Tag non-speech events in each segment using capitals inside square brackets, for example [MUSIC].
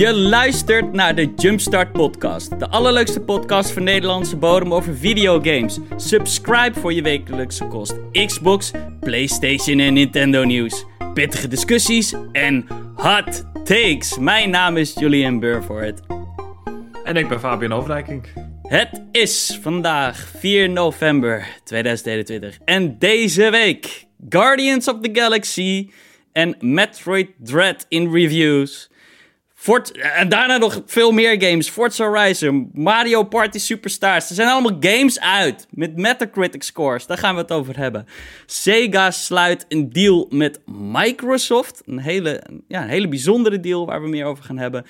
Je luistert naar de Jumpstart Podcast, de allerleukste podcast van Nederlandse bodem over videogames. Subscribe voor je wekelijkse kost. Xbox, PlayStation en Nintendo nieuws. Pittige discussies en hot takes. Mijn naam is Julian Burvoort. En ik ben Fabian Overdijking. Het is vandaag 4 november 2021 en deze week Guardians of the Galaxy en Metroid Dread in reviews. Fort en daarna nog veel meer games. Forza Horizon, Mario Party Superstars. Er zijn allemaal games uit met Metacritic scores. Daar gaan we het over hebben. Sega sluit een deal met Microsoft. Een hele, ja, een hele bijzondere deal waar we meer over gaan hebben.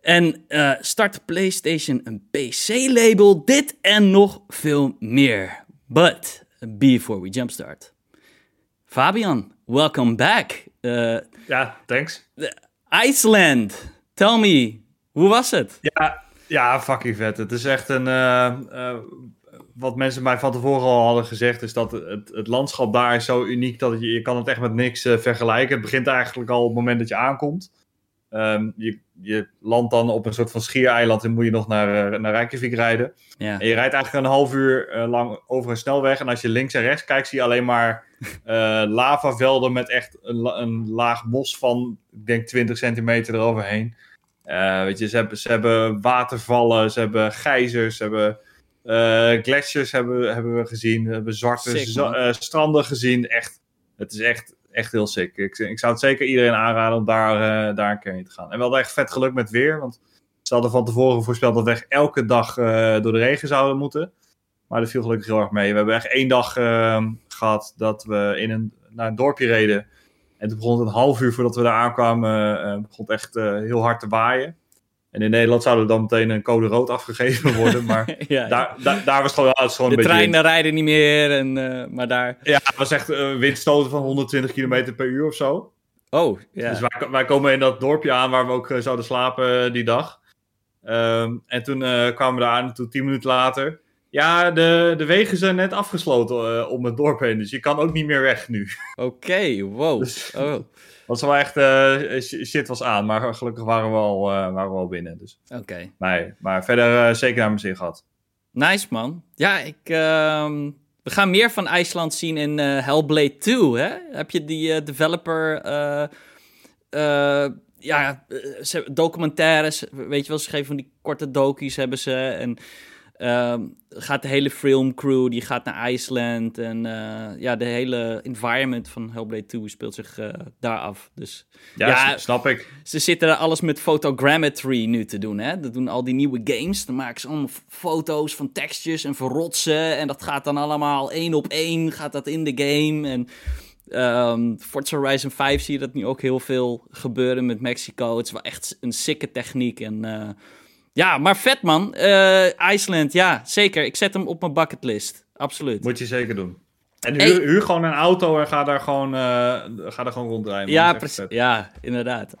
En uh, start PlayStation een PC-label. Dit en nog veel meer. But before we jumpstart. Fabian, welcome back. Uh, ja, thanks. Iceland. Tell me, hoe was het? Ja, ja fucking vet. Het is echt een. Uh, uh, wat mensen mij van tevoren al hadden gezegd, is dat het, het landschap daar is zo uniek dat je, je kan het echt met niks uh, vergelijken. Het begint eigenlijk al op het moment dat je aankomt. Um, je, je landt dan op een soort van schiereiland en moet je nog naar, naar Reykjavik rijden. Ja. En je rijdt eigenlijk een half uur lang over een snelweg. En als je links en rechts kijkt, zie je alleen maar [LAUGHS] lavavelden met echt een, een laag bos van, ik denk, 20 centimeter eroverheen. Uh, weet je, ze hebben, ze hebben watervallen, ze hebben gijzers, ze hebben uh, glaciers hebben, hebben we gezien, we hebben zwarte sick, uh, stranden gezien. Echt, het is echt, echt heel sick. Ik, ik zou het zeker iedereen aanraden om daar, daar een keer heen te gaan. En we hadden echt vet geluk met weer, want ze hadden van tevoren voorspeld dat we echt elke dag door de regen zouden moeten. Maar dat viel gelukkig heel erg mee. We hebben echt één dag ehm, gehad dat we in een, naar een dorpje reden. En toen begon het een half uur voordat we daar aankwamen, uh, begon het echt uh, heel hard te waaien. En in Nederland zou er dan meteen een code rood afgegeven worden, maar [LAUGHS] ja, daar, daar, daar, was gewoon, het gewoon de treinen rijden niet meer, en, uh, maar daar... Ja, het was echt windstoten van 120 km per uur of zo. Oh, ja. Dus wij, wij, komen in dat dorpje aan waar we ook zouden slapen die dag. Um, en toen kwamen we daar aan, toen tien minuten later... Ja, de, de wegen zijn net afgesloten uh, om het dorp heen, dus je kan ook niet meer weg nu. [LAUGHS] Oké, okay, wow. Dus, oh. Wat wel echt uh, shit was aan, maar gelukkig waren we al, uh, waren we al binnen. Dus. Oké. Okay. Nee, maar verder zeker naar mijn zin gehad. Nice man. Ja, ik, uh, we gaan meer van IJsland zien in Hellblade 2, hè? Heb je die developer ja, documentaires, weet je wel, ze geven van die korte dokies hebben ze en... Um, gaat de hele filmcrew, die gaat naar IJsland. En uh, ja, de hele environment van Hellblade 2 speelt zich uh, daar af. Dus, ja, ja, snap ik. Ze zitten er alles met photogrammetry nu te doen. Hè? Dat doen al die nieuwe games. Dan maken ze allemaal foto's van textures en van rotsen. En dat gaat dan allemaal één op één gaat dat in de game. En um, Forza Horizon 5 zie je dat nu ook heel veel gebeuren met Mexico. Het is wel echt een sikke techniek en... Uh, ja, maar vet man. Uh, IJsland, ja, zeker. Ik zet hem op mijn bucketlist. Absoluut. Moet je zeker doen. En huur, hey. huur gewoon een auto en ga daar gewoon, uh, ga daar gewoon ronddraaien. Man. Ja, precies. Ja, inderdaad.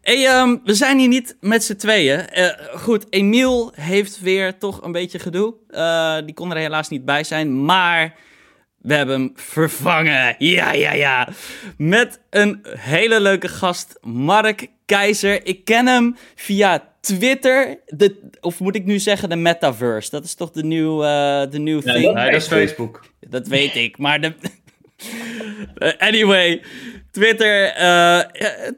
Hey, um, we zijn hier niet met z'n tweeën. Uh, goed, Emiel heeft weer toch een beetje gedoe. die kon er helaas niet bij zijn, maar... We hebben hem vervangen. Ja, ja, ja. Met een hele leuke gast, Mark Keizer. Ik ken hem via Twitter, de, of moet ik nu zeggen de metaverse? Dat is toch de nieuwe uh, de new ja, thing? Nee, dat is Facebook. Dat weet ik, maar de... anyway, Twitter, uh,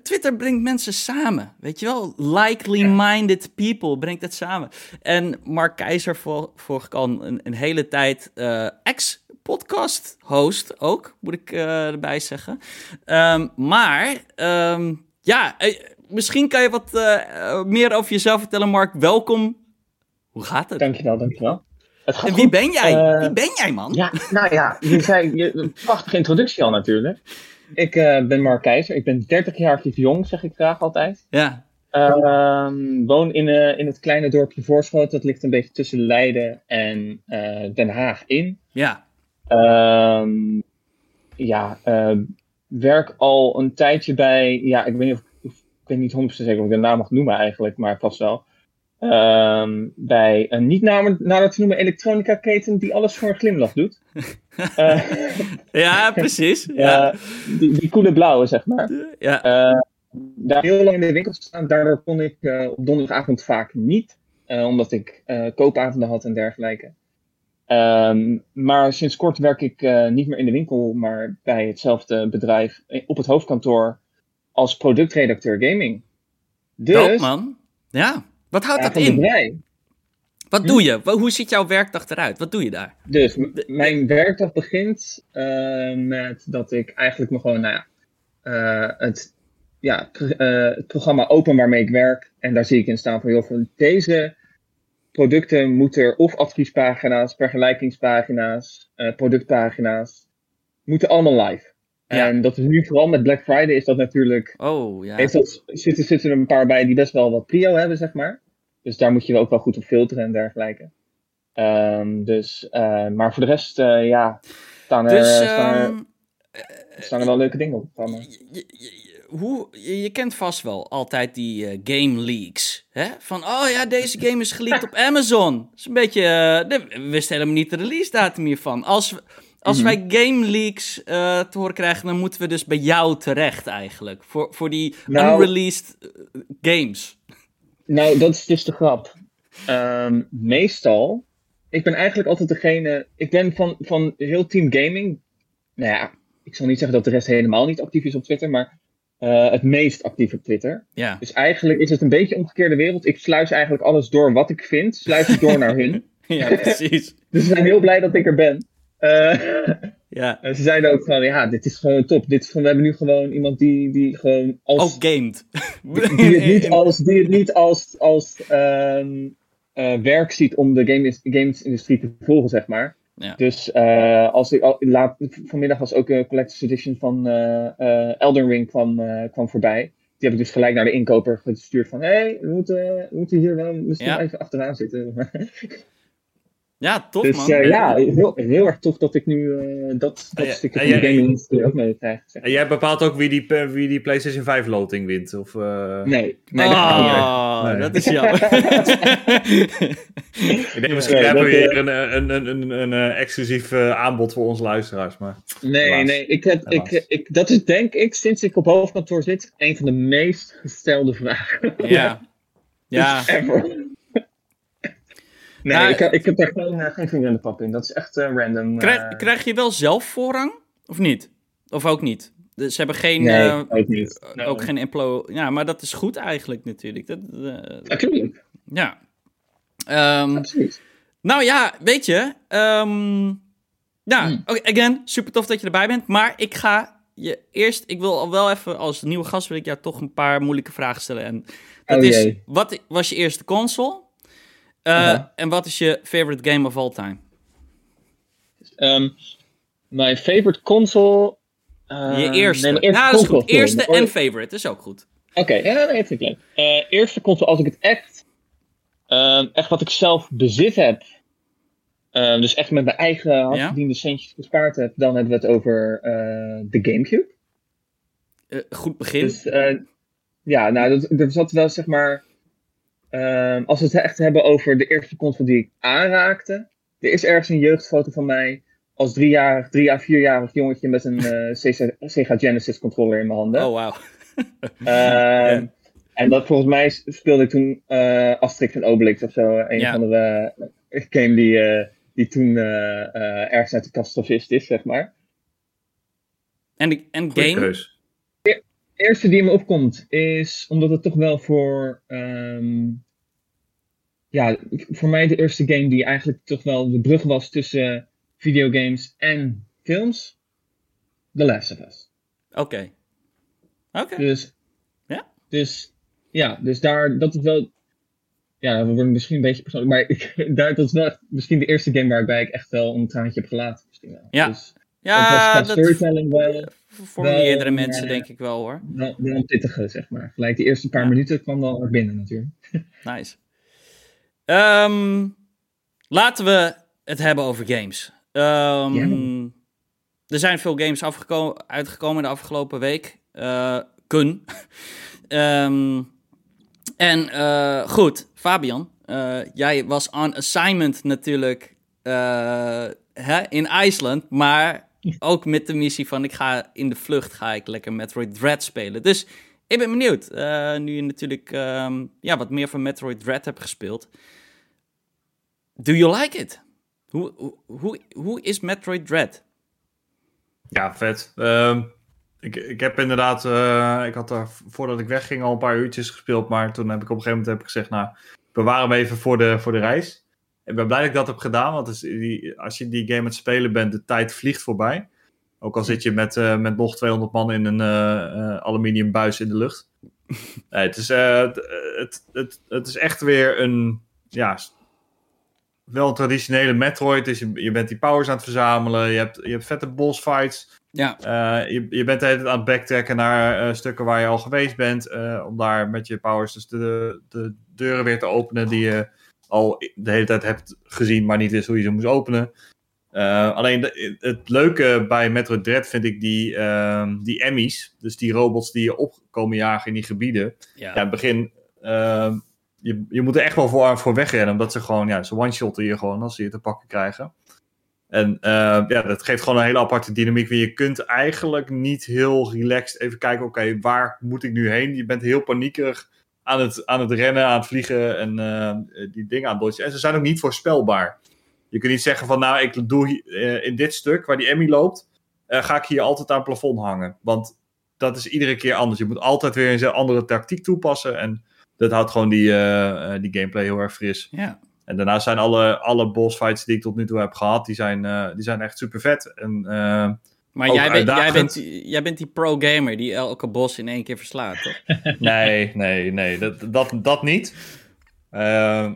Twitter brengt mensen samen, weet je wel? Likely-minded people brengt het samen. En Mark Keizer volg ik al een, een hele tijd uh, ex-podcast host ook, moet ik erbij zeggen. Um, maar, um, ja misschien kan je wat uh, meer over jezelf vertellen, Mark. Welkom. Hoe gaat het? Dankjewel, dankjewel. Het gaat en wie goed. ben jij? Uh, wie ben jij, man? Ja, nou ja, je zei je, een prachtige introductie al natuurlijk. Ik uh, ben Mark Keizer. Ik ben 30 jaar jong, zeg ik graag altijd. Ja. Uh, woon in, in het kleine dorpje Voorschoten. Dat ligt een beetje tussen Leiden en Den Haag in. Ja. Ehm, ja, werk al een tijdje bij, ja, ik weet niet of ik weet niet 100% zeker of ik de naam mag noemen eigenlijk, maar vast wel. Um, bij een niet nader te noemen elektronica keten die alles voor een glimlach doet. uh, [LAUGHS] ja, precies. [LAUGHS] Ja. Uh, die, die koele blauwe, zeg maar. Ja. Uh, daar heel lang in de winkel staan. Daardoor kon ik eh, op donderdagavond vaak niet, eh, omdat ik eh, koopavonden had en dergelijke. Ehm, maar sinds kort werk ik eh, niet meer in de winkel, maar bij hetzelfde bedrijf eh, op het hoofdkantoor als productredacteur gaming. Dus, man. Ja. Wat houdt ja, dat in? Wat doe je? Wa- Hoe ziet jouw werkdag eruit? Wat doe je daar? Dus mijn werkdag begint eh, met dat ik eigenlijk me gewoon, nou ja, eh, het, ja, eh, het programma open waarmee ik werk. En daar zie ik in staan van, joh, van deze producten moeten er of adviespagina's, vergelijkingspagina's, productpagina's, moeten allemaal live. Ja. En dat is nu vooral met Black Friday is dat natuurlijk Oh, ja. heeft dat, zitten, zitten er een paar bij die best wel wat prio hebben, zeg maar. Dus daar moet je ook wel goed op filteren en dergelijke. Ehm, dus, eh, maar voor de rest, eh, ja, staan er, Dus, staan, er, ehm, staan er wel leuke dingen op je, je- je- hoe, je, kent vast wel altijd die eh, game leaks. Hè? Van, oh ja, deze game is geleakt op Amazon. Dat is een beetje... we wisten helemaal niet de release datum hiervan. Als, we- als Mhm. wij game leaks eh, te horen krijgen, dan moeten we dus bij jou terecht eigenlijk. Voor, voor die Nou- unreleased eh, games. Nou, dat is dus de grap. Ehm, meestal, ik ben eigenlijk altijd degene, ik ben van, van heel Team Gaming, nou ja, ik zal niet zeggen dat de rest helemaal niet actief is op Twitter, maar eh, het meest actief op Twitter. Ja. Dus eigenlijk is het een beetje omgekeerde wereld. Ik sluis eigenlijk alles door wat ik vind, sluis het door naar hun. [LAUGHS] ja, precies. Dus ze zijn heel blij dat ik er ben. Eh, [LAUGHS] Ja. en ze zeiden ook van, ja, dit is gewoon top. Dit is we hebben nu gewoon iemand die, die gewoon als... Ook gamed. [LAUGHS] die het niet [LAUGHS] als, die het niet als, als ehm, eh, werk ziet om de game, gamesindustrie te volgen, zeg maar. Ja. Dus eh, als ik al, laat, vanmiddag was ook een collector's edition van Elden Ring kwam, kwam voorbij. Die heb ik dus gelijk naar de inkoper gestuurd van, hé, hey, we, moeten, we moeten hier wel misschien Ja. even achteraan zitten. Ja, tof dus man. eh, ja, heel, heel erg tof dat ik nu eh, dat, dat En jij- stukje en van de gaming-industrie ook mee krijg. En jij bepaalt ook wie die, eh, wie die PlayStation 5 loting wint? Of, eh, Nee, nee, dat. Oh, Nee. dat is jammer. [LAUGHS] Ik denk misschien Nee, hebben we dat, hier een, een, een, een, een, exclusief aanbod voor onze luisteraars. Maar Nee, Helaas. nee, ik heb, ik, ik, dat is denk ik, sinds ik op hoofdkantoor zit, een van de meest gestelde vragen ja. [LAUGHS] Ja. ever. Nee, Nou, ik, heb- ik heb daar geen, eh, geen vinger in de pap in. Dat is echt eh, random. Krijg, eh, krijg je wel zelf voorrang? Of niet? Of ook niet? Dus ze hebben geen... Nee, ook niet. Ook geen emplo... Ja, maar dat is goed eigenlijk natuurlijk. Dat, eh, Natuurlijk, ja. Ehm, absoluut. nou ja, weet je. ehm, ja, Hmm. oké, again, super tof dat je erbij bent. Maar ik ga je eerst... Ik wil al wel even, als nieuwe gast wil ik jou toch een paar moeilijke vragen stellen. En dat Oh is, jee. wat was je eerste console? Eh, Ja. En wat is je favorite game of all time? Ehm, mijn favorite console... eh, Je eerste. nee, mijn nou, dat is goed. Eerste en favorite, is ook goed. Oké, ja, dat vind ik leuk. Eh, eerste console, als ik het echt, ehm, echt wat ik zelf bezit heb, ehm, dus echt met mijn eigen hardverdiende centjes gespaard heb, dan hebben we het over eh, de Gamecube. Eh, goed begin. Dus eh, ja, nou, dat, er zat wel zeg maar, ehm, als we het echt hebben over de eerste console die ik aanraakte, er is ergens een jeugdfoto van mij als driejarig, drie à vierjarig jongetje met een eh, Sega, Genesis controller in mijn handen. oh, wauw. Ehm, [LAUGHS] En dat volgens mij speelde ik toen eh Asterix en Obelix of zo. Een Ja. van de eh, game die, eh, die toen ergens uit de katastrofist is, zeg maar. En, de- en game? Eerste die me opkomt is omdat het toch wel voor. ehm, ja, voor mij de eerste game die eigenlijk toch wel de brug was tussen videogames en films. The Last of Us. Oké. Oké. Dus. Ja? Dus. Ja, dus daar. Dat is wel. Ja, we worden misschien een beetje persoonlijk. Maar ik, [LAUGHS] daar, dat is wel echt misschien de eerste game waarbij ik echt wel een traantje heb gelaten. Misschien wel. Ja. Dus Ja, het was qua dat storytelling wel, voor wel, meerdere mensen denk ik wel hoor. wel, wel een pittige, zeg maar. Gelijk de eerste paar minuten kwam wel er binnen natuurlijk. [LAUGHS] Nice. Ehm, laten we het hebben over games. Ehm. Er zijn veel games afgeko- uitgekomen de afgelopen week. Eh, kun. [LAUGHS] Ehm, en eh, goed, Fabian, eh, jij was on assignment natuurlijk hè, in IJsland, maar ook met de missie van ik ga in de vlucht ga ik lekker Metroid Dread spelen. Dus Ik ben benieuwd. Uh, nu je natuurlijk um, ja, wat meer van Metroid Dread hebt gespeeld. Do you like it? Hoe, hoe, hoe is Metroid Dread? Ja, vet. Uh, ik, ik heb inderdaad, uh, ik had er voordat ik wegging al een paar uurtjes gespeeld, maar toen heb ik op een gegeven moment heb ik gezegd, nou, bewaar hem even voor de, voor de reis. Ik ben blij dat ik dat heb gedaan, want die, als je die game aan het spelen bent, de tijd vliegt voorbij. Ook al zit je met, uh, met nog 200 man in een uh, aluminium buis in de lucht. [LAUGHS] nee, het, is, het, het, het, het is echt weer een, ja, wel een traditionele Metroid. Dus je, je bent die powers aan het verzamelen. Je hebt, je hebt vette boss fights. Ja. Je, je bent de hele tijd aan het backtracken naar stukken waar je al geweest bent. Om daar met je powers dus de, de deuren weer te openen die je al de hele tijd hebt gezien, maar niet wist hoe je ze moest openen. alleen de, het leuke bij Metroid Dread vind ik die, ehm, die Emmys. Dus die robots die je opkomen jagen in die gebieden. Ja, ja in het begin ehm, je, je moet er echt wel voor, voor wegrennen. Omdat ze gewoon, ja, ze one-shotten je gewoon als ze je te pakken krijgen. En uh, ja, dat geeft gewoon een hele aparte dynamiek. Je kunt eigenlijk niet heel relaxed even kijken, oké, waar moet ik nu heen? Je bent heel paniekerig aan het, aan het rennen, aan het vliegen en uh, die dingen aan het. En ze zijn ook niet voorspelbaar. Je kunt niet zeggen van, nou, ik doe uh, in dit stuk waar die Emmy loopt, ga ik hier altijd aan het plafond hangen. Want dat is iedere keer anders. Je moet altijd weer een andere tactiek toepassen en dat houdt gewoon die, die gameplay heel erg fris. Ja. En daarna zijn alle, alle boss fights die ik tot nu toe heb gehad, die zijn, die zijn echt super vet. En, maar jij, bent, jij, bent, jij bent die pro-gamer die elke boss in één keer verslaat, toch? [LAUGHS] nee, nee, nee, dat, dat, dat niet.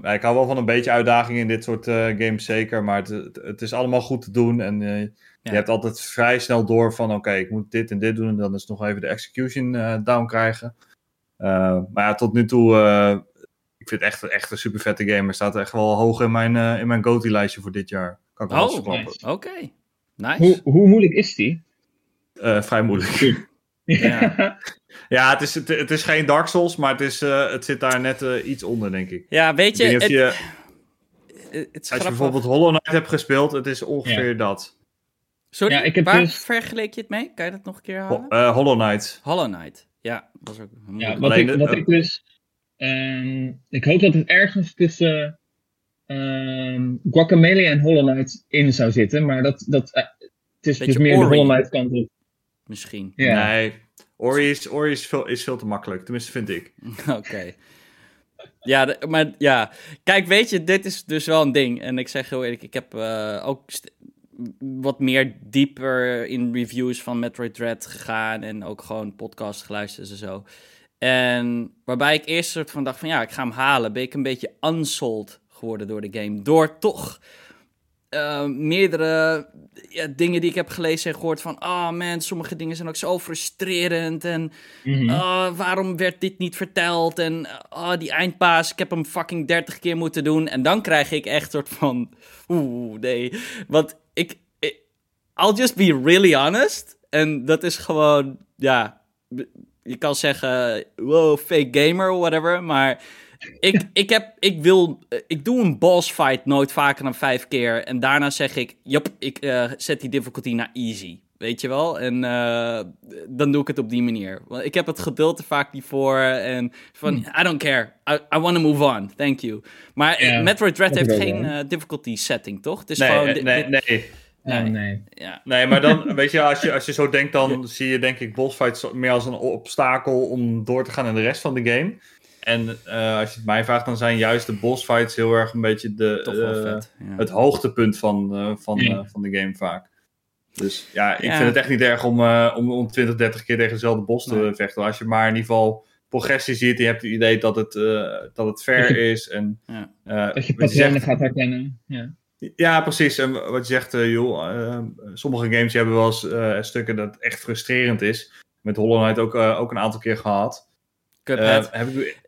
ik hou wel van een beetje uitdaging in dit soort games, zeker. Maar het, het, is allemaal goed te doen. En je hebt altijd vrij snel door van: oké, ik moet dit en dit doen. En dan is nog even de execution down krijgen. Uh, maar ja, tot nu toe, uh, ik vind het echt, echt een super vette game. staat echt wel hoog in mijn, uh, in mijn GOTY-lijstje voor dit jaar. Kan ik wel oh, oké. Okay. Nice. Hoe, hoe moeilijk is die? vrij moeilijk. ja. [LAUGHS] ja, het is, het, het, is geen Dark Souls, maar het, is, het zit daar net iets onder, denk ik. Ja, weet je... Het, je als je bijvoorbeeld Hollow Knight hebt gespeeld, het is ongeveer ja. dat. Sorry, ja, ik heb waar dus... vergeleek je het mee? Kan je dat nog een keer halen? Ho Hollow Knight. Hollow Knight. Ja, dat is ook ja, wat, ik, wat ik dus. Um, ik hoop dat het ergens tussen um, Guacamele en Hollow Knight in zou zitten, maar dat, dat, uh, het is dus meer Ori. de Hollow Knight kant op. Misschien. Ja. Nee, Ori, is, Ori is, veel, is veel te makkelijk, tenminste vind ik. [LAUGHS] Oké. Ja, maar ja. Kijk, weet je, dit is dus wel een ding. En ik zeg heel eerlijk, ik heb uh, ook wat meer dieper in reviews van Metroid Dread gegaan en ook gewoon podcast geluisterd en zo. En waarbij ik eerst soort van dacht van ja, ik ga hem halen, ben ik een beetje unsold geworden door de game. Door toch uh, meerdere ja, dingen die ik heb gelezen en gehoord van... Oh man, sommige dingen zijn ook zo frustrerend. En mm waarom werd dit niet verteld? En oh, die eindpaas, ik heb hem fucking 30 keer moeten doen. En dan krijg ik echt soort van... Oeh, nee. Want ik, I'll just be really honest. En dat is gewoon, ja, je kan zeggen, wow, fake gamer, whatever. Maar ik, ik, heb, ik wil, ik doe een boss fight nooit vaker dan vijf keer. En daarna zeg ik, jop, ik uh, zet die difficulty naar easy. Weet je wel? En uh, dan doe ik het op die manier. Want ik heb het geduld er vaak niet voor. En van, hmm. I don't care. I, I want to move on. Thank you. Maar Metroid Dread heeft geen uh, difficulty setting, toch? Het is nee, gewoon... Nee, nee. Nee. Oh, nee. Ja. nee, maar dan, [LAUGHS] weet je, als je, als je zo denkt, dan zie je denk ik bossfights meer als een obstakel om door te gaan in de rest van de game. En uh, als je het mij vraagt, dan zijn juist de bossfights heel erg een beetje de, uh, vet, ja. het hoogtepunt van, uh, van, van de game vaak. Dus ja, ik vind het echt niet erg om, om, om 20, 30 keer tegen dezelfde boss te nee. vechten. Als je maar in ieder geval progressie ziet, je hebt het idee dat het, dat het fair is. En, dat je patronen gaat herkennen. Ja. Ja, precies. En wat je zegt, uh, joh, uh, sommige games hebben wel eens uh, stukken dat echt frustrerend is. Met Hollow Knight ook, ook een aantal keer gehad. Cuphead. heb ik,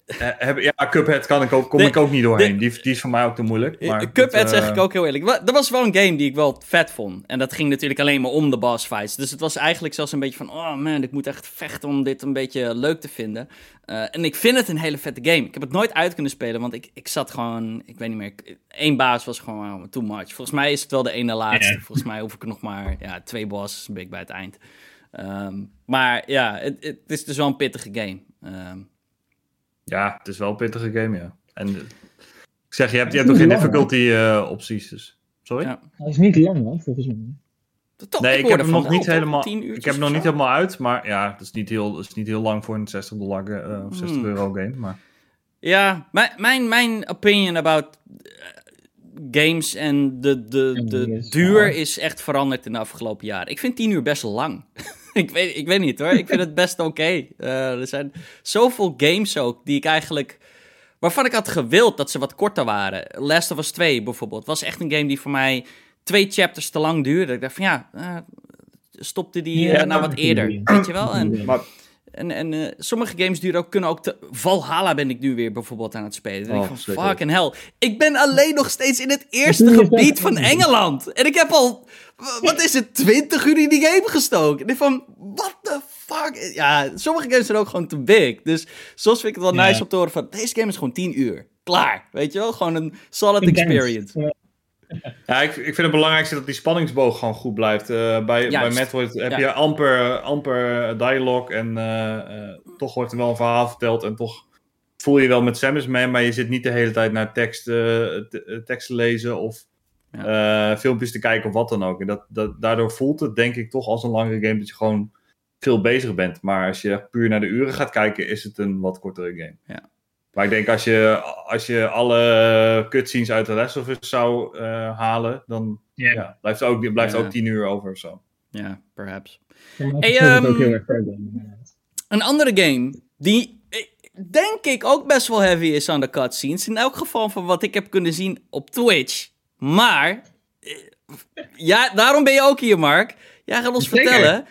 ja, Cuphead kan ik ook, kom de, ik ook niet doorheen. Die, die is voor mij ook te moeilijk. Maar Cuphead zeg ik ook heel eerlijk. Dat was wel een game die ik wel vet vond. En dat ging natuurlijk alleen maar om de boss fights. Dus het was eigenlijk zelfs een beetje van... Oh man, ik moet echt vechten om dit een beetje leuk te vinden. Uh, en ik vind het een hele vette game. Ik heb het nooit uit kunnen spelen, want ik, ik zat gewoon... Ik weet niet meer... Eén baas was gewoon oh, too much. Volgens mij is het wel de ene laatste. Yeah. Volgens mij hoef ik nog maar... Ja, twee bosses ben ik bij het eind. Um, maar ja, het, het, is dus wel een pittige game. Ehm, Ja, het is wel een pittige game, ja. En eh, ik zeg, je hebt, je hebt nog geen difficulty eh, opties, dus... Sorry? Ja. Hij is niet lang, hoor, volgens mij. toch, nee, ik, hoorde heb hem nog niet helemaal... 10 Ik heb hem nog niet helemaal uit, maar ja, het is niet heel, het is niet heel lang voor een 60 dollar eh, of 60 Hmm. euro game, maar... Ja, mijn, mijn, mijn opinion about games en de, de, de is duur is echt veranderd in de afgelopen jaren. Ik vind 10 uur best lang. [LAUGHS] [LAUGHS] ik, weet, ik weet niet hoor, ik vind het best oké. Eh, er zijn zoveel games ook die ik eigenlijk... Waarvan ik had gewild dat ze wat korter waren. Last of Us 2 bijvoorbeeld. Was echt een game die voor mij twee chapters te lang duurde. Ik dacht van ja, eh, stopte die Ja, eh, nou wat eerder. Weet je wel? En, Maar en, en eh, sommige games duren ook, kunnen ook te... Valhalla ben ik nu weer bijvoorbeeld aan het spelen. Dan denk Oh, ik van, fucking hell. Ik ben alleen nog steeds in het eerste [LAUGHS] gebied van. Engeland. En ik heb al, wat is het, 20 uur in die game gestoken. En ik van, what the fuck? Ja, sommige games zijn ook gewoon te big. Dus soms vind ik het wel nice om te horen van, deze game is gewoon 10 uur. Klaar, weet je wel? Gewoon een solid experience. Ja, ik, ik vind het belangrijkste dat die spanningsboog gewoon goed blijft. Eh, bij, bij. Metroid heb Ja. je amper, amper dialogue en eh, eh, toch wordt er wel een verhaal verteld en toch voel je wel met Samus mee, maar je zit niet de hele tijd naar tekst, te- tekst te lezen of eh, filmpjes te kijken of wat dan ook. En dat, dat, daardoor voelt het denk ik toch als een langere game dat je gewoon veel bezig bent. Maar als je puur naar de uren gaat kijken, is het een wat kortere game. Ja. Maar ik denk als je, als je alle cutscenes uit de Last of Us zou eh, halen, dan Ja. ja, blijft er ook, blijft Ja. ook 10 uur over of zo. Ja, perhaps. Hey, het ehm. Een andere game die eh, denk ik ook best wel heavy is aan de cutscenes. In elk geval van wat ik heb kunnen zien op Twitch. Maar, eh, ja, daarom ben je ook hier, Mark. Jij gaat ons Zeker. vertellen.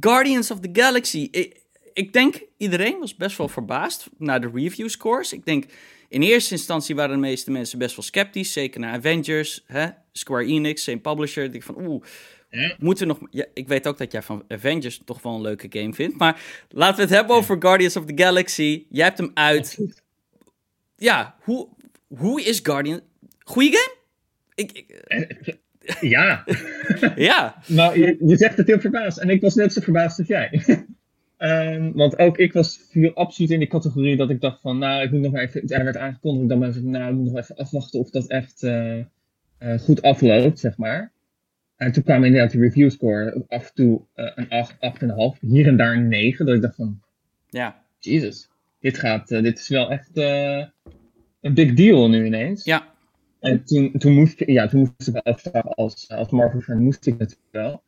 Guardians of the Galaxy. Ik, ik denk iedereen was best wel verbaasd naar de review scores. Ik denk in eerste instantie waren de meeste mensen best wel sceptisch. Zeker naar Avengers, hè? Square Enix, same publisher. Ik denk van, oeh, moeten we nog... Ja, ik weet ook dat jij van Avengers toch wel een leuke game vindt. Maar laten we het hebben over Guardians of the Galaxy. Jij hebt hem uit. Ja, hoe, hoe is Guardian... Goeie game? Ik, ik- Ja, [LAUGHS] ja, nou, je, je zegt het heel verbaasd. En ik was net zo verbaasd als jij. [LAUGHS] Ehm, want ook ik was viel absoluut in die categorie dat ik dacht van, nou, ik moet nog even, er werd aangekondigd, dan ben ik, nou, ik moet nog even afwachten of dat echt eh, eh, goed afloopt, zeg maar. En toen kwam inderdaad de review score af en toe eh, een 8, 8,5, hier en daar een 9, dat ik dacht van, ja, Jesus, dit gaat, eh, dit is wel echt eh, een big deal nu ineens. ja. En toen, toen, moest, ja, toen moest ik wel afvragen als, als Marvel fan moest ik natuurlijk wel.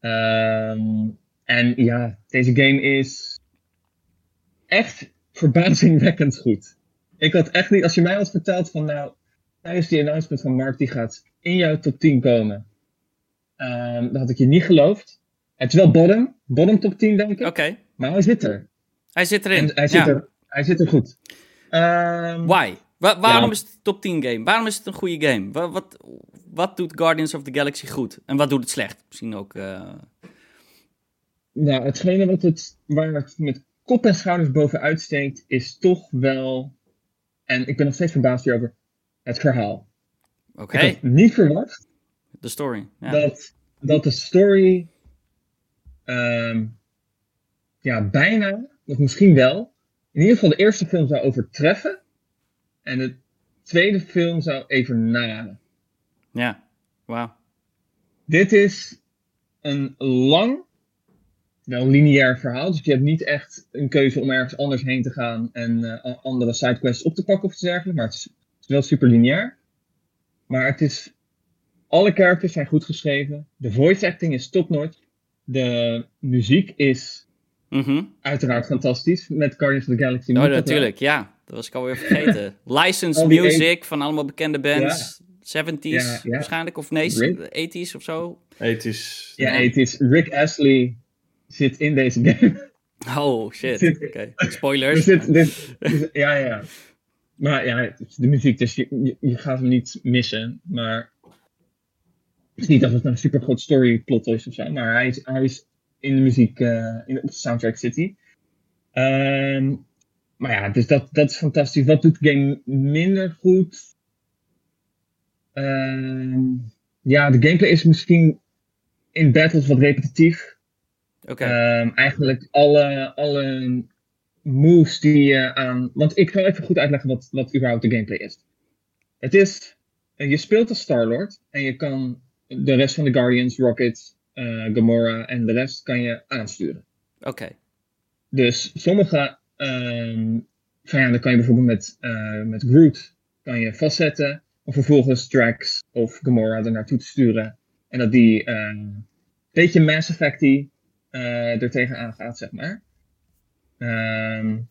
Ehm, en ja, deze game is echt verbazingwekkend goed. Ik had echt niet, als je mij had verteld van nou, tijdens die announcement van Mark die gaat in jouw top 10 komen, ehm, dan had ik je niet geloofd. Het is wel bottom, bottom top 10 denk ik, Oké, maar hij zit er. hij zit erin. En hij zit, ja. er, hij zit er goed. Ehm, Why? Wa- waarom Ja. is het een top 10 game? Waarom is het een goede game? Wa- wat, wat doet Guardians of the Galaxy goed? En wat doet het slecht? Misschien ook... eh, Nou, hetgene wat het, waar het met kop en schouders bovenuit steekt, is toch wel, en ik ben nog steeds verbaasd hierover, het verhaal. Oké, Ik had niet verwacht de story. Ja. dat, dat de story, ehm, ja, bijna, of misschien wel, in ieder geval de eerste film zou overtreffen, en de tweede film zou evenaren. ja, wauw. Dit is een lang, wel lineair verhaal. Dus je hebt niet echt een keuze om ergens anders heen te gaan en eh, andere sidequests op te pakken of iets dergelijks. Maar het is, het is wel super lineair. Maar het is. Alle characters zijn goed geschreven. De voice acting is top-notch. De muziek is Mhm. uiteraard fantastisch. Met Guardians of the Galaxy. Oh, natuurlijk, ja. Dat was ik alweer vergeten. [LAUGHS] Licensed music van allemaal bekende bands. 70s Ja, ja. waarschijnlijk, of nee, Rick. 80s of zo. Het is... Ja, het is Rick Astley zit in deze game. [LAUGHS] Oh, shit. Zit- Oké, spoilers. dit, [LAUGHS] dit, dus- ja, ja. Maar ja, de muziek, dus je, je, je gaat hem niet missen. Maar het is niet dat het een super groot storyplot is of zo. Maar hij is, hij is in de muziek, eh, in de soundtrack city. Ehm, maar ja, dus dat, dat is fantastisch. Wat doet de game minder goed? Ehm, ja, de gameplay is misschien in battles wat repetitief. Oké, Ehm, eigenlijk alle, alle moves die je aan. Want ik ga even goed uitleggen wat, wat überhaupt de gameplay is. Het is. Je speelt als Star-Lord en je kan de rest van de Guardians, Rocket, uh, Gamora en de rest kan je aansturen. Oké. Dus sommige um, vijanden kan je bijvoorbeeld met, uh, met Groot kan je vastzetten. Om vervolgens Drax of Gamora er naartoe te sturen. En dat die een beetje Mass Effect uh, er tegenaan gaat, zeg maar. Um,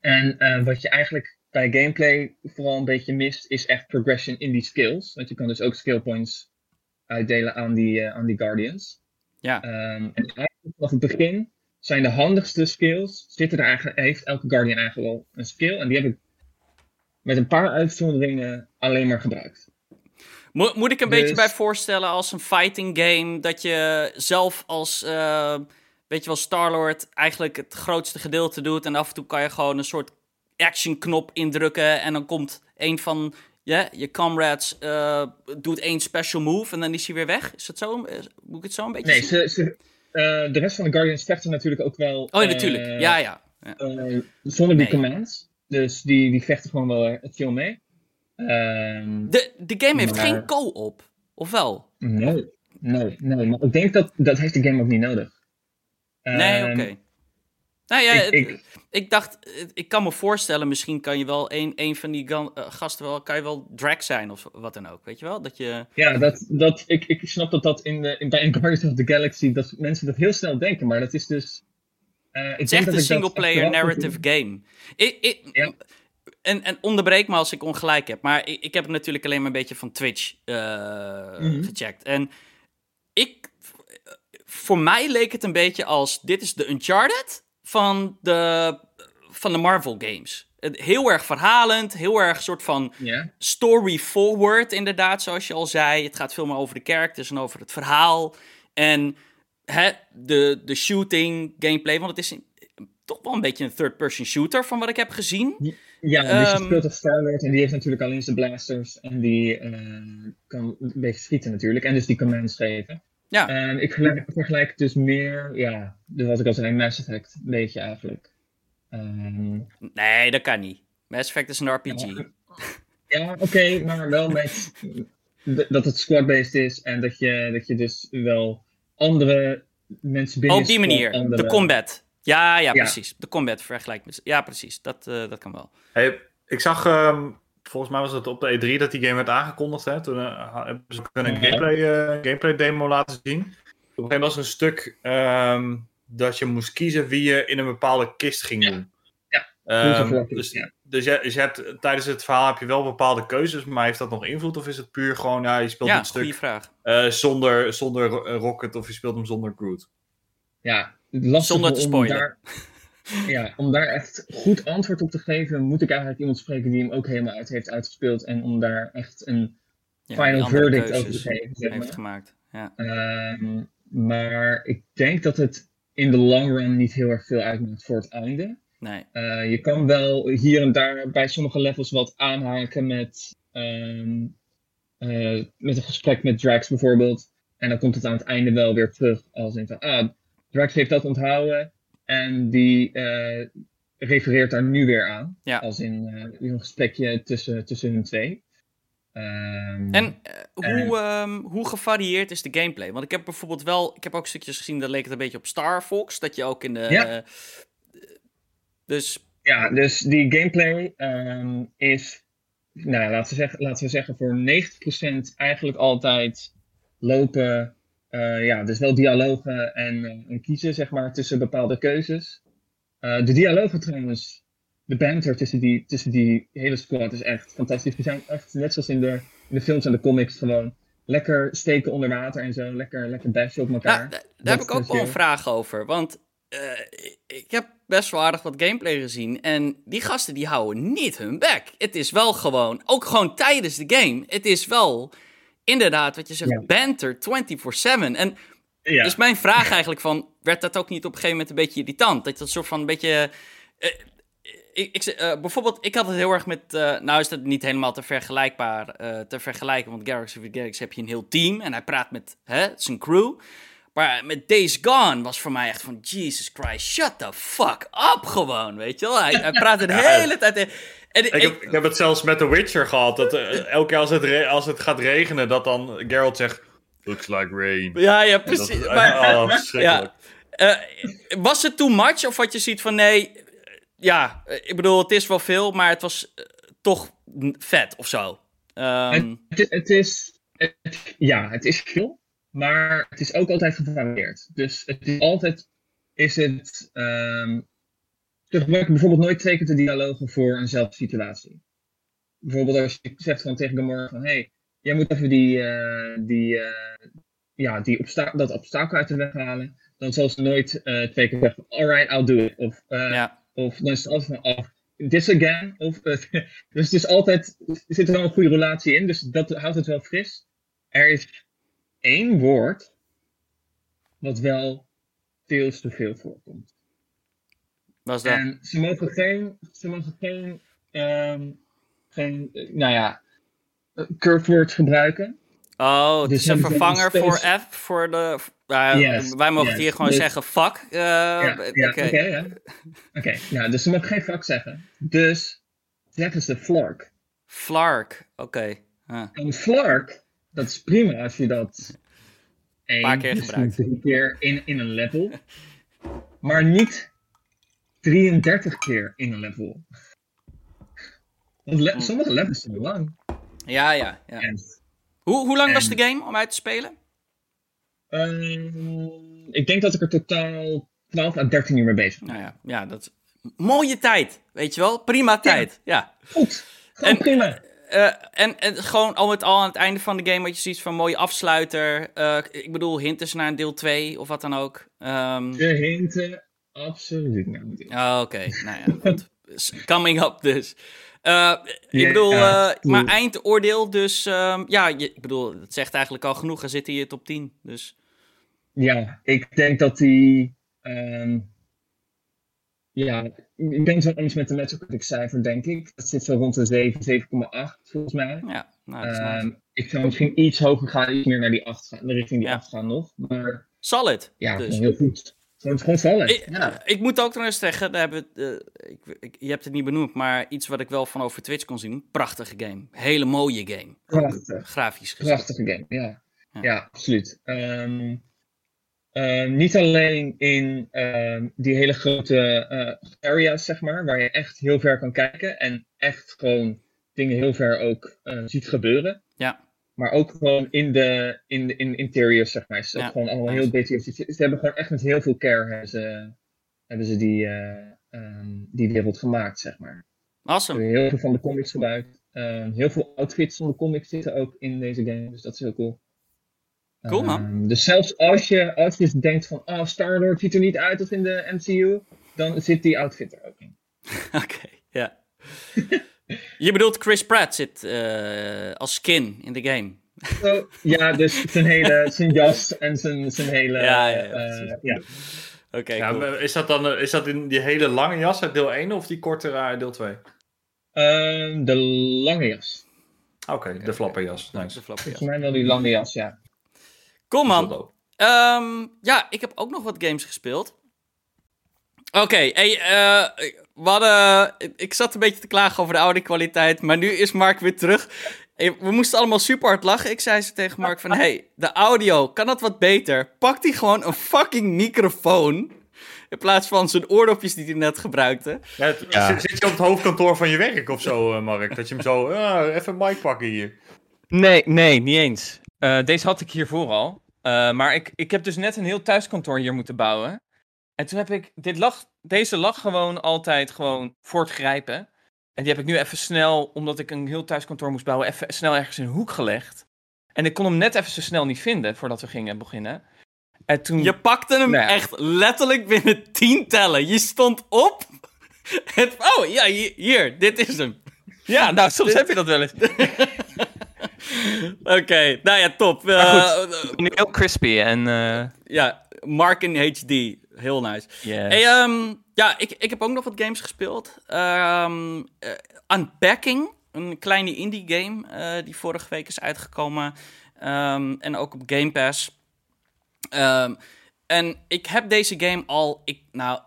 en uh, wat je eigenlijk bij gameplay vooral een beetje mist, is echt progression in die skills. Want je kan dus ook skill points uitdelen aan die, uh, aan die Guardians. Ja. Um, en eigenlijk vanaf het begin zijn de handigste skills, zitten er eigenlijk, heeft elke Guardian eigenlijk wel een skill. En die heb ik met een paar uitzonderingen alleen maar gebruikt. Mo moet ik een dus... beetje bij voorstellen als een fighting game, dat je zelf als, uh, weet je wel, Starlord eigenlijk het grootste gedeelte doet en af en toe kan je gewoon een soort action knop indrukken en dan komt een van ja, je comrades uh, doet één special move en dan is hij weer weg. Is dat zo? Moet ik het zo een beetje Nee, ze, ze, uh, de rest van de Guardians vechten natuurlijk ook wel... Oh ja, natuurlijk. ja, ja. ja. zonder die nee. commands. Dus die, die vechten gewoon wel chill mee. Um, de, de game heeft maar... geen co-op, of wel? Nee, nee, nee. Maar ik denk dat dat heeft de game ook niet nodig. Nee, oké. Okay. Nou ja, ik, ik, ik, dacht, ik kan me voorstellen, misschien kan je wel een, een van die gasten wel, kan je wel drag zijn of wat dan ook, weet je wel? Dat je... Ja, dat, dat, ik, ik snap dat dat in, de, in, bij Guardians of the Galaxy, dat mensen dat heel snel denken, maar dat is dus... Uh, ik het is echt een single-player narrative game. Ik, ik, ja. en, en onderbreek me als ik ongelijk heb, maar ik, ik heb het natuurlijk alleen maar een beetje van Twitch uh, mm -hmm. gecheckt. En ik, voor mij leek het een beetje als, dit is de Uncharted van de, van de Marvel games. Heel erg verhalend, heel erg soort van yeah. story forward, inderdaad, zoals je al zei. Het gaat veel meer over de characters en over het verhaal. En hè, de, de shooting gameplay, want het is toch wel een beetje een third-person shooter van wat ik heb gezien. Ja, dus je um, speelt als Star-Lord en die heeft natuurlijk alleen zijn blasters en die uh, kan een beetje schieten natuurlijk en dus die commands geven. Ja. Um, ik vergelijk, vergelijk dus meer, ja, dus wat ik al zei, Mass Effect, een beetje eigenlijk. Um, nee, dat kan niet. Mass Effect is een RPG. Ja, ja oké, okay, maar wel met dat het squad-based is en dat je, dat je dus wel andere mensen binnen. Op die manier, andere... de combat. Ja, ja, precies. De combat vergelijk met. Ja, precies. Dat, uh, dat kan wel. Hey, ik zag, um, volgens mij was het op de E3 dat die game werd aangekondigd. Hè? Toen uh, hebben ze een gameplay, uh, gameplay demo laten zien. Op een gegeven moment was er een stuk um, dat je moest kiezen wie je in een bepaalde kist ging ja. doen. Ja. Um, dus, ja. dus, je, dus je hebt, tijdens het verhaal heb je wel bepaalde keuzes, maar heeft dat nog invloed? Of is het puur gewoon, ja, je speelt ja, een stuk vraag. Uh, zonder, zonder Rocket of je speelt hem zonder Groot? Ja, lastig Zonder te spoilen. Daar, ja, om daar echt goed antwoord op te geven, moet ik eigenlijk iemand spreken die hem ook helemaal uit heeft uitgespeeld. En om daar echt een ja, final verdict over te geven. Zeg heeft maar. gemaakt. Ja. Uh, maar ik denk dat het in de long run niet heel erg veel uitmaakt voor het einde. Nee. Uh, je kan wel hier en daar bij sommige levels wat aanhaken met, um, uh, met een gesprek met Drax bijvoorbeeld. En dan komt het aan het einde wel weer terug als in van, ah, Drax heeft dat onthouden en die uh, refereert daar nu weer aan. Ja. Als in uh, een gesprekje tussen, tussen hun twee. Um, en uh, hoe, um, hoe gevarieerd is de gameplay? Want ik heb bijvoorbeeld wel, ik heb ook stukjes gezien dat leek het een beetje op Star Fox, dat je ook in de. Ja. dus. Ja, dus die gameplay um, is, nou laten we zeggen, laten we zeggen voor 90% eigenlijk altijd lopen, uh, ja, dus wel dialogen en, uh, en, kiezen, zeg maar, tussen bepaalde keuzes. Uh, de dialogen trouwens, de banter tussen die, tussen die hele squad is echt fantastisch. We zijn echt, net zoals in de, in de films en de comics, gewoon lekker steken onder water en zo. Lekker, lekker bashen op elkaar. Nou, daar heb ik ook wel een vraag over. Want ik heb best wel aardig wat gameplay gezien. En die gasten die houden niet hun bek. Het is wel gewoon, ook gewoon tijdens de game, het is wel inderdaad, wat je zegt, ja. banter 24-7. En ja. dus mijn vraag eigenlijk van, werd dat ook niet op een gegeven moment een beetje irritant? Dat je dat soort van een beetje... Uh, ik, ik, uh, bijvoorbeeld, ik had het heel erg met... Uh, nou is dat niet helemaal te, vergelijkbaar, te vergelijken, want Galaxy of Galaxy heb je een heel team en hij praat met hè, zijn crew. Maar met Days Gone was voor mij echt van, Jesus Christ, shut the fuck up gewoon, weet je wel. Hij, hij praat de hele tijd... En, Ik heb, ik heb het zelfs met The Witcher gehad. Dat eh, [LAUGHS] elke keer als het, re- als het gaat regenen, dat dan Geralt zegt... Looks like rain. ja, ja, dat- precies. maar, [LAUGHS] oh, verschrikkelijk. Eh, was het too much of had je ziet van nee, ja, ik bedoel, het is wel veel, maar het was eh, toch vet of zo. Ehm, Het, het is, het- ja, het is veel, maar het is ook altijd gevarieerd. Dus het is altijd, is het, ehm ze gebruiken bijvoorbeeld nooit twee keer de dialogen voor eenzelfde situatie. Bijvoorbeeld als je zegt gewoon tegen Gamora van, hey, jij moet even die, eh, die, eh, ja, die obsta dat obstakel uit de weg halen. Dan zal ze nooit eh, twee keer zeggen, alright, I'll do it. Of, ja, of dan is het altijd van, oh, this again. Of, [LAUGHS] dus het is altijd, er zit er wel een goede relatie in, dus dat houdt het wel fris. Er is één woord wat wel veel te veel voorkomt. Was dat. En ze mogen geen, ze mogen geen, ehm, geen nou ja, curse words gebruiken. Oh, het dus is een vervanger een voor F, voor de... Yes, wij mogen yes. hier gewoon Dus- zeggen, fuck. eh, ja, ja, oké. ja. Oké, nou, dus ze mogen geen vak zeggen. Dus zeggen ze flark. Flark, oké. Huh. En flark, dat is prima als je dat één, Paar keer gebruikt. drie keer in, in een level. Maar niet 33 keer in een level. Want Hm. le- sommige levels zijn lang. Ja, ja, ja. En, Hoe, hoe lang was de game om uit te spelen? ehm, ik denk dat ik er totaal 12 à 13 uur mee bezig ben. Nou ja, ja, dat is... Mooie tijd, weet je wel? Prima tijd, ja. Goed, gewoon En- prima. Eh, en, en gewoon al met al aan het einde van de game wat je ziet van mooie afsluiter. Eh, ik bedoel, hinten naar een deel 2 of wat dan ook. Ehm, De hinten, absoluut niet. oh, Oké, nou ja, goed. Coming up dus. Eh, ik bedoel, eh, maar eindoordeel dus... ehm, ja, je, ik bedoel, het zegt eigenlijk al genoeg. Hij zit je top 10, dus... Ja, ik denk dat die. ehm, ja, ik ben het wel eens met de Metacritic cijfer, denk ik. Dat zit zo rond de 7, 7,8 volgens mij. Ja, nou, dat is nice. Ehm, ik zou misschien iets hoger gaan, iets meer naar die 8 gaan, richting die Ja. 8 gaan nog. Maar Solid, ja, dus. gewoon heel goed. Gewoon, gewoon vallen. Ik, ja. ik moet ook nog eens zeggen, daar hebben eh, ik, ik- je hebt het niet benoemd, maar iets wat ik wel van over Twitch kon zien. Prachtige game. Hele mooie game. Prachtig. Grafisch gezien. Prachtige game, ja. Ja. Ja, absoluut. Ehm, ehm, niet alleen in ehm, die hele grote eh, areas, zeg maar, waar je echt heel ver kan kijken en echt gewoon dingen heel ver ook eh, ziet gebeuren. Ja. Maar ook gewoon in de, in de in interiors, zeg maar. Is Ja, gewoon allemaal heel details. Ze, ze hebben gewoon echt met heel veel care hebben ze, hebben ze die, ehm, die wereld gemaakt, zeg maar. Awesome. heel veel van de comics gebruikt. Ehm, heel veel outfits van de comics zitten ook in deze game, dus dat is heel cool. Cool, man. Ehm, dus zelfs als je, als je denkt van, oh, Star-Lord ziet er niet uit als in de MCU, dan zit die outfit er ook in. [LAUGHS] Oké, ja. [LAUGHS] je bedoelt Chris Pratt zit eh, als skin in de game. Zo, ja, dus zijn hele, [LAUGHS] zijn jas en zijn, zijn hele, Ja, ja, ja, eh, ja. Oké, Ja, cool. maar is dat dan is dat in die hele lange jas uit deel 1 of die kortere uit deel 2? Ehm, de lange jas. Oké, de flapperjas. Nice. De flapper, Volgens mij wel die lange jas, ja. Is man. Ehm, ja, ik heb ook nog wat games gespeeld. Oké, hey, eh, we hadden, ik zat een beetje te klagen over de oude kwaliteit, maar nu is Mark weer terug. We moesten allemaal super hard lachen. Ik zei ze tegen Mark van, hey, de audio, kan dat wat beter? Pakt hij gewoon een fucking microfoon, in plaats van zijn oordopjes die hij net gebruikte. Ja, het- Ja. Zit, zit je op het hoofdkantoor van je werk of zo, eh, Mark? Dat je hem zo, [LAUGHS] ah, even een mic pakken hier. Nee, nee, niet eens. Eh, deze had ik hiervoor al. Eh, maar ik, ik heb dus net een heel thuiskantoor hier moeten bouwen. En toen heb ik, dit lag, deze lag gewoon altijd gewoon voor het grijpen. En die heb ik nu even snel, omdat ik een heel thuiskantoor moest bouwen, even snel ergens in een hoek gelegd. En ik kon hem net even zo snel niet vinden voordat we gingen beginnen. En toen... Je pakte hem Nee. echt letterlijk binnen tien tellen. Je stond op. En, oh, ja, hier, dit is hem. Ja, nou, soms heb je dat wel eens. [LAUGHS] Oké, nou ja, top. Goed. Nu heel crispy en... eh ja, Mark in HD. Heel nice. yes. Hey, ehm, ja, ik, ik heb ook nog wat games gespeeld. Eh, Unpacking, een kleine indie game eh, die vorige week is uitgekomen. Ehm, en ook op Game Pass. En ik heb deze game al, ik, nou,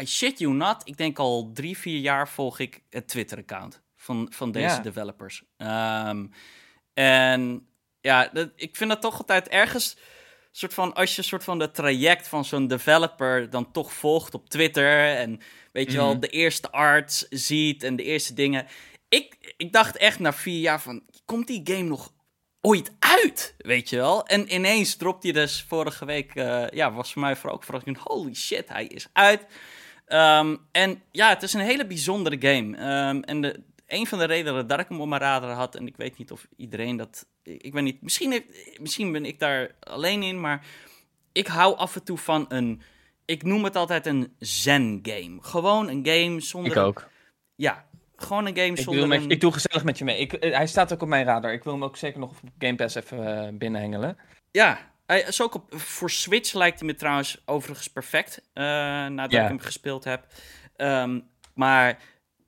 I shit you not, ik denk al drie, vier jaar volg ik het Twitter-account van, van deze developers. En ja, dat, ik vind dat toch altijd ergens soort van als je soort van het traject van zo'n developer dan toch volgt op Twitter en weet je wel Mhm. de eerste arts ziet en de eerste dingen. Ik, ik dacht echt na vier jaar van komt die game nog ooit uit, weet je wel? En ineens dropt hij dus vorige week, eh, ja, was voor mij voor ook verrassing. Holy shit, hij is uit. Ehm, en ja, het is een hele bijzondere game. Ehm, en de, een van de redenen dat ik hem op mijn radar had, en ik weet niet of iedereen dat. Ik ben niet. Misschien, heeft, misschien ben ik daar alleen in, maar ik hou af en toe van een. Ik noem het altijd een zen-game. Gewoon een game zonder. Ik ook. Ja, gewoon een game Ik, zonder. doe met, een- ik doe gezellig met je mee. Ik, eh, hij staat ook op mijn radar. Ik wil hem ook zeker nog op Game Pass even eh, binnenhengelen. Ja, hij is ook op, voor Switch lijkt hij me trouwens overigens perfect. eh, nadat Ja. ik hem gespeeld heb. Ehm, maar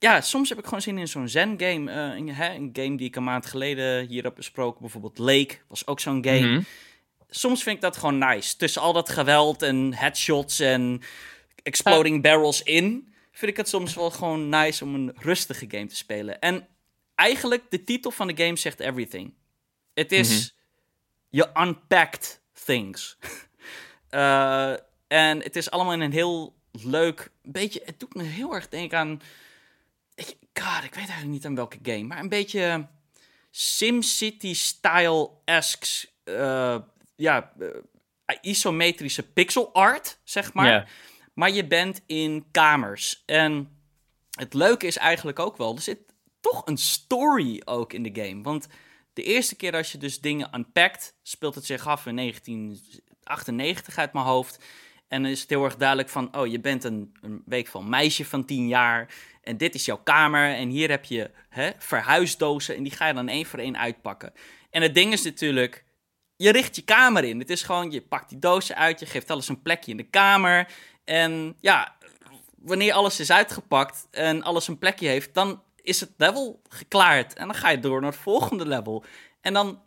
ja, soms heb ik gewoon zin in zo'n zen-game. Eh, een, hè, een game die ik een maand geleden hier heb besproken. Bijvoorbeeld Lake was ook zo'n game. Mhm. Soms vind ik dat gewoon nice. Tussen al dat geweld en headshots en exploding barrels in... vind ik het soms wel gewoon nice om een rustige game te spelen. En eigenlijk, de titel van de game zegt everything. Het is... Je unpacked things. [LAUGHS] Eh, en het is allemaal in een heel leuk... Beetje, het doet me heel erg denken aan... Ik, God, ik weet eigenlijk niet aan welke game. Maar een beetje SimCity-style-esque... eh, ja, eh, isometrische pixel art, zeg maar. Maar je bent in kamers. En het leuke is eigenlijk ook wel, er zit toch een story ook in de game. Want de eerste keer als je dus dingen unpackt, speelt het zich af in 1998 uit mijn hoofd. En dan is het heel erg duidelijk van, oh, je bent een, een week van meisje van 10 jaar. En dit is jouw kamer. En hier heb je hè, verhuisdozen. En die ga je dan één voor één uitpakken. En het ding is natuurlijk, je richt je kamer in. Het is gewoon, je pakt die dozen uit, je geeft alles een plekje in de kamer. En ja, wanneer alles is uitgepakt en alles een plekje heeft, dan is het level geklaard. En dan ga je door naar het volgende level. En dan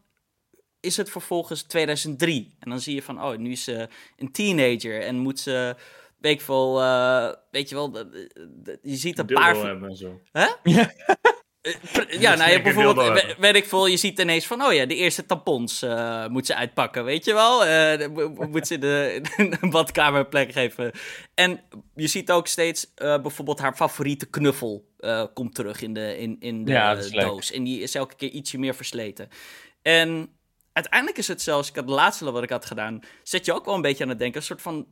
is het vervolgens 2003. En dan zie je van, oh, nu is ze een teenager en moet ze, weet ik veel, eh, weet je wel, de- de- de- je ziet een paar... van- hebben en zo. Hè? [LAUGHS] Ja. Eh, Ja, nou ja, Sneaker bijvoorbeeld, weet ik veel, je ziet ineens van, oh ja, de eerste tampons eh moet ze uitpakken, weet je wel? Eh, mo- moet ze de, [LAUGHS] een badkamer plek geven. En je ziet ook steeds eh, bijvoorbeeld haar favoriete knuffel eh, komt terug in de, in, in de Ja, doos. En die is elke keer ietsje meer versleten. En uiteindelijk is het zelfs, ik had de laatste wat ik had gedaan, zet je ook wel een beetje aan het denken, een soort van,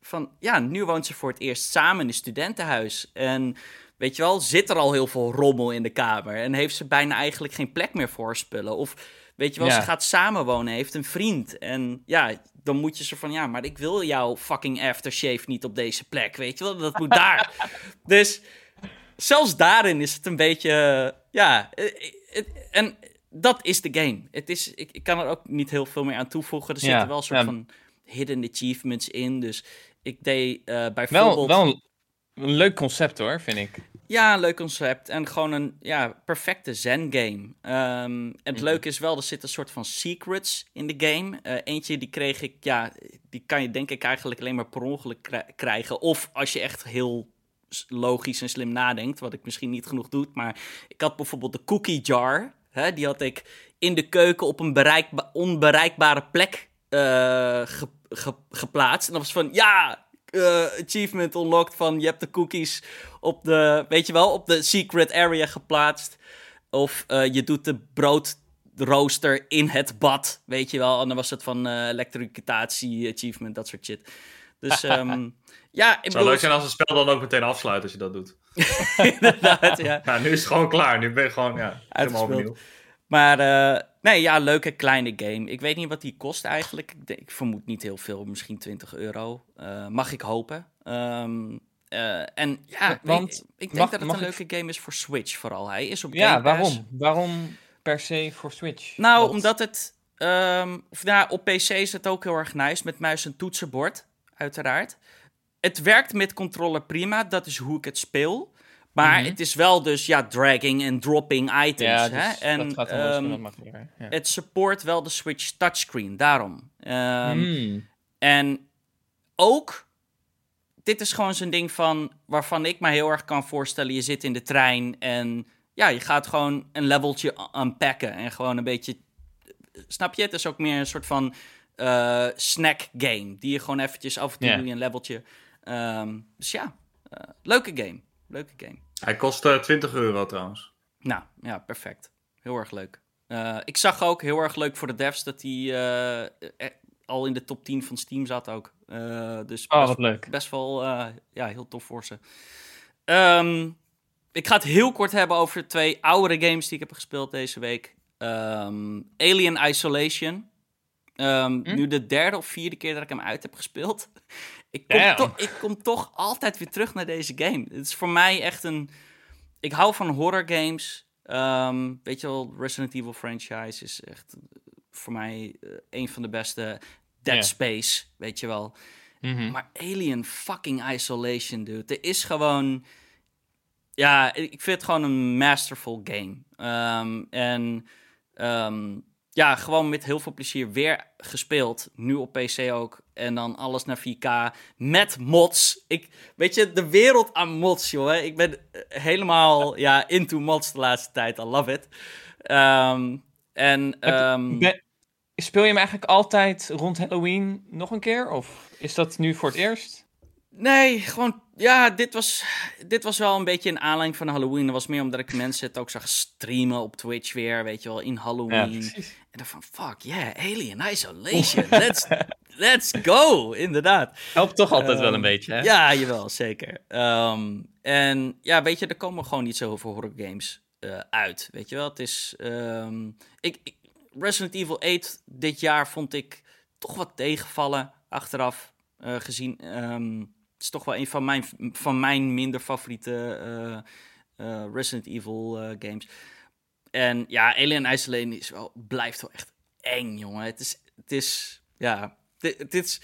van ja, nu woont ze voor het eerst samen in een studentenhuis. En weet je wel, zit er al heel veel rommel in de kamer en heeft ze bijna eigenlijk geen plek meer voor spullen. Of weet je wel, Ja. ze gaat samenwonen, heeft een vriend. En ja, dan moet je ze van, ja, maar ik wil jouw fucking aftershave niet op deze plek, weet je wel, dat moet daar. [LAUGHS] dus zelfs daarin is het een beetje, ja, eh, eh, en dat is de game. Het is, ik, ik kan er ook niet heel veel meer aan toevoegen. Er Ja, zitten wel een soort ja. van hidden achievements in. Dus ik deed eh bijvoorbeeld... Wel, wel een, een leuk concept hoor, vind ik. Ja, een leuk concept. En gewoon een ja, perfecte zen-game. Ehm, en het Mhm. leuke is wel, er zitten een soort van secrets in de game. Eh, eentje die kreeg ik, ja, die kan je denk ik eigenlijk alleen maar per ongeluk kri- krijgen. Of als je echt heel logisch en slim nadenkt, wat ik misschien niet genoeg doe. Maar ik had bijvoorbeeld de cookie jar. Hè, die had ik in de keuken op een bereikba- onbereikbare plek eh, ge- ge- geplaatst. En dat was van, ja, eh, achievement unlocked van je hebt de cookies op de, weet je wel, op de secret area geplaatst. Of eh, je doet de broodrooster in het bad, weet je wel. En dan was het van eh elektricitatie, achievement, dat soort shit. Dus [LAUGHS] ehm, ja, ik Het zou bedoel, leuk zijn als het spel dan ook meteen afsluit als je dat doet. [LAUGHS] [LAUGHS] inderdaad, ja. Nou, nu is het gewoon klaar. Nu ben je gewoon, ja, helemaal opnieuw. Maar eh, nee, ja, leuke kleine game. Ik weet niet wat die kost eigenlijk. Ik, denk, ik vermoed niet heel veel, misschien 20 euro. Eh, mag ik hopen. Ehm, eh, en ja, Want- ik denk mag- dat het een ik- leuke game is voor Switch vooral. Hij is op Ja, Pass. waarom? Waarom per se voor Switch? Nou, Wat- omdat het... ehm, of, nou, op PC is het ook heel erg nice, met muis en toetsenbord, uiteraard. Het werkt met controller prima, dat is hoe ik het speel. Maar Mhm. het is wel dus, ja, dragging en dropping items. Ja, hè? dus En dat gaat makkelijker. Ja. het support wel de Switch touchscreen, daarom. Ehm, Hmm. En ook, dit is gewoon zo'n ding van, waarvan ik me heel erg kan voorstellen, je zit in de trein en ja, je gaat gewoon een leveltje unpacken en gewoon een beetje, snap je? Het is ook meer een soort van eh, snack game, die je gewoon eventjes af en toe doe je een leveltje. Ehm, dus ja, eh, leuke game, leuke game. Hij kost eh, 20 euro trouwens. Nou, ja, perfect. Heel erg leuk. Eh, ik zag ook heel erg leuk voor de devs dat hij eh, al in de top 10 van Steam zat ook. Eh, dus Oh, best, wat leuk. best wel eh, ja, heel tof voor ze. Ehm, ik ga het heel kort hebben over twee oudere games die ik heb gespeeld deze week. Ehm, Alien Isolation. Ehm, Hm? Nu de derde of vierde keer dat ik hem uit heb gespeeld. [LAUGHS] Ik kom, toch- ik kom toch altijd weer terug naar deze game. Het is voor mij echt een... Ik hou van horror games. Ehm, weet je wel, Resident Evil franchise is echt eh, voor mij eh, een van de beste. Dead. Space, weet je wel. Mhm. Maar Alien fucking Isolation, dude. Er is gewoon... Ja, ik vind het gewoon een masterful game. Ehm, en ehm, ja, gewoon met heel veel plezier weer gespeeld. Nu op PC ook. En dan alles naar 4K met mods. Ik, weet je, de wereld aan mods, joh. hè. Ik ben eh, helemaal ja, into mods de laatste tijd. I love it. Ehm, en ehm, speel je hem eigenlijk altijd rond Halloween nog een keer? Of is dat nu voor het eerst? Nee, gewoon, ja, dit was, dit was wel een beetje een aanleiding van Halloween. Dat was meer omdat ik mensen het ook zag streamen op Twitch weer, weet je wel, in Halloween. en dan van, fuck, yeah, Alien Isolation, let's, let's go, inderdaad. Helpt toch altijd wel Ehm, een beetje, hè? Ja, jawel, zeker. Ehm, en ja, weet je, er komen gewoon niet zoveel horror games eh, uit, weet je wel. Het is, ehm, ik, ik- Resident Evil 8 dit jaar vond ik toch wat tegenvallen, achteraf eh, gezien. Het is toch wel een van mijn, van mijn minder favoriete eh, eh, Resident Evil eh, games. En ja, Alien Isolation is wel, blijft wel echt eng, jongen. Het is, het is ja, dit, het is,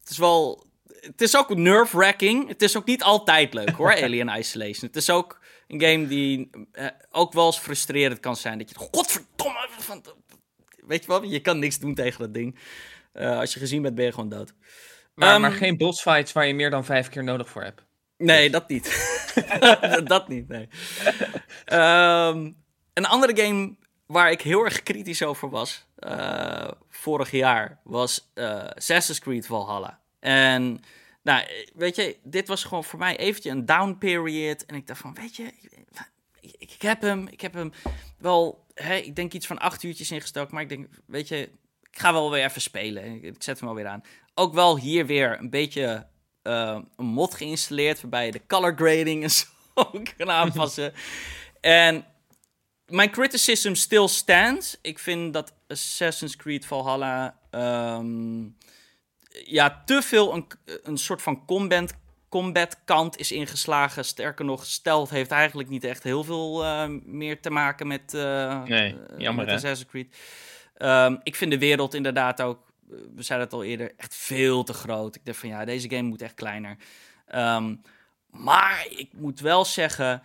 het is wel, het is ook nerve-wracking. Het is ook niet altijd leuk, hoor, [LAUGHS] Alien Isolation. Het is ook een game die eh, ook wel eens frustrerend kan zijn. Dat je, godverdomme, van, weet je wel, je kan niks doen tegen dat ding. Als je gezien bent, ben je gewoon dood. Maar, Ehm, maar geen bossfights waar je meer dan vijf keer nodig voor hebt. Nee, dat niet. [LAUGHS] [LAUGHS] dat niet, nee. Ehm, een andere game waar ik heel erg kritisch over was, eh, vorig jaar, was eh, Assassin's Creed Valhalla. En, nou, weet je, dit was gewoon voor mij eventjes een down period. En ik dacht van, weet je, ik, ik heb hem, ik heb hem wel, hè, ik denk iets van acht uurtjes ingestoken. Maar ik denk, weet je, ik ga wel weer even spelen. Ik, zet hem wel weer aan. Ook wel hier weer een beetje eh, een mod geïnstalleerd waarbij je de color grading en [LAUGHS] zo kan aanpassen. en mijn criticism still stands. Ik vind dat Assassin's Creed Valhalla ehm, ja, te veel een, een soort van combat, combat kant is ingeslagen. Sterker nog, stealth heeft eigenlijk niet echt heel veel eh, meer te maken met, eh, Nee, jammer, met? Assassin's Creed. Ehm, ik vind de wereld inderdaad ook, we zeiden het al eerder, echt veel te groot. Ik dacht van ja, deze game moet echt kleiner. Ehm, maar ik moet wel zeggen,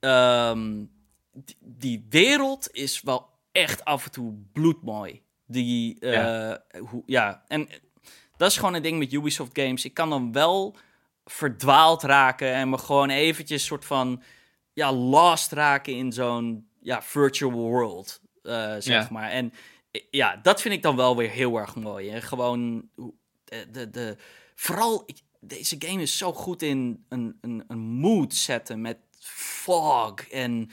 ehm, die, die wereld is wel echt af en toe bloedmooi. Die, eh, Ja. Hoe, ja, en dat is gewoon een ding met Ubisoft games. Ik kan dan wel verdwaald raken en me gewoon eventjes soort van ja, lost raken in zo'n ja, virtual world, eh, zeg Ja. maar. En ja, dat vind ik dan wel weer heel erg mooi. En gewoon de, de, de vooral deze game is zo goed in een, een, een mood zetten met fog en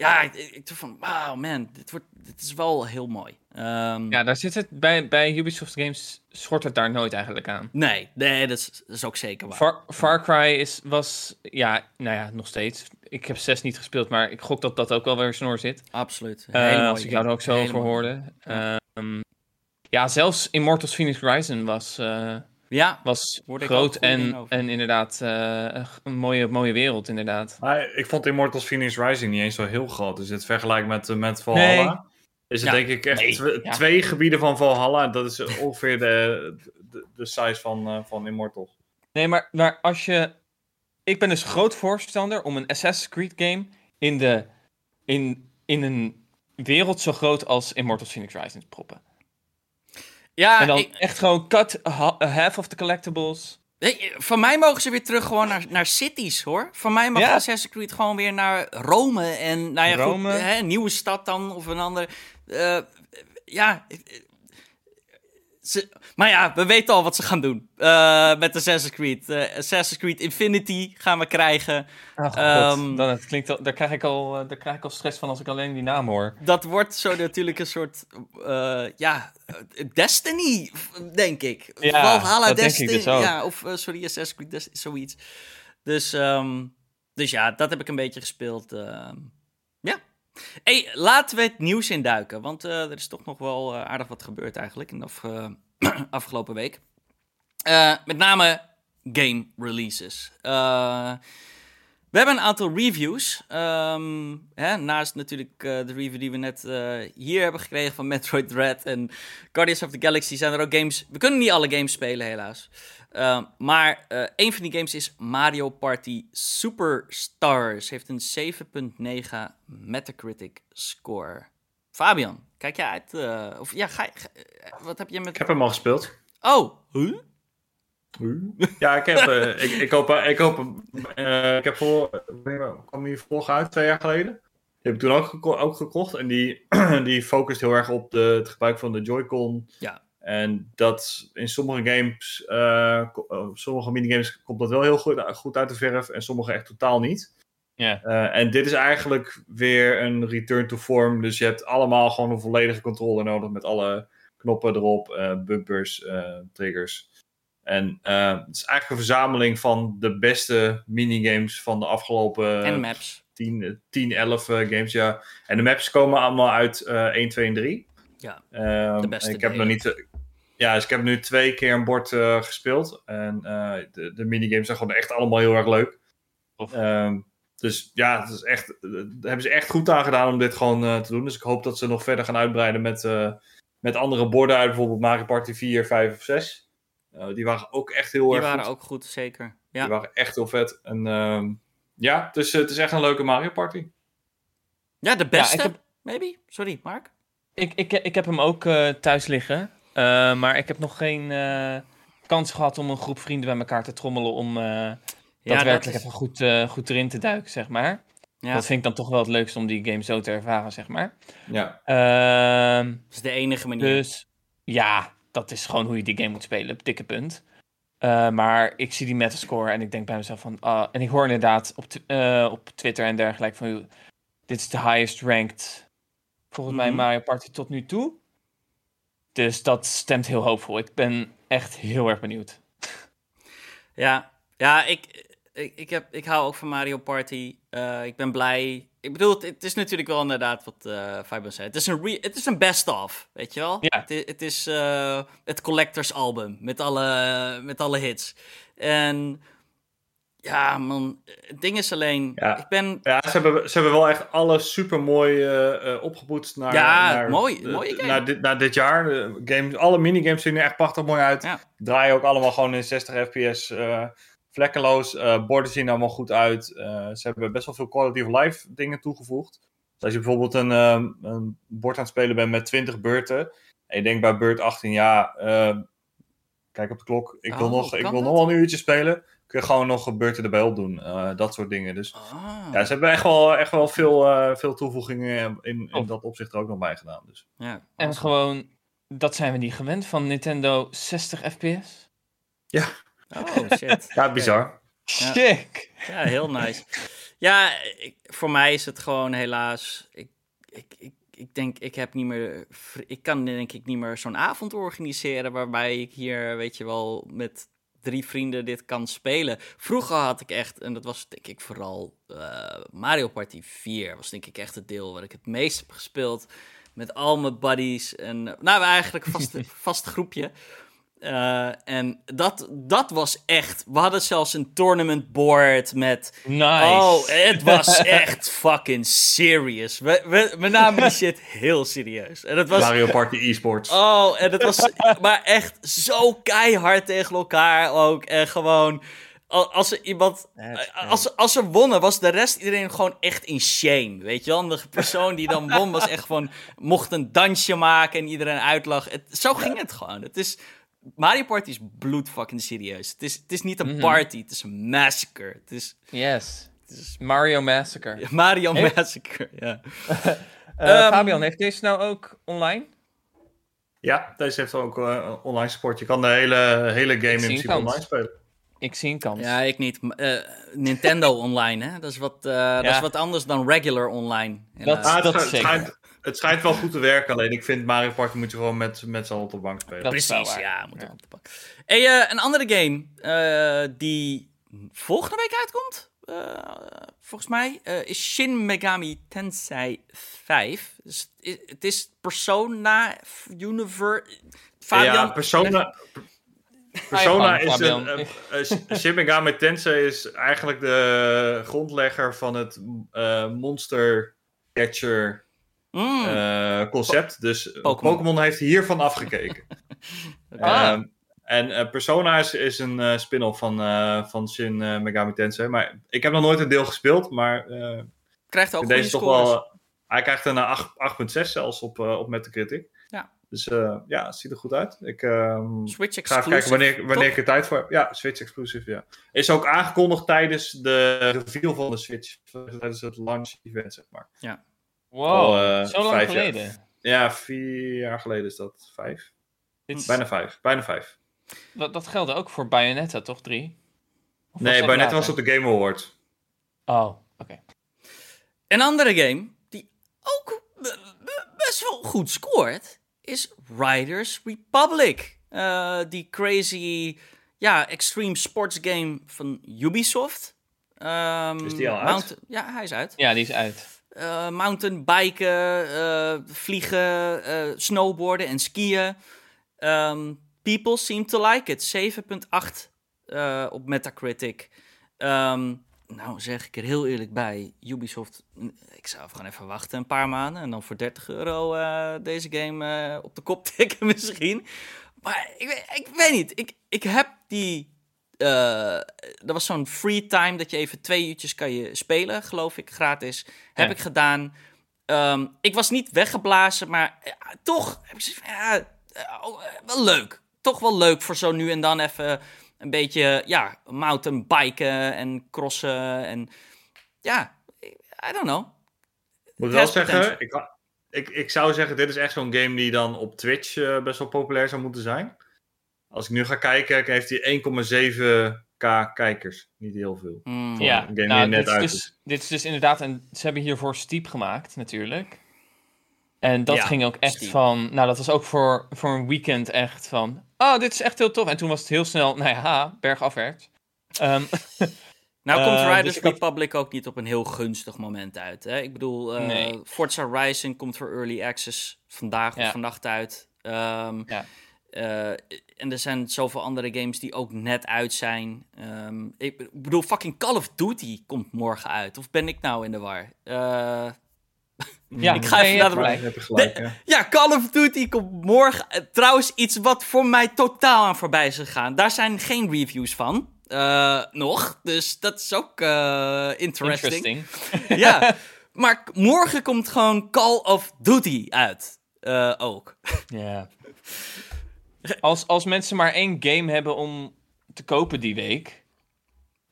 ja, ik, ik dacht van wow man, dit wordt dit is wel heel mooi. Ehm, Ja, daar zit het bij, bij Ubisoft Games schort het daar nooit eigenlijk aan. Nee, nee, dat is, dat is ook zeker waar. Far, Far Cry is, was, ja, nou ja, nog steeds. Ik heb 6 niet gespeeld, maar ik gok dat dat ook wel weer snor zit. Absoluut. Eh, als ik jou er ook zo over hoorde. Ehm, ja, zelfs Immortals Phoenix Rising was, eh, Ja, was groot en, en inderdaad eh, een mooie, mooie wereld, inderdaad. Maar ik vond Immortals Phoenix Rising niet eens zo heel groot. Dus het vergelijk met, eh, met Valhalla. Is het Ja. denk ik echt Nee, tw- ja. twee gebieden van Valhalla. En dat is ongeveer de, de, de size van, eh, van Immortals. Nee, maar, maar als je... Ik ben dus groot voorstander om een Assassin's Creed game in, de, in, in een wereld zo groot als Immortals Phoenix Rising te proppen. Ja, en dan ik- echt gewoon cut ha- half of the collectibles. Nee, van mij mogen ze weer terug gewoon naar, naar cities, hoor. Van mij mag Ja. Assassin's Creed gewoon weer naar Rome. En nou ja, Rome. goed, hè, een nieuwe stad dan, of een andere. eh, ja, ze, maar ja, we weten al wat ze gaan doen eh, met Assassin's Creed. Eh, Assassin's Creed Infinity gaan we krijgen. Ach, Ehm, dan, het klinkt, al- daar, krijg ik al, eh, daar krijg ik al stress van als ik alleen die naam hoor. Dat wordt zo natuurlijk een soort, ja, Destiny, denk ik. Ja, Valhalla Destiny, dus ook. ja, of sorry, Assassin's Creed Destiny, zoiets. Dus, ehm, dus ja, dat heb ik een beetje gespeeld. Hey, laten we het nieuws induiken, want eh, er is toch nog wel eh, aardig wat gebeurd eigenlijk in de eh, [CLEARS THROAT] afgelopen week. Met name game releases. We hebben een aantal reviews. Ehm, hè, naast natuurlijk de review die we net hier hebben gekregen van [LAUGHS] Metroid Dread en Guardians of the Galaxy zijn er ook games. We kunnen niet alle games spelen, helaas. Ehm, maar eh, een van die games is Mario Party Superstars. Heeft een 7,9 Metacritic score. Fabian, kijk jij uit? eh, of ja, ga, eh, wat heb je met. Ik heb hem al gespeeld. Oh, huh? Ja, ik heb, [LAUGHS] ik, ik hoop, ik hoop, eh, ik heb voor, kwam die vorige uit, twee jaar geleden. Die heb ik toen ook, geko- ook gekocht en die, [CLEARS THROAT] die focust heel erg op de, het gebruik van de Joy-Con. Ja. En dat in sommige games, eh, eh, sommige minigames komt dat wel heel goed, goed uit de verf en sommige echt totaal niet. Ja. Eh, en dit is eigenlijk weer een return to form. Dus je hebt allemaal gewoon een volledige controle nodig met alle knoppen erop, bumpers, triggers. En het is eigenlijk een verzameling van de beste minigames van de afgelopen en maps. 10, 10 11 eh, games. Ja. En de maps komen allemaal uit eh 1, 2 en 3. Ja, Ehm, de beste ik heb nog niet. Ja, dus ik heb nu twee keer een bord eh, gespeeld. En eh, de, de minigames zijn gewoon echt allemaal heel erg leuk. Ehm, dus ja, het is echt, eh, daar hebben ze echt goed aan gedaan om dit gewoon eh, te doen. Dus ik hoop dat ze nog verder gaan uitbreiden met, eh, met andere borden uit. Bijvoorbeeld Mario Party 4, 5 of 6. Eh, die waren ook echt heel Die erg waren goed. ook goed, zeker. Ja. Die waren echt heel vet. En ehm, ja, dus het is echt een leuke Mario Party. Ja, de beste, ik heb- maybe? Sorry, Mark? Ik, ik, ik heb hem ook eh, thuis liggen. Eh, maar ik heb nog geen eh, kans gehad om een groep vrienden bij elkaar te trommelen om eh daadwerkelijk is- even goed, eh, goed erin te duiken, zeg maar. Ja, Dat vind ik dan toch wel het leukste om die game zo te ervaren, zeg maar. Ja, Ehm, dat is de enige manier. dus ja, dat is gewoon hoe je die game moet spelen, dikke punt. Eh, maar ik zie die metascore en ik denk bij mezelf van... ah, en ik hoor inderdaad op, eh, op Twitter en dergelijke van... dit is de highest ranked, volgens mij Mhm. Mario Party tot nu toe. Dus dat stemt heel hoopvol. Ik ben echt heel erg benieuwd. [LAUGHS] Ja, ja ik, ik, ik, heb, ik hou ook van Mario Party. Eh, ik ben blij. Ik bedoel, het, het is natuurlijk wel inderdaad wat eh Fabian zei. Het is een, re- het is een best-of, weet je wel? Ja. Het is eh, het collectors album met alle, met alle hits. En ja, man, het ding is alleen... Ja. Ik ben... Ja, ze hebben, ze hebben wel echt alles super mooi eh opgepoetst naar, Ja, naar, mooi, mooie game. naar, dit, naar dit jaar. De games, alle minigames zien er echt prachtig mooi uit. Ja. Draaien ook allemaal gewoon in 60 fps eh, vlekkeloos. Eh borden zien er allemaal goed uit. Eh, ze hebben best wel veel quality of life dingen toegevoegd. Dus als je bijvoorbeeld een, ehm, een bord aan het spelen bent met 20 beurten. En je denkt bij beurt 18, ja, eh, kijk op de klok. Ik wil, Oh, nog, ik wil dat? nog wel een uurtje spelen. Kun je gewoon nog een beurten erbij opdoen. Eh, dat soort dingen. Dus Ah, ja, ze hebben echt wel, echt wel veel, eh, veel toevoegingen in, in Tof. dat opzicht er ook nog bij gedaan. Dus. ja, En gewoon, dat zijn we niet gewend van Nintendo 60 fps. Oh, shit. [LAUGHS] Ja, bizar. Ja. Sick! Ja, heel nice. Ja, ik, voor mij is het gewoon helaas. Ik, ik, ik, ik denk, ik heb niet meer. Ik kan denk ik niet meer zo'n avond organiseren. waarbij ik hier, weet je wel, met drie vrienden dit kan spelen. Vroeger had ik echt, en dat was denk ik vooral eh, Mario Party 4. was denk ik echt het deel waar ik het meest heb gespeeld. Met al mijn buddies. En, nou, eigenlijk een vast, vast groepje. Eh, en dat, dat was echt. We hadden zelfs een tournament board met. Nice! Oh, het was [LAUGHS] echt fucking serious. We, we, we namen die shit heel serieus. En het was. Mario Party eSports. Oh, en het was [LAUGHS] maar echt zo keihard tegen elkaar ook. En gewoon. al- als er iemand. eh, Als, als ze wonnen, was de rest iedereen gewoon echt in shame. Weet je wel? De persoon die dan won, was echt gewoon. mocht een dansje maken en iedereen uitlachen. Het, zo ging het gewoon. Het is. Mario Party is bloed fucking serieus. Het is, het is niet een Mhm. party, het is een massacre. Het is Yes. het is Mario Massacre. Mario Hey. Massacre, ja. [LAUGHS] Eh, Ehm, Fabian, heeft deze nou ook online? Ja, deze heeft ook eh, online support. Je kan de hele, hele game in principe online spelen. Ik zie een kans. Ja, ik niet. Eh, Nintendo [LAUGHS] online, hè? Dat is, wat, eh, dat is wat anders dan regular online. Dat- Ah, is schijnt, het, schijnt, wel goed te werken, alleen ik vind Mario Party moet je gewoon met, met z'n allen op de bank spelen. Dat Precies, ja. Moet Ja. op de pak. Hey, eh, een andere game eh, die volgende week uitkomt, eh, volgens mij, eh, is Shin Megami Tensei 5. Dus het is- het is Persona Universe... Fabian, ja, Persona, Persona is een... Uh, Shin Megami Tensei is eigenlijk de grondlegger van het eh, Monster Catcher Mm, eh, concept. Dus eh, Pokémon. Heeft hiervan afgekeken. [LAUGHS] Ah. Ehm, en eh, Persona is, is een spin-off van, van Shin Megami Tensei. Maar ik heb nog nooit een deel gespeeld, maar krijgt ook deze toch wel... hij krijgt een eh, 8 8.6 zelfs op, op Metacritic. Ja. Dus ja, het ziet er goed uit. Ik ehm, Switch ga even kijken wanneer, wanneer ik er tijd voor heb. Ja, Switch exclusive, ja. Is ook aangekondigd tijdens de reveal van de Switch. Tijdens het launch event, zeg maar. Wow, Al, eh, zo lang vijf jaar. geleden. Ja, vier jaar geleden is dat. Vijf? Is- Bijna vijf. Bijna vijf. dat, dat geldde ook voor Bayonetta, toch? Drie? Of Nee, later? was op de Game Award. Oh, oké. Een andere game die ook best wel goed scoort, is Riders Republic. Eh, die crazy, ja, extreme sports game van Ubisoft. Ehm, Is die al uit? Ja, hij is uit. Ja, die is uit. Eh, mountainbiken, eh, vliegen, eh, snowboarden en skiën. Ehm, people seem to like it. 7.8 eh, op Metacritic. Ehm, nou, zeg ik er heel eerlijk bij. Ubisoft, mm, ik zou gewoon even wachten een paar maanden. En dan voor 30 euro deze game op de kop [LAUGHS] tikken misschien. Maar ik, ik weet niet. Ik, ik heb die... eh er was zo'n free time dat je even twee uurtjes kan je spelen, geloof ik, gratis. Heb ik gedaan. Ehm, ik was niet weggeblazen, maar ja, toch heb ik ja, eh, oh, eh, wel leuk. Toch wel leuk voor zo nu en dan even een beetje, ja, mountainbiken en crossen en ja, I don't know. Moet Het wel zeggen, ik, ik, ik zou zeggen, dit is echt zo'n game die dan op Twitch eh, best wel populair zou moeten zijn. Als ik nu ga kijken, heeft hij 1,7k kijkers. Niet heel veel. Hmm. Ja, een game nou, net dit, uit is dus, dit is dus inderdaad een... Ze hebben hiervoor Steep gemaakt, natuurlijk. En dat Ja, ging ook echt Steep. van... Nou, dat was ook voor, voor een weekend echt van... Oh, dit is echt heel tof. En toen was het heel snel, nou ja, bergafwaarts. Ehm, [LAUGHS] Nou komt Eh, Riders dus had- Republic ook niet op een heel gunstig moment uit. Hè? Ik bedoel, eh, Nee. Forza Horizon komt voor Early Access vandaag of vannacht uit. Ehm, Ja. Eh, en er zijn zoveel andere games die ook net uit zijn. Ehm, ik bedoel, fucking Call of Duty komt morgen uit. Of ben ik nou in de war? Eh, [LAUGHS] ja, Ik ga even je naar de- gelijk. ja. Call of Duty komt morgen. Eh, Trouwens, iets wat voor mij totaal aan voorbij is gegaan. Daar zijn geen reviews van. eh, nog. Dus dat is ook interesting. Interesting. Ja, [LAUGHS] maar morgen komt gewoon Call of Duty uit. Eh, ook. Ja. Als, als mensen maar één game hebben om te kopen die week,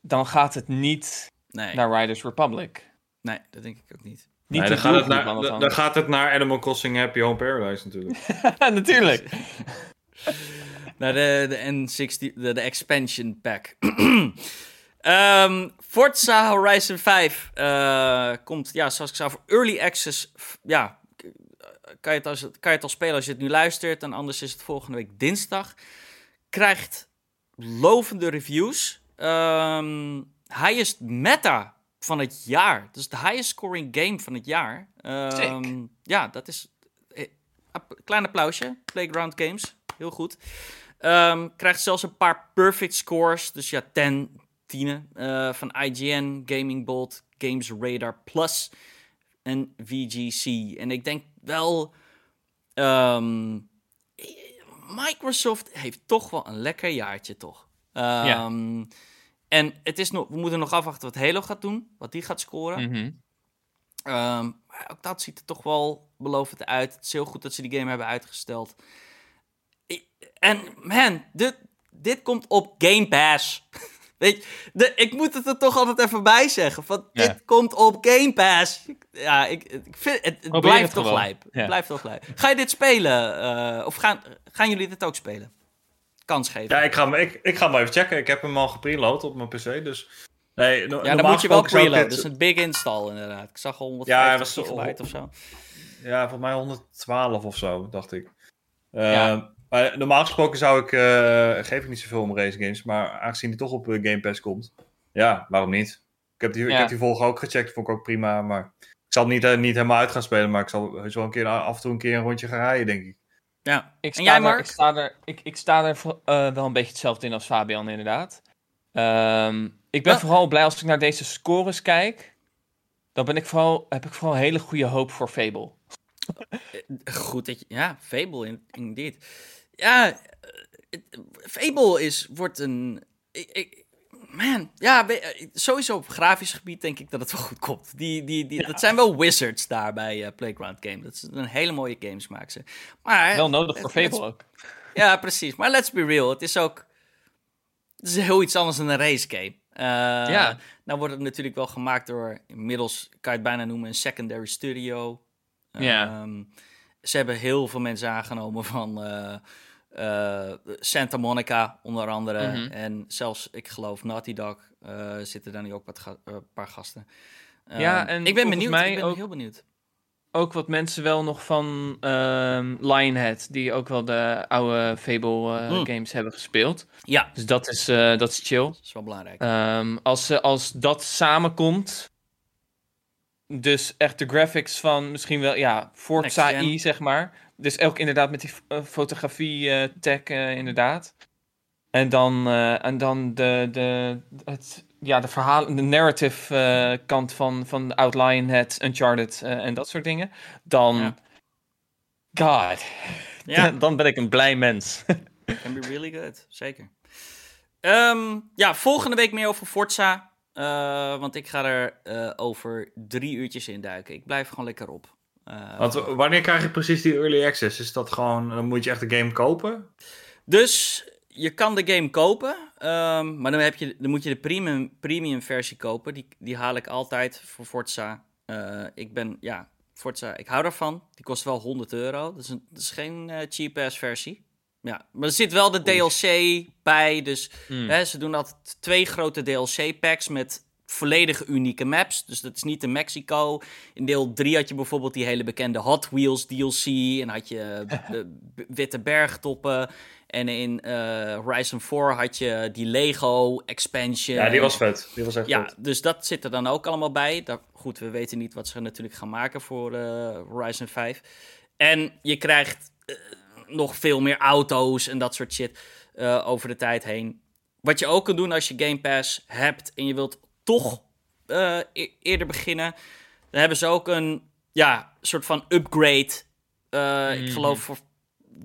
dan gaat het niet Nee, naar Riders Republic. nee, dat denk ik ook niet. Niet Nee, dan, gaat het naar, dan, gaat het naar Animal Crossing Happy Home Paradise natuurlijk. [LAUGHS] [LAUGHS] Natuurlijk. [LAUGHS] Naar de, de N60, de, de expansion pack. [CLEARS THROAT] Ehm, Forza Horizon 5 eh, komt, ja, zoals ik zei, voor early access. Ja, kan je, het als, kan je het al spelen als je het nu luistert. En anders is het volgende week dinsdag. Krijgt lovende reviews. Ehm highest meta van het jaar. Dus de highest scoring game van het jaar. Ehm, ja, dat is... eh, Klein applausje. Playground Games. Heel goed. Ehm, krijgt zelfs een paar perfect scores. Dus ja, 10, 10 eh, van IGN, Gaming Bolt, Games Radar Plus en VGC. En ik denk wel. ehm, Microsoft heeft toch wel een lekker jaartje, toch? Ehm, En het is nog, we moeten nog afwachten wat Halo gaat doen, wat die gaat scoren. Mhm. Ehm, maar ook dat ziet er toch wel belovend uit. Het is heel goed dat ze die game hebben uitgesteld. En man, dit, dit komt op Game Pass. [LAUGHS] Weet je, de, ik moet het er toch altijd even bij zeggen. Van, Ja. Dit komt op Game Pass. Ja, ik, ik vind het, blijft het toch lijp. Het Ja. blijft toch lijp. Ga je dit spelen? eh, of gaan, gaan jullie dit ook spelen? Kans geven. Ja, ik ga, hem- ik, ik ga hem even checken. Ik heb hem al gepreload op mijn PC, dus... Nee, no- Ja, dan moet je wel preloaden. dit- Dat is een big install inderdaad. Ik zag al Ja, 150 hij was zo- gigabyte of zo. Ja, volgens mij 112 of zo, dacht ik. Eh, Ja. Maar normaal gesproken zou ik, eh, geef ik niet zoveel om race games, maar aangezien die toch op eh, Game Pass komt, ja, waarom niet? Ik heb die, ik Ja. heb die volgende ook gecheckt, vond ik ook prima, maar ik zal het niet, eh, niet helemaal uit gaan spelen, maar ik zal wel een keer af en toe een keer een rondje gaan rijden, denk ik. Ja. Ik En sta, jij, er, Mark? ik sta er, ik, ik sta er eh, wel een beetje hetzelfde in als Fabian, inderdaad. Ehm, ik ben vooral blij als ik naar deze scores kijk. Dan ben ik vooral, heb ik vooral een hele goede hoop voor Fable. Goed dat je... Ja, Fable, in- indeed. Ja, eh, Fable is, wordt een... Ik, ik- man, ja, eh, sowieso op grafisch gebied denk ik dat het wel goed komt. Die, die, die, Dat zijn wel wizards daar bij eh, Playground Game. Dat is een hele mooie games maken ze. Maar, Wel nodig voor Fable ook. Ja, precies. Maar let's be real. Het is ook... Het is heel iets anders dan een race game. Ja. Nou wordt het natuurlijk wel gemaakt door... Inmiddels kan je het bijna noemen een secondary studio. Ja. Ehm, ze hebben heel veel mensen aangenomen van eh, Santa Monica, onder andere. Mhm. En zelfs, ik geloof, Naughty Dog eh, zitten daar nu ook wat ga- eh, een paar gasten. Ja, Ehm, en ik ben benieuwd. mij ik ben ook- heel benieuwd. Ook wat mensen wel nog van ehm, Lionhead, die ook wel de oude Fable Mm. games hebben gespeeld. Ja, Dus dat is, dat is chill. dat is wel belangrijk. Ehm, als, ze- als dat samenkomt, dus echt de graphics van misschien wel, ja, Forza. I, zeg maar. Dus ook inderdaad met die eh, fotografie-tag, inderdaad. En dan, eh, en dan de, de, het, ja, de verhalen, de narrative eh, kant van, van Outline, het Uncharted eh, en dat soort dingen. Dan, Ja. god, [LAUGHS] ja. dan ben ik een blij mens. [LAUGHS] Can be really good, zeker. Ehm, ja, volgende week meer over Forza. eh, want ik ga er eh, over drie uurtjes in duiken. Ik blijf gewoon lekker op. Eh, Want wanneer krijg je precies die early access? Is dat gewoon, dan moet je echt de game kopen? Dus je kan de game kopen, ehm, maar dan, heb je, dan moet je de premium, premium versie kopen. Die, die haal ik altijd voor Forza. Eh, ik ben, ja, Forza, ik hou daarvan. Die kost wel 100 euro. Dat is, een, dat is geen eh, cheap-ass versie. Ja, maar er zit wel de DLC bij, dus Hmm. Hè, ze doen altijd twee grote DLC-packs met volledig unieke maps. Dus dat is niet in Mexico. In deel 3 had je bijvoorbeeld die hele bekende Hot Wheels DLC. En had je [LAUGHS] de witte bergtoppen. En in eh, Horizon 4 had je die Lego expansion. Ja, die was vet. Die was echt Ja, vet. dus dat zit er dan ook allemaal bij. Daar, goed, we weten niet wat ze natuurlijk gaan maken voor eh, Horizon 5. En je krijgt eh, nog veel meer auto's en dat soort shit over de tijd heen. Wat je ook kan doen als je Game Pass hebt en je wilt toch eh, e- eerder beginnen, dan hebben ze ook een ja, soort van upgrade. Eh, Ik Mhm. geloof voor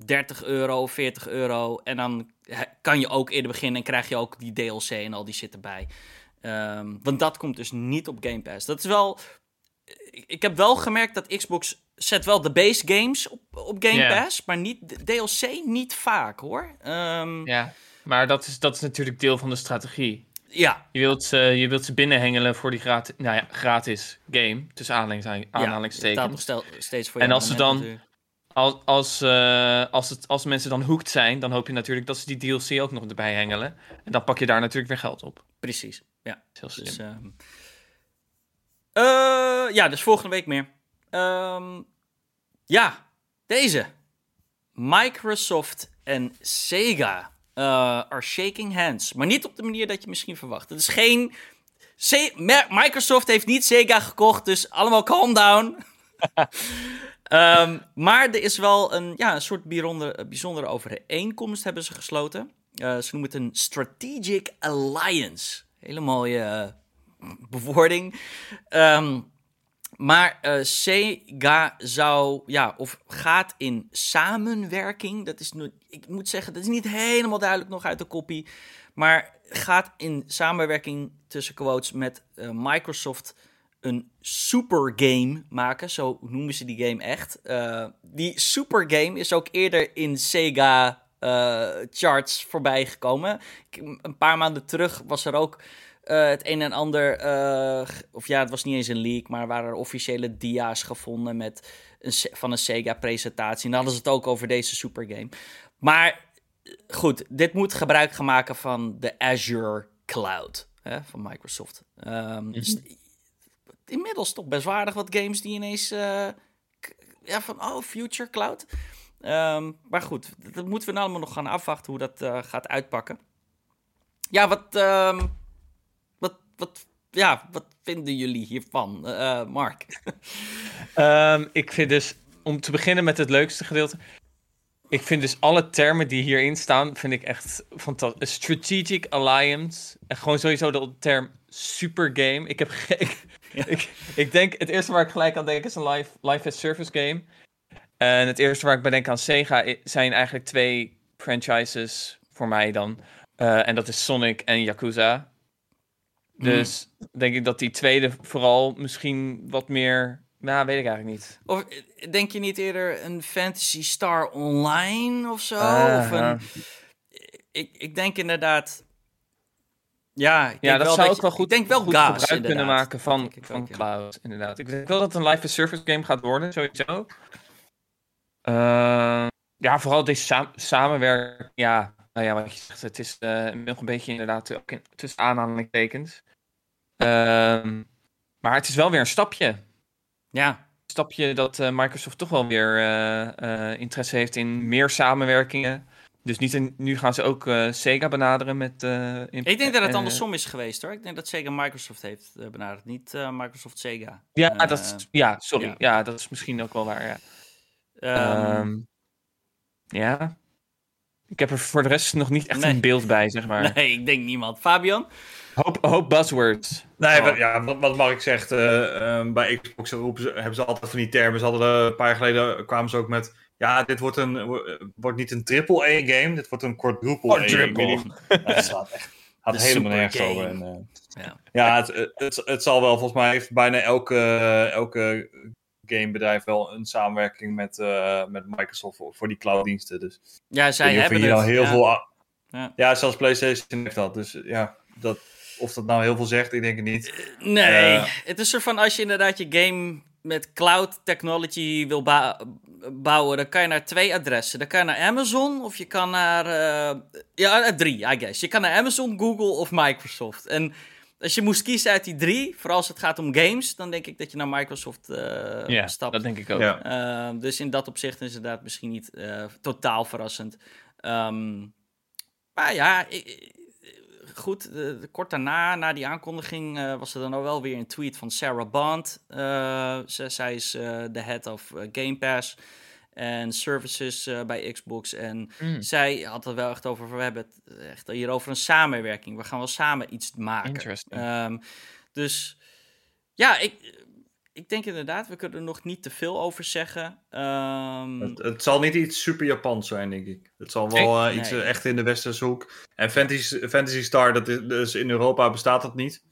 30 euro, 40 euro. En dan kan je ook eerder beginnen en krijg je ook die DLC en al die shit erbij. Ehm, want dat komt dus niet op Game Pass. Dat is wel. Ik, heb wel gemerkt dat Xbox zet wel de base games op, op Game. Pass, maar niet DLC niet vaak hoor. Ehm, Ja, maar dat is, dat is natuurlijk deel van de strategie. Ja, Je wilt ze, je wilt ze binnenhengelen voor die gratis, nou ja, gratis game, tussen aanhalings- ja, aanhalingstekens. staat nog steeds voor En je als ze dan- natuurlijk. Als, als, eh, als, het, als mensen dan hooked zijn, dan hoop je natuurlijk dat ze die DLC ook nog erbij hengelen. En dan pak je daar natuurlijk weer geld op. Precies, ja. Dat heel slim. Dus, ehm, eh, ja, dus volgende week meer. Ehm, ja, deze. Microsoft en Sega eh, are shaking hands. Maar niet op de manier dat je misschien verwacht. Het is geen... Microsoft heeft niet Sega gekocht, dus allemaal calm down. [LAUGHS] Ehm, maar er is wel een, ja, een soort bijzondere, bijzondere overeenkomst hebben ze gesloten. Eh, ze noemen het een Strategic Alliance. Hele mooie eh, bewoording. Ehm, Maar eh, Sega zou, ja, of gaat in samenwerking. Dat is ik moet zeggen, dat is niet helemaal duidelijk nog uit de kopie. Maar gaat in samenwerking tussen quotes met eh, Microsoft een super game maken. Zo noemen ze die game echt. Uh, die super game is ook eerder in Sega charts voorbij gekomen. Een paar maanden terug was er ook uh, het een en ander. of ja, het was niet eens een leak, maar waren er officiële dia's gevonden met een, van een Sega-presentatie. En dan hadden ze het ook over deze super game. Maar goed, dit moet gebruik gaan maken van de Azure Cloud hè, van Microsoft. Um, dus inmiddels toch best waardig wat games die ineens. Uh, ja, van oh, Future Cloud. Um, maar goed, dat moeten we nou allemaal nog gaan afwachten hoe dat gaat uitpakken. Ja, wat, um, wat, ja, wat vinden jullie hiervan, uh, Mark? um, [LAUGHS] ik vind dus, om te beginnen met het leukste gedeelte. Ik vind dus alle termen die hierin staan, vind ik echt fantastisch. Strategic Alliance. En gewoon sowieso de term supergame. Ik heb [LAUGHS] ik, ik, ik, denk, het eerste waar ik gelijk aan denk is een live, live as service game. En het eerste waar ik bij denk aan Sega zijn eigenlijk twee franchises voor mij dan. Uh, en dat is Sonic en Yakuza. Dus mm. denk ik dat die tweede vooral misschien wat meer. Nou, weet ik eigenlijk niet. Of denk je niet eerder een Fantasy Star Online of zo? Uh, of een... ik, ik denk inderdaad ja, ik ja dat zou dat ook wel goed, denk wel goed gaas, gebruik inderdaad. kunnen maken van, ik van ook, ja. cloud, inderdaad. Ik denk wel dat het een live service game gaat worden, sowieso. Uh, ja, vooral deze sa samenwerking. Ja, nou ja, wat je zegt, het is uh, nog een beetje inderdaad ook in, tussen aanhalingstekens. Uh, maar het is wel weer een stapje. Ja. Een stapje dat uh, Microsoft toch wel weer interesse heeft in meer samenwerkingen. Dus niet in, nu gaan ze ook uh, Sega benaderen met... Uh, ik denk dat het andersom is geweest hoor. Ik denk dat Sega Microsoft heeft uh, benaderd, niet Microsoft Sega. Ja, dat is, ja sorry. Ja. ja. dat is misschien ook wel waar, ja. Um, um, ja. Ik heb er voor de rest nog niet echt nee. een beeld bij, zeg maar. Nee, ik denk niemand. Fabian? Hoop, hoop buzzwords. Nee, oh. ja, wat, wat Mark zegt, um, bij Xbox roepen ze, hebben ze altijd van die termen. Ze hadden een paar jaar geleden, kwamen ze ook met ja, dit wordt, een, wordt niet een triple A game, dit wordt een quadruple A game. Het slaat echt [LAUGHS] had helemaal nergens over. En, uh, ja, ja het, het, het, zal wel, volgens mij heeft bijna elke, elke gamebedrijf wel een samenwerking met, uh, met Microsoft voor, voor die clouddiensten. Dus ja, zij hebben hier het. Nou heel ja. veel, ja. ja, zelfs PlayStation heeft dat. Dus ja, dat, of dat nou heel veel zegt, ik denk het niet. Nee, uh, het is er van als je inderdaad je game met cloud technology wil bouwen, dan kan je naar twee adressen. Dan kan je naar Amazon of je kan naar. Uh, ja, drie, I guess. Je kan naar Amazon, Google of Microsoft. En als je moest kiezen uit die drie, vooral als het gaat om games, dan denk ik dat je naar Microsoft uh, ja, stapt. dat denk ik ook. Uh, dus in dat opzicht is het inderdaad misschien niet totaal verrassend. Um, maar ja, ik, goed, de, de, kort daarna, na die aankondiging, uh, was er dan ook wel weer een tweet van Sarah Bond. Uh, ze, zij is uh, de head of Game Pass en services bij Xbox. En mm. zij had het wel echt over, we hebben het echt hier over een samenwerking. We gaan wel samen iets maken. Um, dus ja, ik, ik denk inderdaad, we kunnen er nog niet te veel over zeggen. Um... Het, het, zal niet iets super Japans zijn, denk ik. Het zal wel uh, nee, iets nee. echt in de westerse hoek. En Fantasy, Fantasy Star, dat is, dus in Europa bestaat dat niet.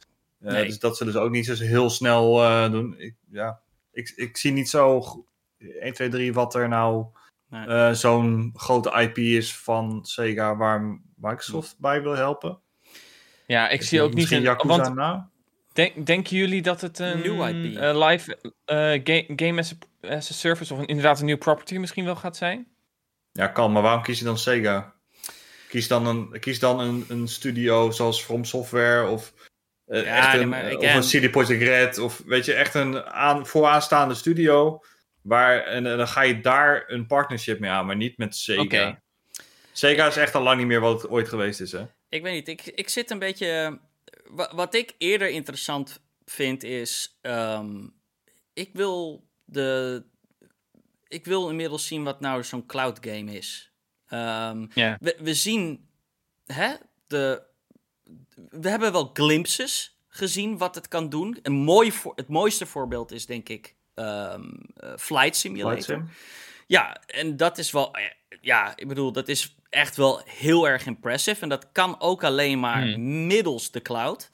Uh, nee. Dus dat zullen ze ook niet zo heel snel uh, doen. Ik, ja, ik, ik zie niet zo 1, 2, 3 wat er nou nee. zo'n grote IP is van Sega waar Microsoft bij wil helpen. Ja, ik, zie ook niet... Misschien Yakuza want... na? Denk, denken jullie dat het een nieuw IP. Uh, live uh, game, game as, a, as, a, service of een, inderdaad een nieuw property misschien wel gaat zijn? Ja, kan, maar waarom kies je dan Sega? Kies dan een, kies dan een, een studio zoals From Software of, uh, ja, echt een, nee, of een CD Projekt Red of weet je, echt een aan, vooraanstaande studio waar, en, en, dan ga je daar een partnership mee aan, maar niet met Sega. Okay. Sega is echt al lang niet meer wat het ooit geweest is, hè? Ik weet niet, ik, ik zit een beetje wat ik eerder interessant vind is, um, ik wil de, ik wil inmiddels zien wat nou zo'n cloud game is. Um, yeah. we, we, zien, hè, de, we hebben wel glimpses gezien wat het kan doen. Een mooi voor, het mooiste voorbeeld is denk ik ehm, eh, Flight Simulator. Flight Sim. Ja, en dat is wel, eh, ja, ik bedoel, dat is echt wel heel erg impressive. En dat kan ook alleen maar Hmm. middels de cloud.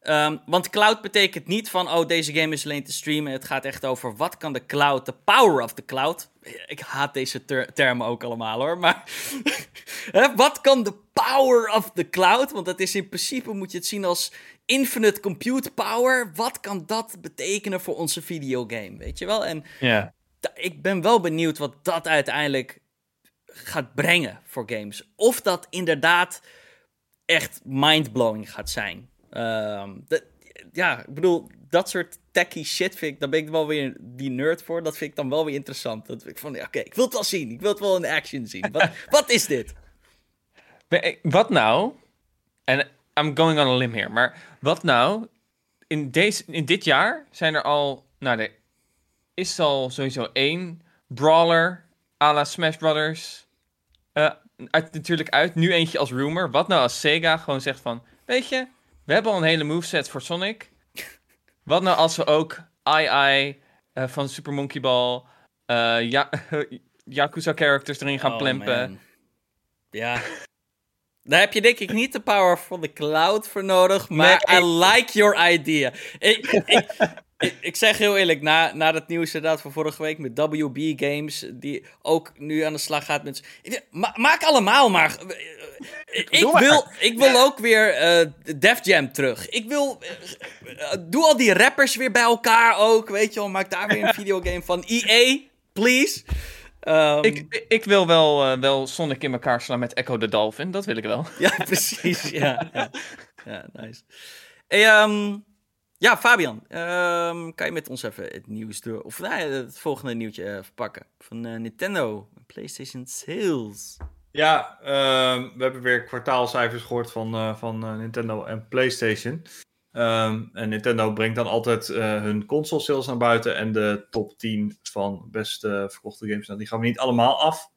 Ehm, want cloud betekent niet van, oh, deze game is alleen te streamen. Het gaat echt over wat kan de cloud, de power of the cloud. Ik haat deze ter- termen ook allemaal hoor, maar [LAUGHS] Hè, wat kan de power of the cloud? Want dat is in principe, moet je het zien als infinite compute power. Wat kan dat betekenen voor onze videogame, weet je wel? En ik ben wel benieuwd wat dat uiteindelijk gaat brengen voor games. Of dat inderdaad echt mindblowing gaat zijn. Ehm, ja, ik bedoel, dat soort techie shit vind ik, daar ben ik wel weer die nerd voor. Dat vind ik dan wel weer interessant. Dat ik van, ja, oké, ik wil het wel zien. Ik wil het wel in action zien. Wat, [LAUGHS] wat is dit? Eh, Wat nou? En I'm going on a limb here. Maar wat nou? In, deze, in dit jaar zijn er al. Nou, er is al sowieso één brawler à la Smash Brothers. eh, uit, natuurlijk uit. Nu eentje als rumor. Wat nou als Sega gewoon zegt van. Weet je, we hebben al een hele moveset voor Sonic. Wat nou als we ook II eh, van Super Monkey Ball. eh, ja, [LAUGHS] Yakuza characters erin gaan Oh, plempen. man. Ja. Daar heb je denk ik niet de power van de cloud voor nodig, maar Nee, I like your idea. Ik, ik, ik, ik zeg heel eerlijk, na, na het nieuws inderdaad van vorige week met WB Games, die ook nu aan de slag gaat met... Ma- maak allemaal maar... [LAUGHS] Ik wil, ik wil ook weer eh Def Jam terug. Ik wil... eh, doe al die rappers weer bij elkaar ook, weet je wel. Maak daar weer een [LAUGHS] videogame van. EA, please. Ehm, Ik, ik- wil wel, eh, wel Sonic in elkaar slaan met Echo the Dolphin. Dat wil ik wel. Ja, precies. Ja, ja. [LAUGHS] ja nice. Hey, ehm, ja, Fabian, ehm, kan je met ons even het nieuws door, of nou, het volgende nieuwtje eh, verpakken van eh, Nintendo, PlayStation Sales. Ja, ehm, we hebben weer kwartaalcijfers gehoord van, eh, van Nintendo en PlayStation. Ehm, en Nintendo brengt dan altijd hun console sales naar buiten en de top 10 van best verkochte games. Nou, die gaan we niet allemaal af.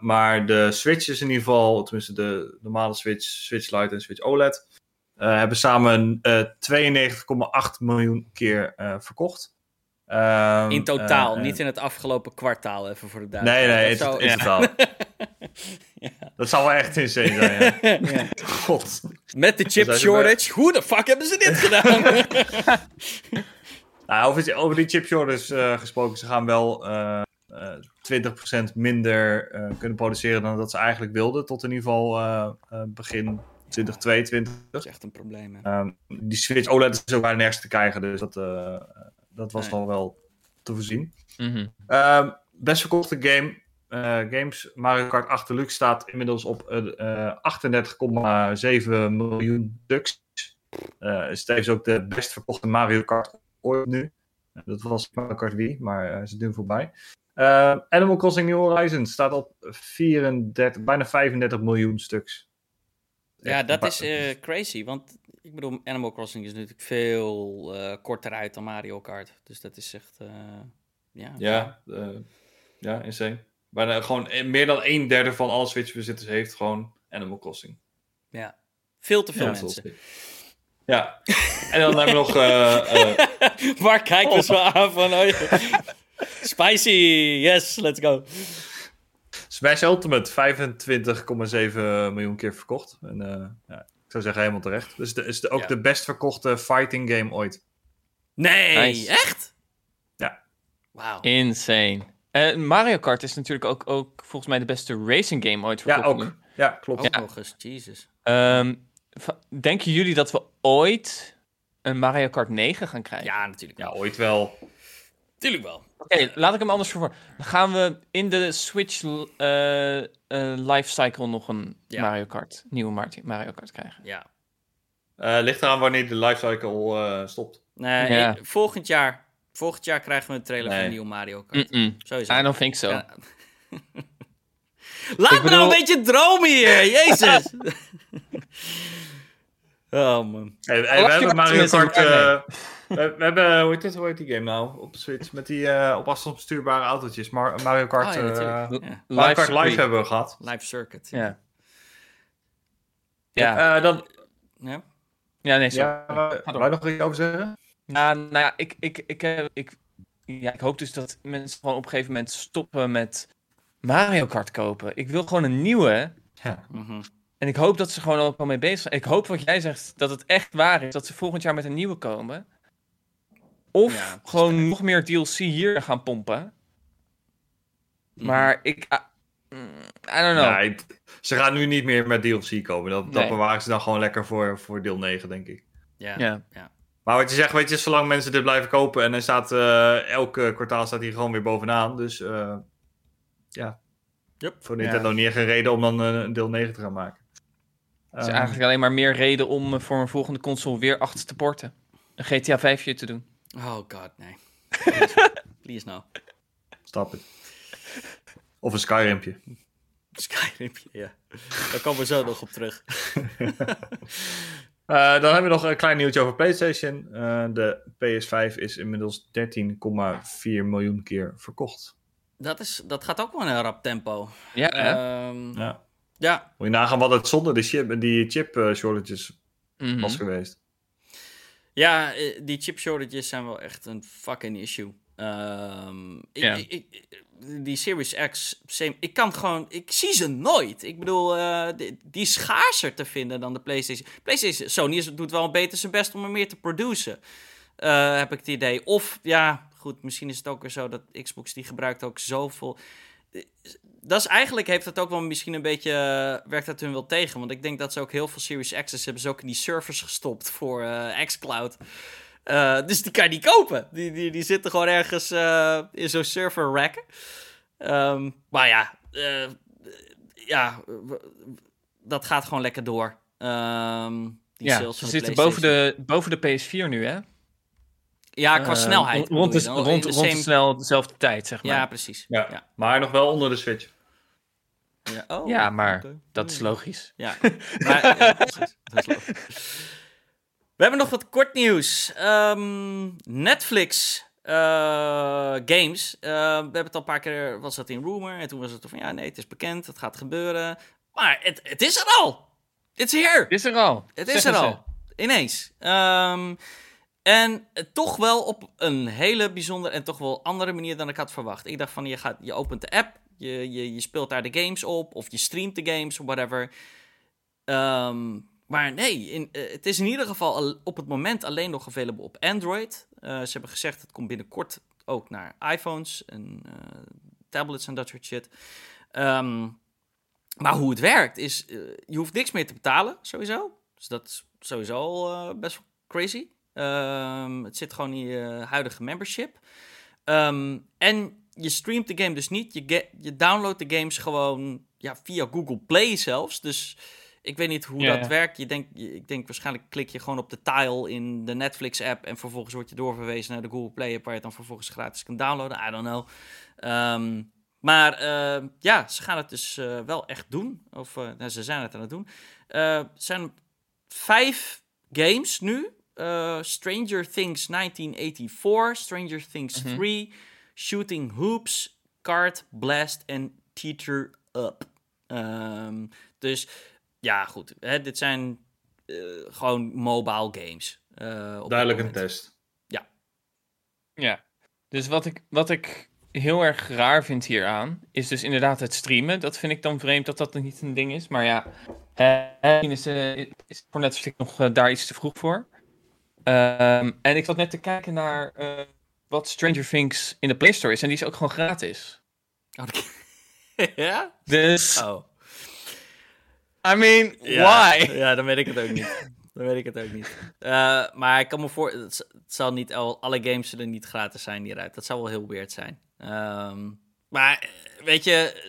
Maar de Switch is in ieder geval, tenminste de normale Switch, Switch Lite en Switch OLED, hebben samen eh 92,8 miljoen keer eh, verkocht. Ehm, In totaal, eh, niet in het afgelopen kwartaal, even voor de Nee, duidelijkheid. nee, in, Dat zou- in totaal. [LAUGHS] Dat zou wel echt insane zijn, ja. Ja. God. Met de chip ze shortage, hoe de fuck hebben ze dit gedaan? [LAUGHS] Nou, over, over die chip shortage eh, gesproken, ze gaan wel eh, eh, 20% minder eh, kunnen produceren dan dat ze eigenlijk wilden. Tot in ieder geval eh, eh, begin 2022. dat is echt een probleem, hè. Ehm, die Switch OLED is ook bijna nergens te krijgen, dus dat, eh, dat was Nee. dan wel te voorzien. Mhm. Ehm, best verkochte game. eh, games. Mario Kart 8 Deluxe staat inmiddels op eh, eh, 38,7 miljoen stuks. Eh is tevens ook de best verkochte Mario Kart ooit nu. Dat was Mario Kart Wii, maar ze doen voorbij. Eh, Animal Crossing New Horizons staat op 34, bijna 35 miljoen stuks. Ja, dat is eh, crazy, want ik bedoel, Animal Crossing is natuurlijk veel eh, korter uit dan Mario Kart. Dus dat is echt, eh, ja. Ja, ja, insane. Bijna gewoon meer dan een derde van alle Switch-bezitters heeft gewoon Animal Crossing. Ja. Veel te veel Ja, mensen. Ja. En dan hebben we nog Waar kijken we zo aan van? Oh, ja. [LAUGHS] Spicy, yes, let's go. Smash Ultimate 25,7 miljoen keer verkocht. En eh, ja, ik zou zeggen helemaal terecht. Dus de, is de, ook Ja. de best verkochte fighting game ooit. Nee, Nice. echt? Ja. Wauw. Insane. Eh, Mario Kart is natuurlijk ook, ook volgens mij de beste racing game ooit Ja, verkocht. ook. nu. Ja, klopt. Ook Ja. nog eens, Jesus. Ehm, va- denken jullie dat we ooit een Mario Kart 9 gaan krijgen? Ja, natuurlijk Ja, ooit wel. Tuurlijk wel. Oké, laat ik hem anders voor. Dan gaan we in de Switch eh eh, lifecycle nog een Ja. Mario Kart, nieuwe Mario Kart krijgen. Ja. Eh, ligt eraan wanneer de lifecycle eh stopt. Nee, Ja. ik- volgend jaar. Volgend jaar krijgen we een trailer van een nieuwe Mario Kart. Sowieso. I don't think so. Ja. [LAUGHS] Laat Ik me nou een beetje dromen hier, [LAUGHS] jezus. [LAUGHS] oh man. Hey, hey, we hebben Mario Kart... we, we hebben, hoe heet, dit, hoe heet die game nou? Op de Switch. Met die eh, op afstand bestuurbare autootjes. Mar- Mario Kart, Oh, ja, eh. Ja. Mario Kart Live hebben we gehad. Live circuit. Ja. Ja. Eh, dan, Ja. Ja, nee, sorry. Ja, je nog iets over zeggen? Ja, nou ja, ik, ik, ik, ik, ja, ik hoop dus dat mensen gewoon op een gegeven moment stoppen met Mario Kart kopen. Ik wil gewoon een nieuwe. Ja. Mhm. En ik hoop dat ze gewoon ook al mee bezig zijn. Ik hoop wat jij zegt, dat het echt waar is. Dat ze volgend jaar met een nieuwe komen. Of Ja, gewoon nog meer DLC hier gaan pompen. Mhm. Maar ik... ah, mm, I don't know. Nee, ze gaan nu niet meer met DLC komen. Dat, dat Nee. bewaren ze dan gewoon lekker voor, voor deel 9, denk ik. Ja. Ja. Maar wat je zegt, weet je, zolang mensen dit blijven kopen en hij staat eh, elke kwartaal staat hij gewoon weer bovenaan. Dus eh, ja, Yep. voor Nintendo niet echt een reden om dan eh, een deel 9 te gaan maken. Het is Ehm, eigenlijk alleen maar meer reden om eh, voor een volgende console weer achter te porten. Een GTA 5 te doen. Oh god, nee. Please, [LAUGHS] Please no. Stap het. Of een Skyrimpje. Skyrim, ja. Daar komen we zo nog op terug. [LAUGHS] Eh, dan hebben we nog een klein nieuwtje over PlayStation. Eh, de PS5 is inmiddels 13,4 miljoen keer verkocht. Dat, is, dat gaat ook wel een rap tempo. Ja, hè? Ehm, Ja. ja, Moet je nagaan wat het zonder de chip, die chip shortages Mhm. was geweest. Ja, eh, die chip shortages zijn wel echt een fucking issue. Ik- ik- die Series X, same, ik kan gewoon, ik zie ze nooit. Ik bedoel, eh, die, die is schaarser te vinden dan de PlayStation. PlayStation, Sony is, doet wel beter zijn best om er meer te produceren, eh, heb ik het idee. Of ja, goed, misschien is het ook weer zo dat Xbox die gebruikt ook zoveel. Dat is eigenlijk heeft dat ook wel misschien een beetje eh, werkt dat hun wel tegen, want ik denk dat ze ook heel veel Series X's hebben ze ook in die servers gestopt voor eh, xCloud. Eh, dus die kan je niet kopen. Die, die, die zitten gewoon ergens eh, in zo'n server rack. Ehm, maar ja, eh, ja, dat gaat gewoon lekker door. Ehm, die ja, sales ze van zitten boven de, boven de PS4 nu, hè? Ja, qua snelheid. Rond, de, rond, rond de same- snel, dezelfde tijd, zeg maar. Ja, Ja, precies. Ja. Ja. Maar nog wel onder de Switch. Ja, oh, maar dat is logisch. Ja, [LAUGHS] maar, ja, precies. Dat is logisch. We hebben nog wat kort nieuws. Ehm, Netflix eh, games. Eh, we hebben het al een paar keer, was dat in rumor. En toen was het van, ja nee, het is bekend, het gaat gebeuren. Maar het, het is er al. It's here. Het is er al. Het is er al. Ineens. Ehm, en toch wel op een hele bijzondere en toch wel andere manier dan ik had verwacht. Ik dacht van, je, gaat, je opent de app, je, je, speelt daar de games op, of je streamt de games, whatever. Ehm, maar nee, eh, het is in ieder geval al- op het moment alleen nog available op Android. Eh, ze hebben gezegd, het komt binnenkort ook naar iPhones en eh, tablets en dat soort shit. Ehm, maar hoe het werkt is, je hoeft niks meer te betalen, sowieso. Dus dat is sowieso al best wel crazy. Ehm, het zit gewoon in je huidige membership. En je streamt de game dus niet. Je, je downloadt de games gewoon ja, via Google Play zelfs. Dus ik weet niet hoe Ja, dat ja. werkt. Je denkt, je- ik denk waarschijnlijk klik je gewoon op de tile in de Netflix-app... en vervolgens word je doorverwezen naar de Google Play-app... waar je het dan vervolgens gratis kan downloaden. I don't know. Ehm, maar eh, ja, ze gaan het dus eh, wel echt doen. Of eh, nou, ze zijn het aan het doen. Er zijn vijf games nu. Stranger Things 1984, Stranger Things Mhm. 3, Shooting Hoops, Card Blast en Teacher Up. Ehm, dus ja, goed. Hè, dit zijn eh, gewoon mobile games. eh, op Duidelijk een test. Ja. Dus wat ik, wat ik heel erg raar vind hieraan, is dus inderdaad het streamen. Dat vind ik dan vreemd dat dat niet een ding is. Maar ja, misschien is, eh, is voor Netflix nog daar iets te vroeg voor. Ehm, en ik zat net te kijken naar eh, wat Stranger Things in de Play Store is. En die is ook gewoon gratis. Oh, [LAUGHS] ja? Dus, Oh. I mean, Ja, why? Ja, dan weet ik het ook niet. Dan weet ik het ook niet. Eh, maar ik kan me voor... Het, zal niet al, alle games zullen niet gratis zijn hieruit. Dat zou wel heel weird zijn. Ehm, maar weet je,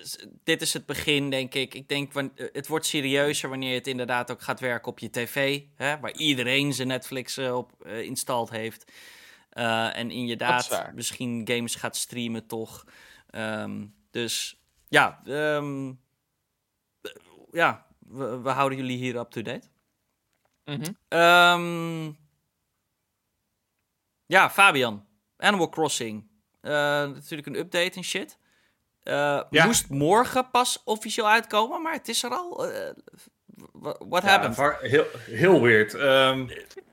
dit is het begin, denk ik. Ik denk, het wordt serieuzer wanneer het inderdaad ook gaat werken op je tv. Hè, waar iedereen zijn Netflix eh, op eh, installed heeft. Eh, en inderdaad, misschien games gaat streamen toch. Ehm, dus ja, ehm, eh, ja we, we houden jullie hier up-to-date. Mhm. Ehm, ja, Fabian. Animal Crossing. Eh, natuurlijk een update en shit. Ja. Moest morgen pas officieel uitkomen, maar het is er al. What Ja, happened? heel, heel weird. De-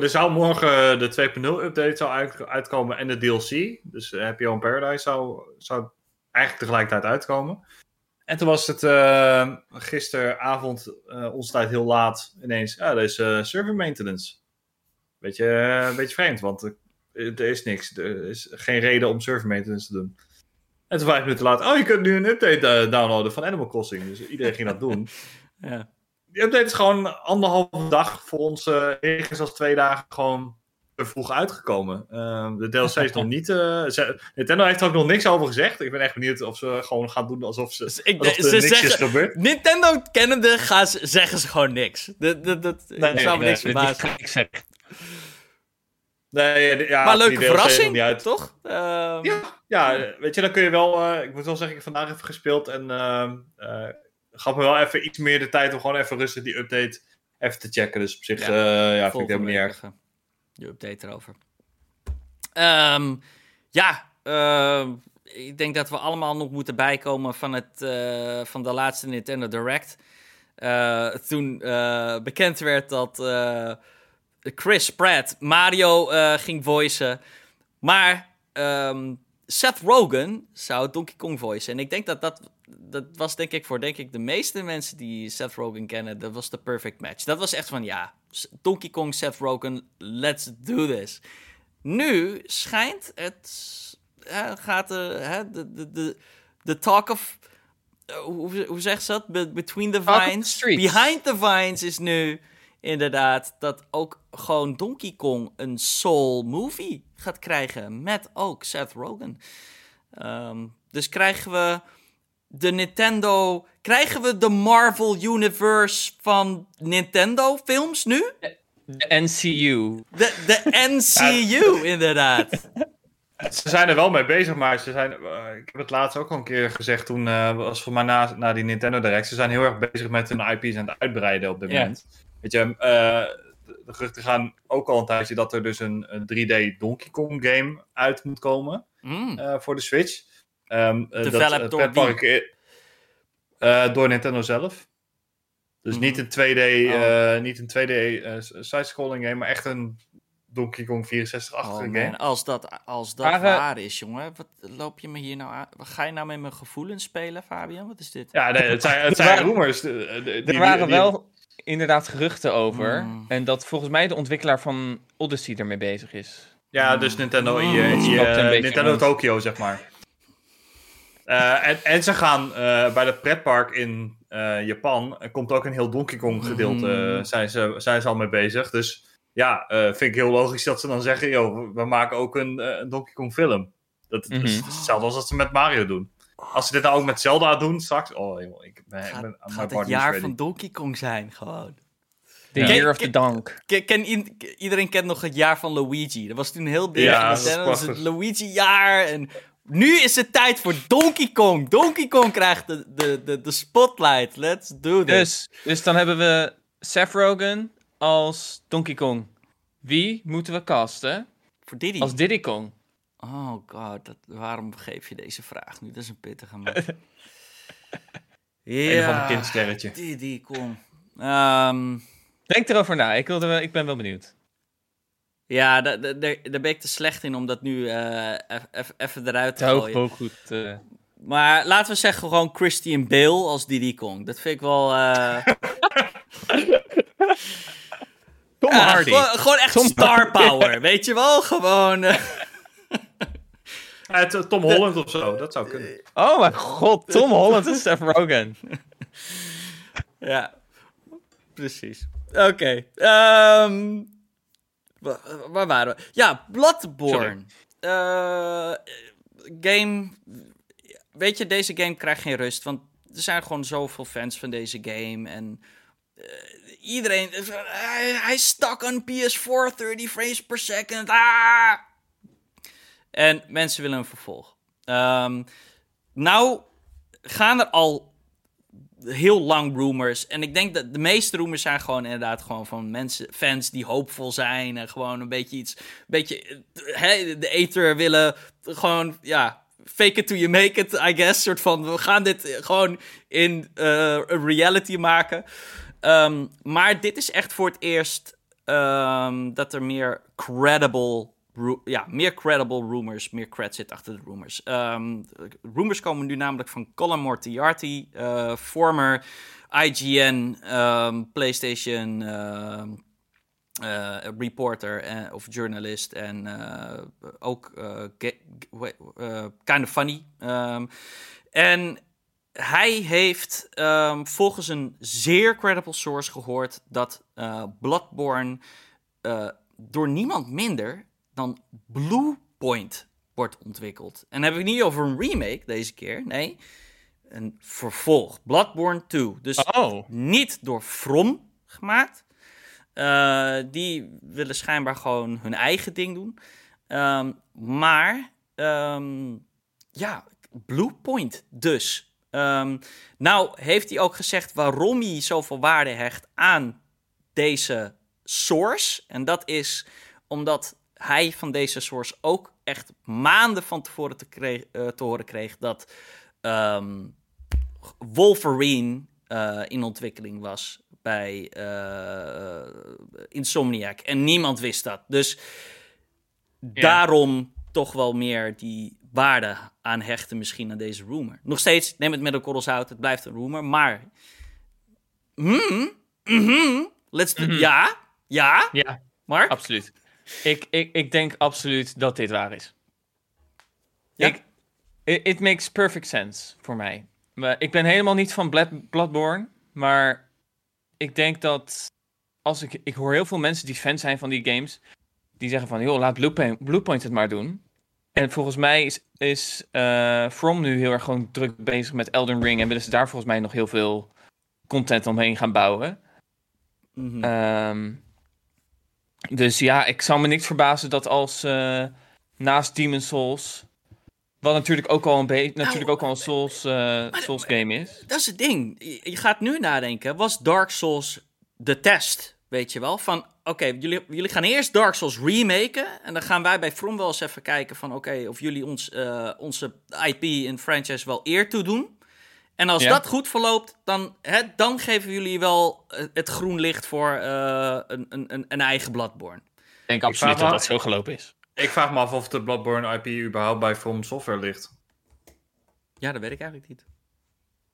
er zou morgen de 2.0 update zou uit- uitkomen en de DLC. Dus eh, Happy Home Paradise zou, zou eigenlijk tegelijkertijd uitkomen. En toen was het eh, gisteravond, eh onze tijd heel laat, ineens, ja, er is eh, server maintenance. Beetje, eh, een beetje vreemd, want er, is niks. Er is geen reden om server maintenance te doen. En toen vijf minuten later, oh, je kunt nu een update eh, downloaden van Animal Crossing. Dus iedereen ging dat doen. [LAUGHS] Ja. Update is gewoon anderhalve dag voor ons. eh ergens als twee dagen gewoon vroeg uitgekomen. Ehm, de DLC is nog [LAUGHS] niet. eh, ze- Nintendo heeft er ook nog niks over gezegd. Ik ben echt benieuwd of ze gewoon gaan doen alsof ze. Dus ik, Alsof er ze niks is zeggen, gebeurd. Nintendo kennende gaan ze, zeggen ze gewoon niks. Dat, dat, dat, zou me niks nee, verbazen. zeg. Nee, ja, maar leuke is verrassing, niet uit. toch? Ehm, Ja, ja, weet je, dan kun je wel. eh, ik moet wel zeggen, ik heb vandaag even gespeeld en. Eh gaf me wel even iets meer de tijd om gewoon even rustig die update even te checken. Dus op zich, Ja, ja vind ik helemaal niet erg. Je update erover. Ehm, ja, ehm, ik denk dat we allemaal nog moeten bijkomen van, het, eh, van de laatste Nintendo Direct. Eh, toen eh, bekend werd dat eh, Chris Pratt Mario eh, ging voicen. Maar ehm, Seth Rogen zou Donkey Kong voicen. En ik denk dat dat, dat was denk ik voor denk ik, de meeste mensen die Seth Rogen kennen, dat was de perfect match. Dat was echt van, ja, Donkey Kong, Seth Rogen, let's do this. Nu schijnt het, eh, gaat de, hè, de, de, de, de talk of, eh, hoe, hoe zegt ze dat? Be- between the vines. Behind the vines is nu inderdaad dat ook gewoon Donkey Kong een soul movie gaat krijgen. Met ook Seth Rogen. Ehm, dus krijgen we de Nintendo. Krijgen we de Marvel Universe van Nintendo films nu? De NCU. De, de NCU, inderdaad. [LAUGHS] Ze zijn er wel mee bezig, maar ze zijn, eh, ik heb het laatst ook al een keer gezegd toen, eh, was voor mij na, na die Nintendo Direct, ze zijn heel erg bezig met hun IP's aan het uitbreiden op dit moment. Weet je, eh, de, geruchten gaan ook al een tijdje dat er dus een, een 3D Donkey Kong game uit moet komen Mm. eh, voor de Switch. Ehm, eh, dat, Developed eh, door pretpark, eh, door Nintendo zelf. Dus Mhm. niet een 2D, Oh. eh, niet een 2D eh, side-scrolling game, maar echt een Donkey Kong 64-achtige Oh game. als dat, als dat Maar, waar is, jongen. Wat loop je me hier nou aan? Ga je nou met mijn gevoelens spelen, Fabian? Wat is dit? Ja, nee, het zijn, het Er zijn waren- rumors. de- de- die- Er waren die- wel inderdaad geruchten over. Mm. En dat volgens mij de ontwikkelaar van Odyssey ermee bezig is. Ja, dus Nintendo, Mm. eh, beetje Nintendo. Tokyo, zeg maar. Eh, en, en ze gaan eh, bij het pretpark in eh, Japan, er komt ook een heel Donkey Kong gedeelte, Mm. zijn, ze, zijn ze al mee bezig. Dus ja, eh, vind ik heel logisch dat ze dan zeggen, joh, we- maken ook een, Donkey Kong film. Dat Mhm. is hetzelfde als dat ze met Mario doen. Als ze dit nou ook met Zelda doen straks, oh joh, ik ben, Gaat, ben gaat het jaar ready. van Donkey Kong zijn, gewoon. The Ja. Year of the Donk. Ken, ken i- iedereen kent nog het jaar van Luigi. Dat was toen heel ding. Ja, dat is Nintendo. Dat is het. Luigi-jaar. En nu is het tijd voor Donkey Kong. Donkey Kong krijgt de, de, de, de spotlight. Let's do this. Dus, dus dan hebben we Seth Rogen als Donkey Kong. Wie moeten we casten voor Diddy. als Diddy Kong? Oh god, dat, waarom geef je deze vraag nu? Dat is een pittige man. [LAUGHS] Een van een ja, kindsterretje. Diddy Kong. Ehm, Denk erover na. Ik, wilde, wel- ik ben wel benieuwd. Ja, da- da- daar daar ben ik te slecht in om dat nu eh, even eruit te Te hoog, gooien. hoog goed. eh. Maar laten we zeggen gewoon Christian Bale als Diddy Kong. Dat vind ik wel... eh, [LAUGHS] Tom ja, Hardy. Gewoon, gewoon echt Tom star power, weet je wel? Gewoon... [LAUGHS] Tom Holland of zo, dat zou kunnen. Oh mijn god, Tom Holland en Seth Rogen. [LAUGHS] Ja, precies. Oké. ehm, wa- waar waren we? Ja, Bloodborne. Eh, game. Weet je, deze game krijgt geen rust. Want er zijn gewoon zoveel fans van deze game. En eh, iedereen. Hij, hij stak aan PS4 30 frames per second. Ah! En mensen willen een vervolg. Ehm, nou gaan er al heel lang rumors. En ik denk dat de meeste rumors zijn gewoon inderdaad gewoon van mensen, fans die hoopvol zijn. En gewoon een beetje iets, een beetje hè, de ether willen. Gewoon, ja, fake it till you make it, I guess. Soort van, we gaan dit gewoon in uh, reality maken. Um, maar dit is echt voor het eerst um, dat er meer credible ja, meer credible rumors, meer cred zit achter de rumors. Um, rumors komen nu namelijk van Colin Moriarty, uh, former IGN, um, PlayStation uh, uh, reporter of journalist en ook kind of funny. En hij heeft volgens een zeer credible source gehoord dat Bloodborne door niemand minder dan Bluepoint wordt ontwikkeld. En dan heb ik niet over een remake deze keer. Nee, een vervolg. Bloodborne 2. Dus oh. niet door From gemaakt. Uh, die willen schijnbaar gewoon hun eigen ding doen. Um, maar, um, ja, Bluepoint dus. Um, nou heeft hij ook gezegd waarom hij zoveel waarde hecht aan deze source. En dat is omdat hij van deze source ook echt maanden van tevoren te, uh, te horen kreeg dat um, Wolverine uh, in ontwikkeling was bij uh, Insomniac. En niemand wist dat. Dus ja. daarom toch wel meer die waarde aan hechten misschien aan deze rumor. Nog steeds, neem het met een korrels uit, het blijft een rumor, maar... Mm, mm, let's do... Mm -hmm. Ja, ja, ja, Mark? Absoluut. Ik, ik, ik denk absoluut dat dit waar is. Ja? Ik, it, it makes perfect sense voor mij. Ik ben helemaal niet van Blood, Bloodborne, maar ik denk dat als ik, ik hoor heel veel mensen die fan zijn van die games, die zeggen van, joh, laat Bluepoint, Bluepoint het maar doen. En volgens mij is, is uh, From nu heel erg gewoon druk bezig met Elden Ring en willen ze daar volgens mij nog heel veel content omheen gaan bouwen. Mm -hmm. um, dus ja, ik zou me niks verbazen dat als uh, naast Demon Souls, wat natuurlijk ook al een beetje, nou, natuurlijk ook al een Souls, uh, Souls game is. Dat is het ding. Je gaat nu nadenken, was Dark Souls de test, weet je wel? Van, oké, jullie, jullie gaan eerst Dark Souls remaken en dan gaan wij bij From wel eens even kijken van, oké, of jullie ons, uh, onze IP en franchise wel eer toe doen. En als dat goed verloopt, dan, hè, dan geven jullie wel het groen licht voor uh, een, een, een eigen Bloodborne. Ik denk absoluut ik dat dat zo gelopen is. Ik vraag me af of de Bloodborne IP überhaupt bij From Software ligt. Ja, dat weet ik eigenlijk niet.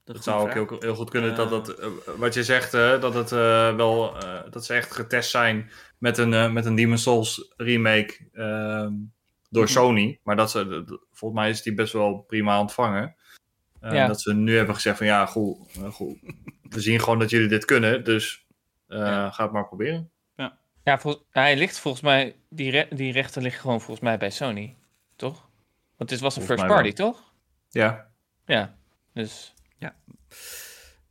Dat, dat zou ook heel, heel, goed kunnen. Uh, dat dat, uh, wat je zegt, uh, dat het wel, dat ze echt getest zijn met een, met een Demon Souls remake ehm, door -hmm. Sony. Maar dat ze, volgens mij is die best wel prima ontvangen. Uh, ja. Dat ze nu hebben gezegd van ja, goed, uh, goed, we zien gewoon dat jullie dit kunnen, dus uh, ja. ga het maar proberen. Ja, ja hij ligt volgens mij, die, re die rechten liggen gewoon volgens mij bij Sony, toch? Want dit was een volgens first party, wel. toch? Ja. Ja, dus... Ja.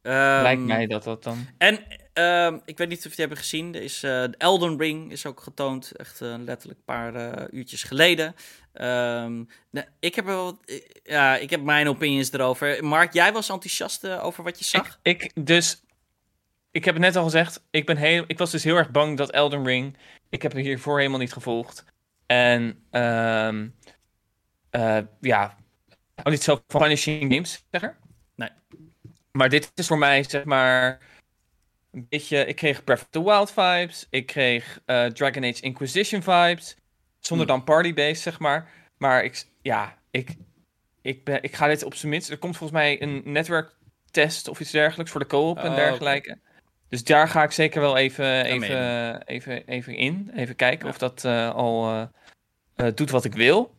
Um, Lijkt mij dat dat dan... En uh, ik weet niet of je het hebben gezien. Er is, uh, Elden Ring is ook getoond. Echt uh, letterlijk een paar uh, uurtjes geleden. Um, nou, ik, heb wel, ja, ik heb mijn opinions erover. Mark, jij was enthousiast over wat je zag? Ik, ik, dus... Ik heb het net al gezegd. Ik, ben heel, ik was dus heel erg bang dat Elden Ring... Ik heb hiervoor helemaal niet gevolgd. En... Um, ja... Ik niet zo van punishing games, zeg maar. Nee. Maar dit is voor mij, zeg maar een beetje, ik kreeg Breath of the Wild vibes. Ik kreeg uh, Dragon Age Inquisition vibes. Zonder hmm. dan party-based, zeg maar. Maar ik, ja, ik, ik, ben, ik ga dit op zijn minst. Er komt volgens mij een netwerktest of iets dergelijks voor de co-op en oh, dergelijke. Okay. Dus daar ga ik zeker wel even, even, even, even in. Even kijken ja. of dat uh, al uh, doet wat ik wil.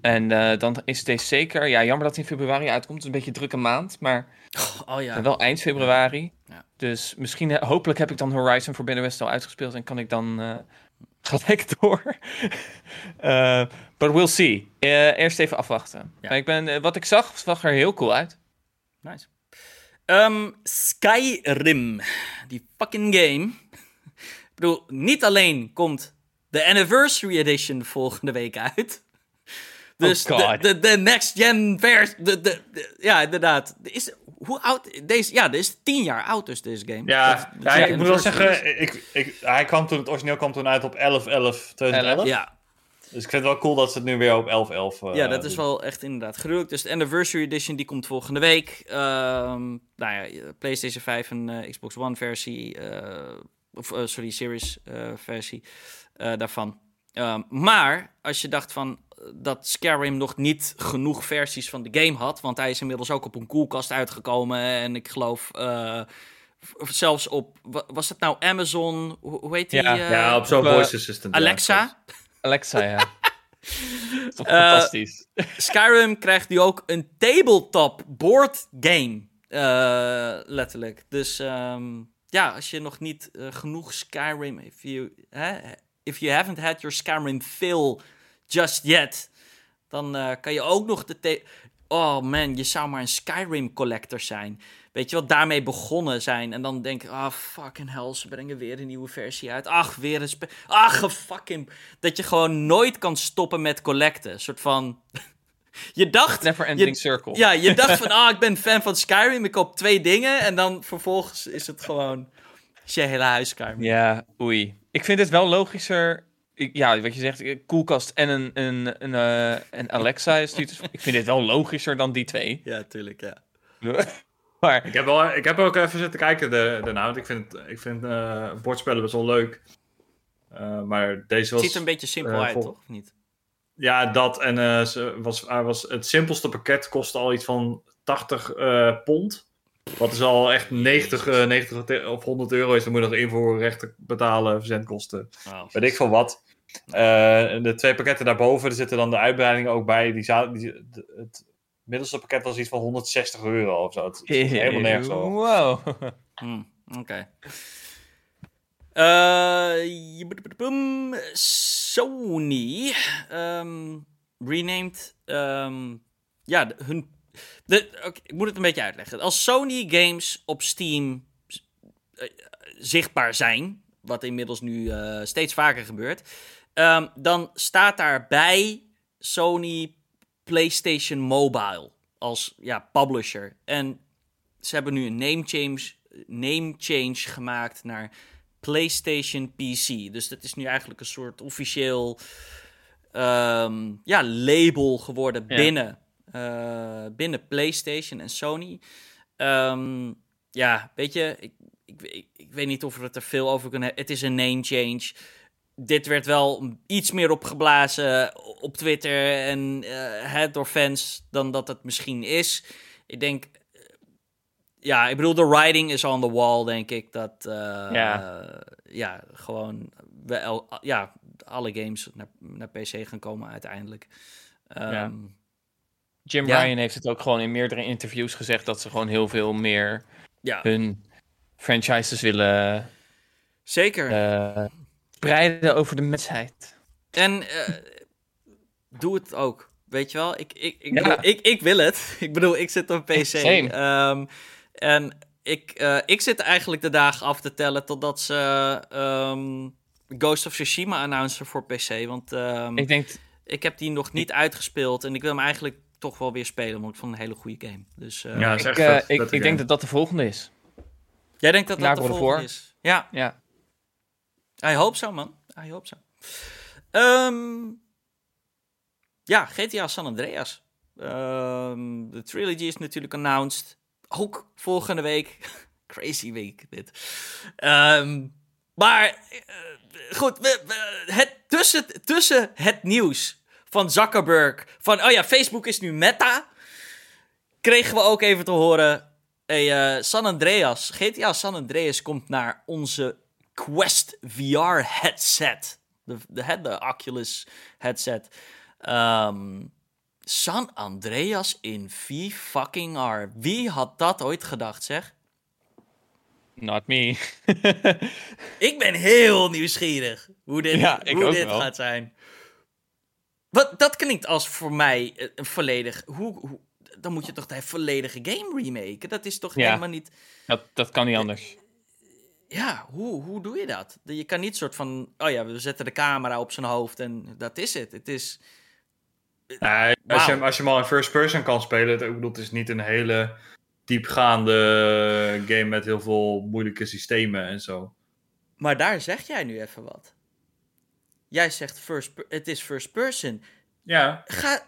En dan is deze zeker. Ja, jammer dat hij in februari uitkomt. Het is een beetje drukke maand. Maar [LAUGHS] oh, ja. wel eind februari. Ja. Dus misschien, hopelijk heb ik dan Horizon Forbidden West al uitgespeeld. En kan ik dan gelijk door. uh, [LAUGHS] but we'll see. Uh, eerst even afwachten. Ja. Maar ik ben, wat ik zag, zag er heel cool uit. Nice. Um, Skyrim. Die fucking game. ik bedoel, niet alleen komt de Anniversary Edition volgende week uit. Dus oh de, de, de next gen versie. De, de, de, ja, inderdaad. Is, hoe oud? Deze, ja, dit is tien jaar oud, dus deze game. Ja, dus, ja, ja ik moet wel zeggen, ik, ik, hij kwam toen, het origineel kwam toen uit op 11-11 2011. Ja. Dus ik vind het wel cool dat ze het nu weer op 11-11 uh, ja, dat is wel echt inderdaad gruwelijk. Dus de Anniversary Edition die komt volgende week. Ehm nou ja, PlayStation 5 en eh, Xbox One versie. eh, of eh, sorry, Series eh, versie eh, daarvan. Ehm, maar als je dacht van eh, dat Skyrim nog niet genoeg versies van de game had, want hij is inmiddels ook op een koelkast uitgekomen en ik geloof eh, zelfs op wa- was het nou Amazon? Hoe, hoe heet die? Ja, eh, Ja, op zo'n voice assistant. ja, Alexa. Alexa, ja. [LAUGHS] Dat is toch fantastisch. Skyrim krijgt nu ook een tabletop board game. eh, letterlijk. Dus ehm, ja, als je nog niet genoeg Skyrim. If you, hè, if you haven't had your Skyrim fill just yet. Dan eh, kan je ook nog de. Oh man, je zou maar een Skyrim collector zijn. Weet je wat, daarmee begonnen zijn. En dan denk ik, ah fucking hell, ze brengen weer een nieuwe versie uit. Ach, weer een Ach, fucking... Dat je gewoon nooit kan stoppen met collecten. Een soort van... [LAUGHS] je dacht... Never ending je- circle. Ja, je dacht van, [LAUGHS] ah, ik ben fan van Skyrim, ik koop twee dingen. En dan vervolgens is het gewoon... Is je hele huis Skyrim. Ja, oei. Ik vind het wel logischer. ik- ja, wat je zegt, een koelkast en een, een, een, eh, een Alexa. Is niet, [LAUGHS] ik vind dit wel logischer dan die twee. Ja, tuurlijk, ja. [LAUGHS] maar Ik heb, wel, ik heb ook even zitten kijken de- daarna, want ik vind, ik vind eh, bordspellen best wel leuk. Eh, maar deze Het was... ziet er een beetje simpel uit, vol- toch? Of niet? Ja, dat. En eh, ze was, hij was, het simpelste pakket kostte al iets van 80 eh, pond. Wat is al echt 90, eh, 90 te- of 100 euro is. Dan moet je nog invoerrechten betalen, verzendkosten. Oh. Weet ik veel wat. Eh, en de twee pakketten daarboven, er zitten dan de uitbreidingen ook bij. Die, die, het middelste pakket was iets van 160 euro of zo. Het is helemaal nergens over. Wow. Hmm, Oké. Eh, boem. Sony ehm, renamed. ehm, ja, hun. De, ik moet het een beetje uitleggen. Als Sony games op Steam eh, zichtbaar zijn, wat inmiddels nu eh, steeds vaker gebeurt, ehm, dan staat daarbij Sony PlayStation Mobile als ja, publisher. En ze hebben nu een name change, name change gemaakt naar PlayStation PC. Dus dat is nu eigenlijk een soort officieel ehm, ja, label geworden Ja. binnen, binnen PlayStation en Sony. Ehm, ja, weet je, ik, ik, ik, ik weet niet of we het er veel over kunnen hebben. Het is een name change. Dit werd wel iets meer opgeblazen op Twitter en eh, hè, door fans dan dat het misschien is. Ik denk, eh, ja, ik bedoel, de writing is on the wall, denk ik. Dat, eh, Ja. ja, gewoon, wel, ja, alle games naar, naar PC gaan komen uiteindelijk. Ehm, Ja. Jim Ja. Ryan heeft het ook gewoon in meerdere interviews gezegd dat ze gewoon heel veel meer ja, hun franchises willen zeker. breiden over de mensheid. En eh, doe het ook. Weet je wel? Ik, ik, ik, Ja. bedoel, ik, ik wil het. [LAUGHS] Ik bedoel, ik zit op PC. Same. Ehm, en ik, eh, ik zit eigenlijk de dagen af te tellen totdat ze ehm, Ghost of Tsushima announcen voor PC. Want ehm, Ik denk, ik heb die nog niet uitgespeeld. En ik wil hem eigenlijk toch wel weer spelen. Want ik vond het een hele goede game. Dus eh, Ja, ik, eh, vet, ik, denk dat dat de volgende is. jij denkt dat Na dat de volgende War? is? Ja, Ja. I hope so, man. I hope so. Ehm, ja, GTA San Andreas. Ehm, de trilogy is natuurlijk announced. Ook volgende week. [LAUGHS] Crazy week, dit. Ehm, maar, eh, goed. we- we- het, tussen, tussen het nieuws van Zuckerberg... van, oh ja, Facebook is nu meta... kregen we ook even te horen... Hey, eh, San Andreas, GTA San Andreas komt naar onze Quest VR headset. De, de, de Oculus headset. Ehm, San Andreas in V fucking R. Wie had dat ooit gedacht, zeg? Not me. [LAUGHS] Ik ben heel nieuwsgierig hoe dit, Ja, hoe dit gaat zijn. Wat, dat klinkt als voor mij een- een volledig... Hoe, hoe, dan moet je toch de volledige game remaken? Dat is toch Ja. helemaal niet... dat, dat kan niet anders. Ja, hoe, hoe doe je dat? Je kan niet soort van... Oh ja, we zetten de camera op zijn hoofd en dat is het. Het is... Nee, als, je, als je hem al in first person kan spelen, het, ik bedoel, het is niet een hele diepgaande game met heel veel moeilijke systemen en zo. Maar daar zeg jij nu even wat. Jij zegt first, per- het is first person. Ja, Ga,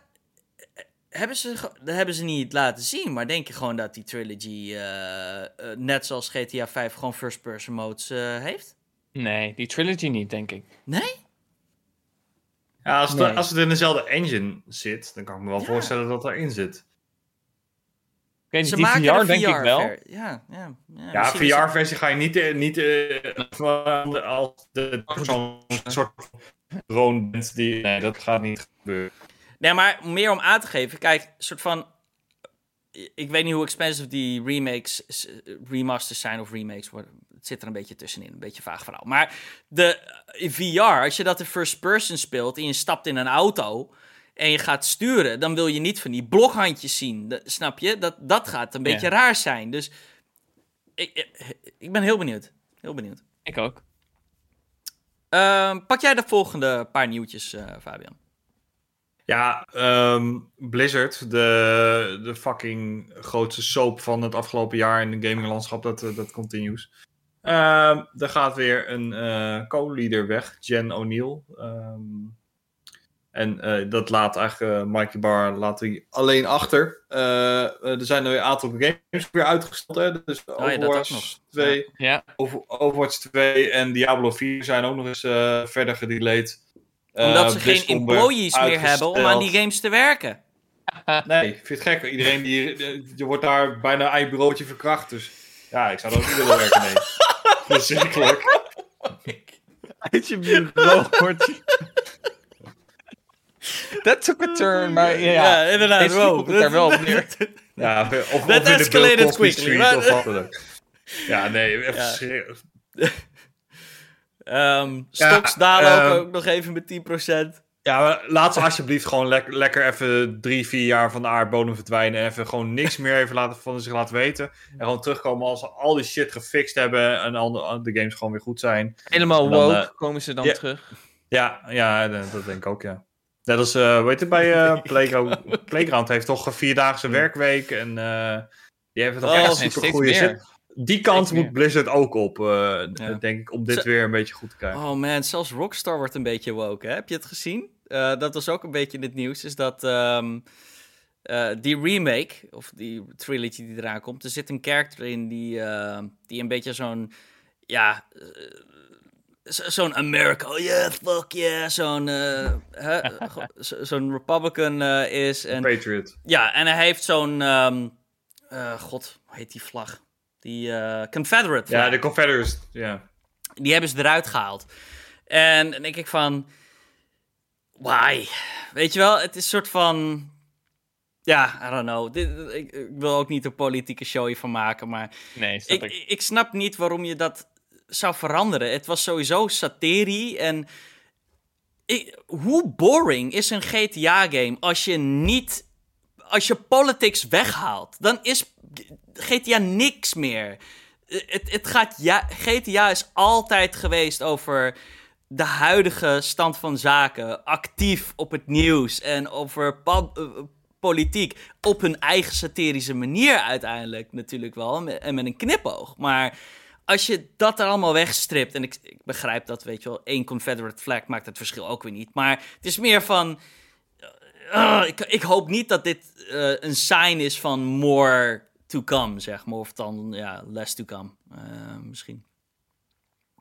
hebben, ze, hebben ze niet laten zien, maar denk je gewoon dat die trilogy, eh, eh, net zoals GTA 5, gewoon first person modes eh, heeft? Nee, die trilogy niet, denk ik. Nee? ja als, het, Nee. als het in dezelfde engine zit, dan kan ik me wel Ja. voorstellen dat dat erin zit. Ik weet niet, die maken VR de denk ik wel. ver- Ja, ja, ja, VR-versie ga je niet, eh, niet eh, als de soort drone bent die... Nee, dat gaat niet gebeuren. Nee, maar meer om aan te geven. Kijk, een soort van. Ik weet niet hoe expensive die remakes, remasters zijn of remakes worden. Het zit er een beetje tussenin, een beetje vaag verhaal. Maar de eh, VR, als je dat in first person speelt en je stapt in een auto en je gaat sturen, dan wil je niet van die bloghandjes zien. Dat- snap je? Dat, dat gaat een beetje Ja. raar zijn. Dus ik, ik- ben heel benieuwd. Heel benieuwd. Ik ook. Ehm, pak jij de volgende paar nieuwtjes, eh, Fabian? Ja, ehm, Blizzard, de, de fucking grootste soap van het afgelopen jaar in de gaminglandschap, dat, eh, dat continues. Ehm er gaat weer een eh co-leader weg, Jen O'Neill. Ehm, en eh, dat laat eigenlijk uh, Mikey Barr laat hij alleen achter. Eh, eh, er zijn er een aantal games weer uitgesteld. Hè? Dus Oh ja, Overwatch nog. 2, Ja, Over- Overwatch 2 en Diablo 4 zijn ook nog eens eh, verder gedelayed. Omdat Eh, ze geen BlizzCon employees meer hebben om aan die games te werken. [LAUGHS] Nee, ik vind het gek. Iedereen die. Je wordt daar bijna aan je bureautje verkracht. Dus ja, ik zou er ook niet willen werken. Nee. [LAUGHS] Verschrikkelijk. [LAUGHS] uit je bureau wordt Dat took a turn, maar ja, ja. inderdaad. Deze komt daar wel op [LAUGHS] neer. Ja, of, of That in de Bill escalated quickly, Street maar- of wat dan ook. Ja, nee, [LAUGHS] even Ja. verschrikkelijk. Ehm stocks Ja, dalen ook, ehm, ook nog even met 10%. Ja, maar laat ze alsjeblieft gewoon lek- lekker even drie, vier jaar van de aardbodem verdwijnen. En even gewoon niks meer even laten, van zich laten weten. En gewoon terugkomen als ze al die shit gefixt hebben. En al de, de games gewoon weer goed zijn. Helemaal dan, woke eh, komen ze dan ja. terug. Ja, ja dat dat denk ik ook, ja. Net als, eh weet je, bij eh, [LAUGHS] Playground, Playground heeft toch een vierdaagse werkweek. En eh, die hebben toch Oh, echt super goede meer. shit. Die kant Steeds moet Blizzard ook op, eh, Ja. denk ik, om dit weer een beetje goed te krijgen. Oh man, zelfs Rockstar wordt een beetje woke, hè? Heb je het gezien? Eh, dat was ook een beetje in het nieuws. Is dat ehm, eh, die remake, of die trilogy die eraan komt... Er zit een character in die, eh, die een beetje zo'n... Ja... zo- Zo'n America, oh yeah, fuck yeah, zo'n eh, [LAUGHS] zo'n Republican eh, is. En, Patriot. Ja, en hij heeft zo'n. ehm, eh, God, hoe heet die vlag? Die eh, Confederate. Ja, de Confederates, ja. Die hebben ze eruit gehaald. En dan denk ik van. Why? Weet je wel, het is een soort van. Ja, I don't know. Dit, ik, ik wil ook niet een politieke show hiervan maken, maar Nee, snap ik, ik. ik snap niet waarom je dat zou veranderen. Het was sowieso saterie en... Hoe boring is een GTA-game als je niet... Als je politics weghaalt, dan is GTA niks meer. Eh, Het, het gaat, ja, GTA is altijd geweest over de huidige stand van zaken. Actief op het nieuws en over eh, politiek. Op hun eigen satirische manier uiteindelijk natuurlijk wel. En met een knipoog. Maar als je dat er allemaal wegstript. En ik, ik begrijp dat, weet je wel. één Confederate flag maakt het verschil ook weer niet. Maar het is meer van. eh, ik, ik hoop niet dat dit eh, een sign is van more to come, zeg maar. Of dan, ja, less to come. eh, misschien.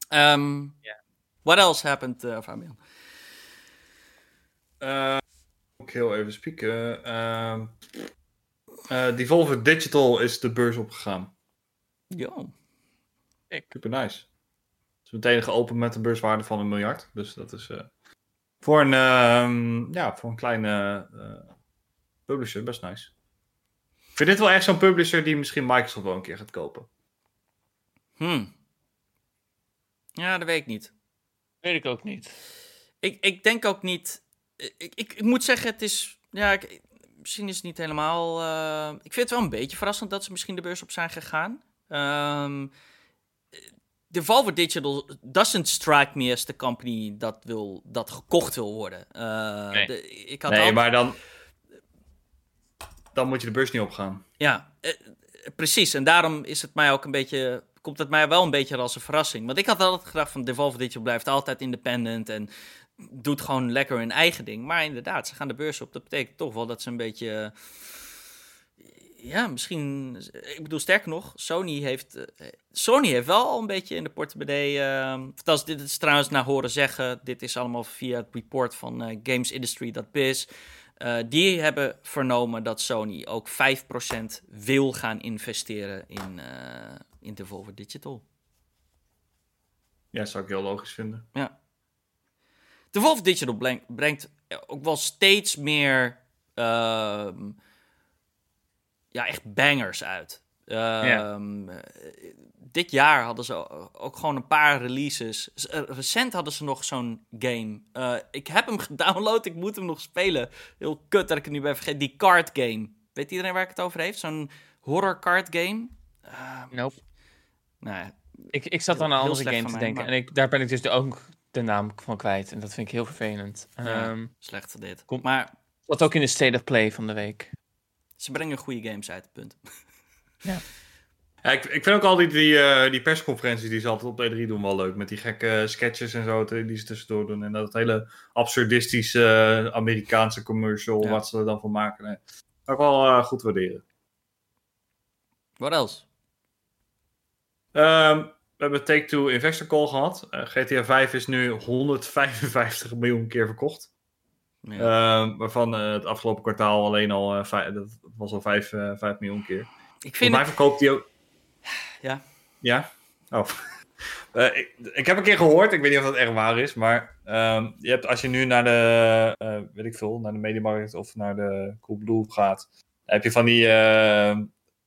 Ehm What else happened, eh, Fabian? Eh, ik heel even spieken. Ehm eh, Devolver Digital is de beurs opgegaan. Super nice. Het is meteen geopend met een beurswaarde van een miljard. Dus dat is eh, voor, een, ehm, ja, voor een kleine eh, publisher best nice. Ik vind dit wel echt zo'n publisher die misschien Microsoft wel een keer gaat kopen. Hmm. Ja, dat weet ik niet. Weet ik ook niet. Ik, ik denk ook niet. Ik, ik, ik moet zeggen, het is. Ja, ik, misschien is het niet helemaal. eh, ik vind het wel een beetje verrassend dat ze misschien de beurs op zijn gegaan. Ehm Devolver Digital doesn't strike me as the company dat, wil, dat gekocht wil worden. Eh, Nee. de- ik had Nee, al- maar dan, dan moet je de beurs niet opgaan. Ja, eh, precies. En daarom is het mij ook een beetje, komt het mij wel een beetje als een verrassing. Want ik had altijd gedacht van Devolver Digital blijft altijd independent. En doet gewoon lekker hun eigen ding. Maar inderdaad, ze gaan de beurs op. Dat betekent toch wel dat ze een beetje... Ja, misschien... Ik bedoel, sterker nog, Sony heeft... eh, Sony heeft wel al een beetje in de portemonnee... eh, dat is, dit is trouwens naar horen zeggen. Dit is allemaal via het report van eh, gamesindustry.biz. Eh, die hebben vernomen dat Sony ook 5% wil gaan investeren in, eh in Devolver Digital. Ja, zou ik heel logisch vinden. Devolver Digital brengt, brengt ook wel steeds meer ehm, ja, echt bangers uit. Ehm, eh, Dit jaar hadden ze ook gewoon een paar releases. Eh, Recent hadden ze nog zo'n game. Eh, ik heb hem [LAUGHS] gedownload, ik moet hem nog spelen. Heel kut dat ik het nu ben vergeten. Die card game. Weet iedereen waar ik het over heeft? Zo'n horror card game. Eh, Nope. nou ja, Ik, ik zat Heel- aan een andere game te mij, denken. maar- En ik, daar ben ik dus ook de naam van kwijt. En dat vind ik heel vervelend. Ja. Ehm, slecht dit. Komt- Maar wat ook in de State of Play van de week. Ze brengen goede games uit, punt. Ja, ik, ik vind ook al die, die, eh, die persconferenties die ze altijd op de E3 doen wel leuk. Met die gekke sketches en zo die ze tussendoor doen. En dat hele absurdistische eh, Amerikaanse commercial, Ja. wat ze er dan van maken. Nee. Ik wel eh, goed waarderen. Wat else? Ehm, we hebben Take-Two Investor Call gehad. Eh, GTA 5 is nu 155 miljoen keer verkocht. Ja. Ehm, waarvan eh, het afgelopen kwartaal alleen al, vijf- dat was al 5, eh 5 miljoen keer. ik vind mij het... verkoopt die ook. Ja. Ja? Oh. [LAUGHS] Ik, ik heb een keer gehoord, ik weet niet of dat echt waar is, maar ehm, je hebt, als je nu naar de, weet ik veel, naar de Mediamarkt of naar de Coolblue gaat, dan heb je van die eh,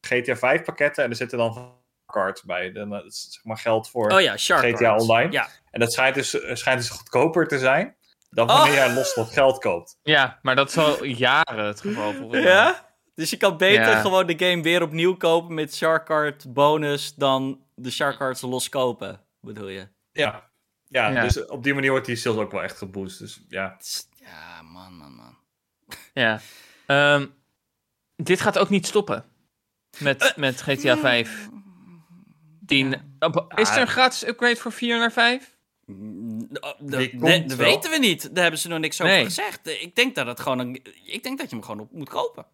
GTA 5 pakketten en er zitten dan cards bij. Dan, dat is zeg maar geld voor Oh ja, GTA Cards. Online. Ja. En dat schijnt dus, schijnt dus goedkoper te zijn dan wanneer Oh. jij los wat geld koopt. Ja, maar dat is al jaren het geval volgens mij. Ja? Dus je kan beter Ja. gewoon de game weer opnieuw kopen met Shark Card bonus dan de Shark Cards los kopen, bedoel je? Ja. Ja, Ja. dus op die manier wordt die sales ook wel echt geboost. Dus ja. Ja, man, man, man. [LAUGHS] Ja. Ehm, dit gaat ook niet stoppen. Met, met GTA 5. 10. Op- Is er een gratis upgrade voor 4 naar 5? Dat weten we niet. Daar hebben ze nog niks over Nee. gezegd. Ik denk dat het gewoon een, Ik denk dat je hem gewoon op moet kopen.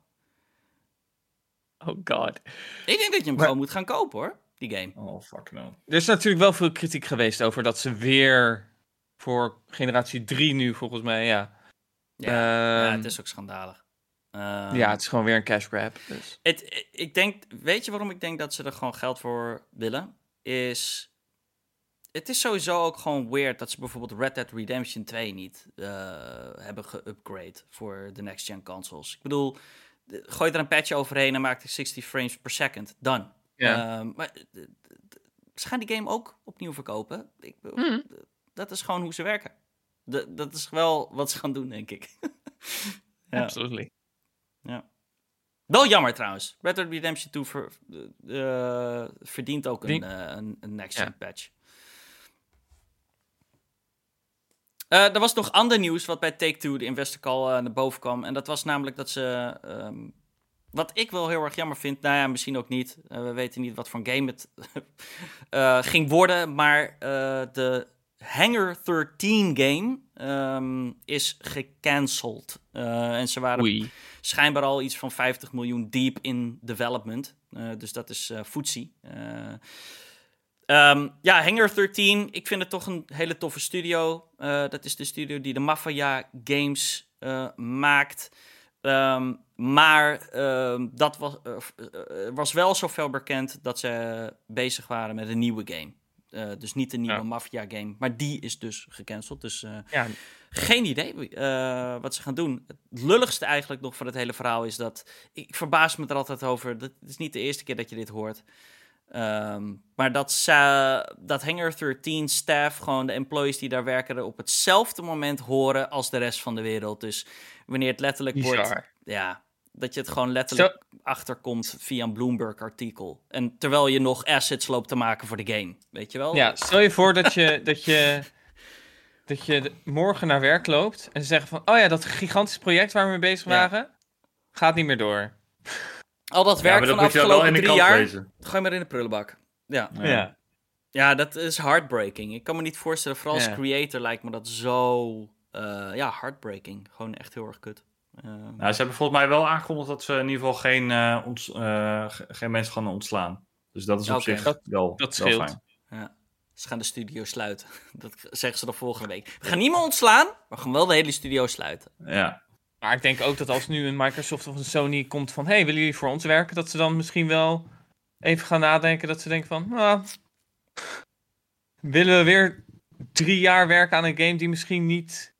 Oh god. Ik denk dat je hem Maar- gewoon moet gaan kopen hoor, die game. Oh, fuck no. Er is natuurlijk wel veel kritiek geweest over dat ze weer voor generatie 3 nu volgens mij, ja. Ja, ja Ehm, het is ook schandalig. Ehm, Ja, het is gewoon weer een cash grab. Dus. Het, ik denk, weet je waarom ik denk dat ze er gewoon geld voor willen? Is. Het is sowieso ook gewoon weird dat ze bijvoorbeeld Red Dead Redemption 2 niet eh, hebben geupgrade voor de next gen consoles. Ik bedoel, gooi er een patch overheen en maak het 60 frames per second. Dan. Ja. maar ze gaan die game ook opnieuw verkopen. Ik, bedoel, d- Dat is gewoon hoe ze werken. D- dat is wel wat ze gaan doen, denk ik. [LAUGHS] ja. Absolutely. Wel jammer trouwens. Red Dead Redemption 2 ver- eh, verdient ook een, eh, een, een next Ja. gen patch. Eh, er was nog ander nieuws wat bij Take-Two, de investor call, eh, naar boven kwam. En dat was namelijk dat ze... ehm, wat ik wel heel erg jammer vind, nou ja, misschien ook niet. eh, we weten niet wat voor game het [LAUGHS] ging worden. Maar de Hangar 13 game ehm, is gecanceld. En ze waren Oei. schijnbaar al iets van 50 miljoen deep in development. Dus dat is eh Eh, ehm, ja, Hangar 13, ik vind het toch een hele toffe studio. Eh, dat is de studio die de Mafia games eh, maakt. Ehm, maar ehm, dat was, eh, was wel zoveel bekend dat ze bezig waren met een nieuwe game. Dus niet een nieuwe Ja. Mafia game, maar die is dus gecanceld. Dus Ja, geen idee wat ze gaan doen. Het lulligste eigenlijk nog van het hele verhaal is dat... Ik verbaas me er altijd over. Dat het is niet de eerste keer dat je dit hoort. Ehm, maar dat, ze, dat Hangar 13 staff, gewoon de employees die daar werken... er op hetzelfde moment horen als de rest van de wereld. Dus wanneer het letterlijk wordt... Ja, dat je het gewoon letterlijk achterkomt via een Bloomberg-artikel. En terwijl je nog assets loopt te maken voor de game. Weet je wel? Ja, stel je voor dat je, dat je, dat je morgen naar werk loopt en ze zeggen van, oh ja, dat gigantisch project waar we mee bezig Ja. waren, gaat niet meer door. Al dat Ja, werk dat van afgelopen drie jaar... lezen. Gooi maar in de prullenbak. Ja. Ja. Ja, dat is heartbreaking. Ik kan me niet voorstellen, vooral als Ja. creator lijkt me dat zo eh, ja, heartbreaking. Gewoon echt heel erg kut. Eh, Nou, ze hebben volgens mij wel aangekondigd dat ze in ieder geval geen, eh, ons, eh, geen mensen gaan ontslaan. Dus dat is op zich Dat- wel, dat wel scheelt. fijn. ja. Ze gaan de studio sluiten. [LAUGHS] Dat zeggen ze de volgende week. We gaan niemand ontslaan, maar gaan wel de hele studio sluiten. Ja. Maar ik denk ook dat als nu een Microsoft of een Sony komt van... hey, willen jullie voor ons werken? Dat ze dan misschien wel even gaan nadenken. Dat ze denken van... Nou, willen we weer drie jaar werken aan een game die misschien niet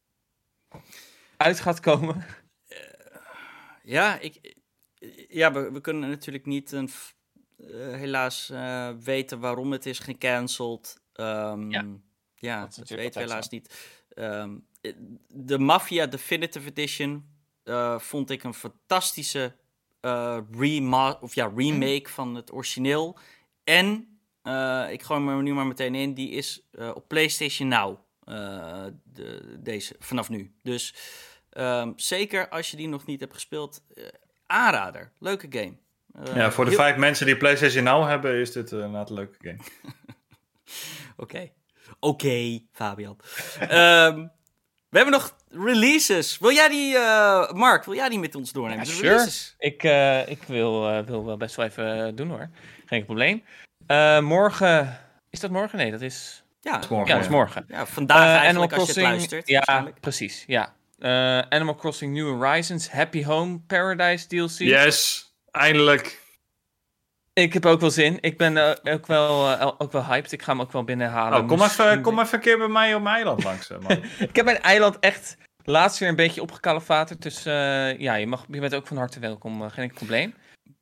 uit gaat komen? Ja, ik, ja we, we kunnen natuurlijk niet een, eh, helaas eh, weten waarom het is gecanceld. Ehm, Ja, ja, dat weten we helaas niet. Ehm, eh, de Mafia Definitive Edition eh, vond ik een fantastische eh, rema of ja, remake van het origineel. En, eh, ik gooi er nu maar meteen in, die is eh, op PlayStation Now. eh, de, deze, vanaf nu. Dus Ehm, zeker als je die nog niet hebt gespeeld, eh, aanrader. Leuke game. Ja, voor de heel- vijf mensen die PlayStation Now hebben, is dit inderdaad een leuke game. [LAUGHS] Oké. Oké, Fabian. Ehm, we hebben nog releases. Wil jij die, eh, Mark, wil jij die met ons doornemen? Ja, sure. Ik, eh, ik wil, eh, wil wel best wel even doen hoor. Geen probleem. Eh, morgen... Is dat morgen? Nee, dat is... Ja, Dat is morgen. Ja, dat is morgen. ja, vandaag eigenlijk Animal als je het Crossing- luistert. Ja, precies. Ja. Eh, Animal Crossing New Horizons Happy Home Paradise DLC. Yes, eindelijk. Ik heb ook wel zin. Ik ben eh, ook, wel, eh, ook wel hyped. Ik ga hem ook wel binnenhalen. Nou, kom, Misschien- even, kom even een keer bij mij op mijn eiland langs, eh, man. [LAUGHS] Ik heb mijn eiland echt laatst weer een beetje opgekalefaterd. Dus eh, ja, je, mag, je bent ook van harte welkom. geen enkel probleem.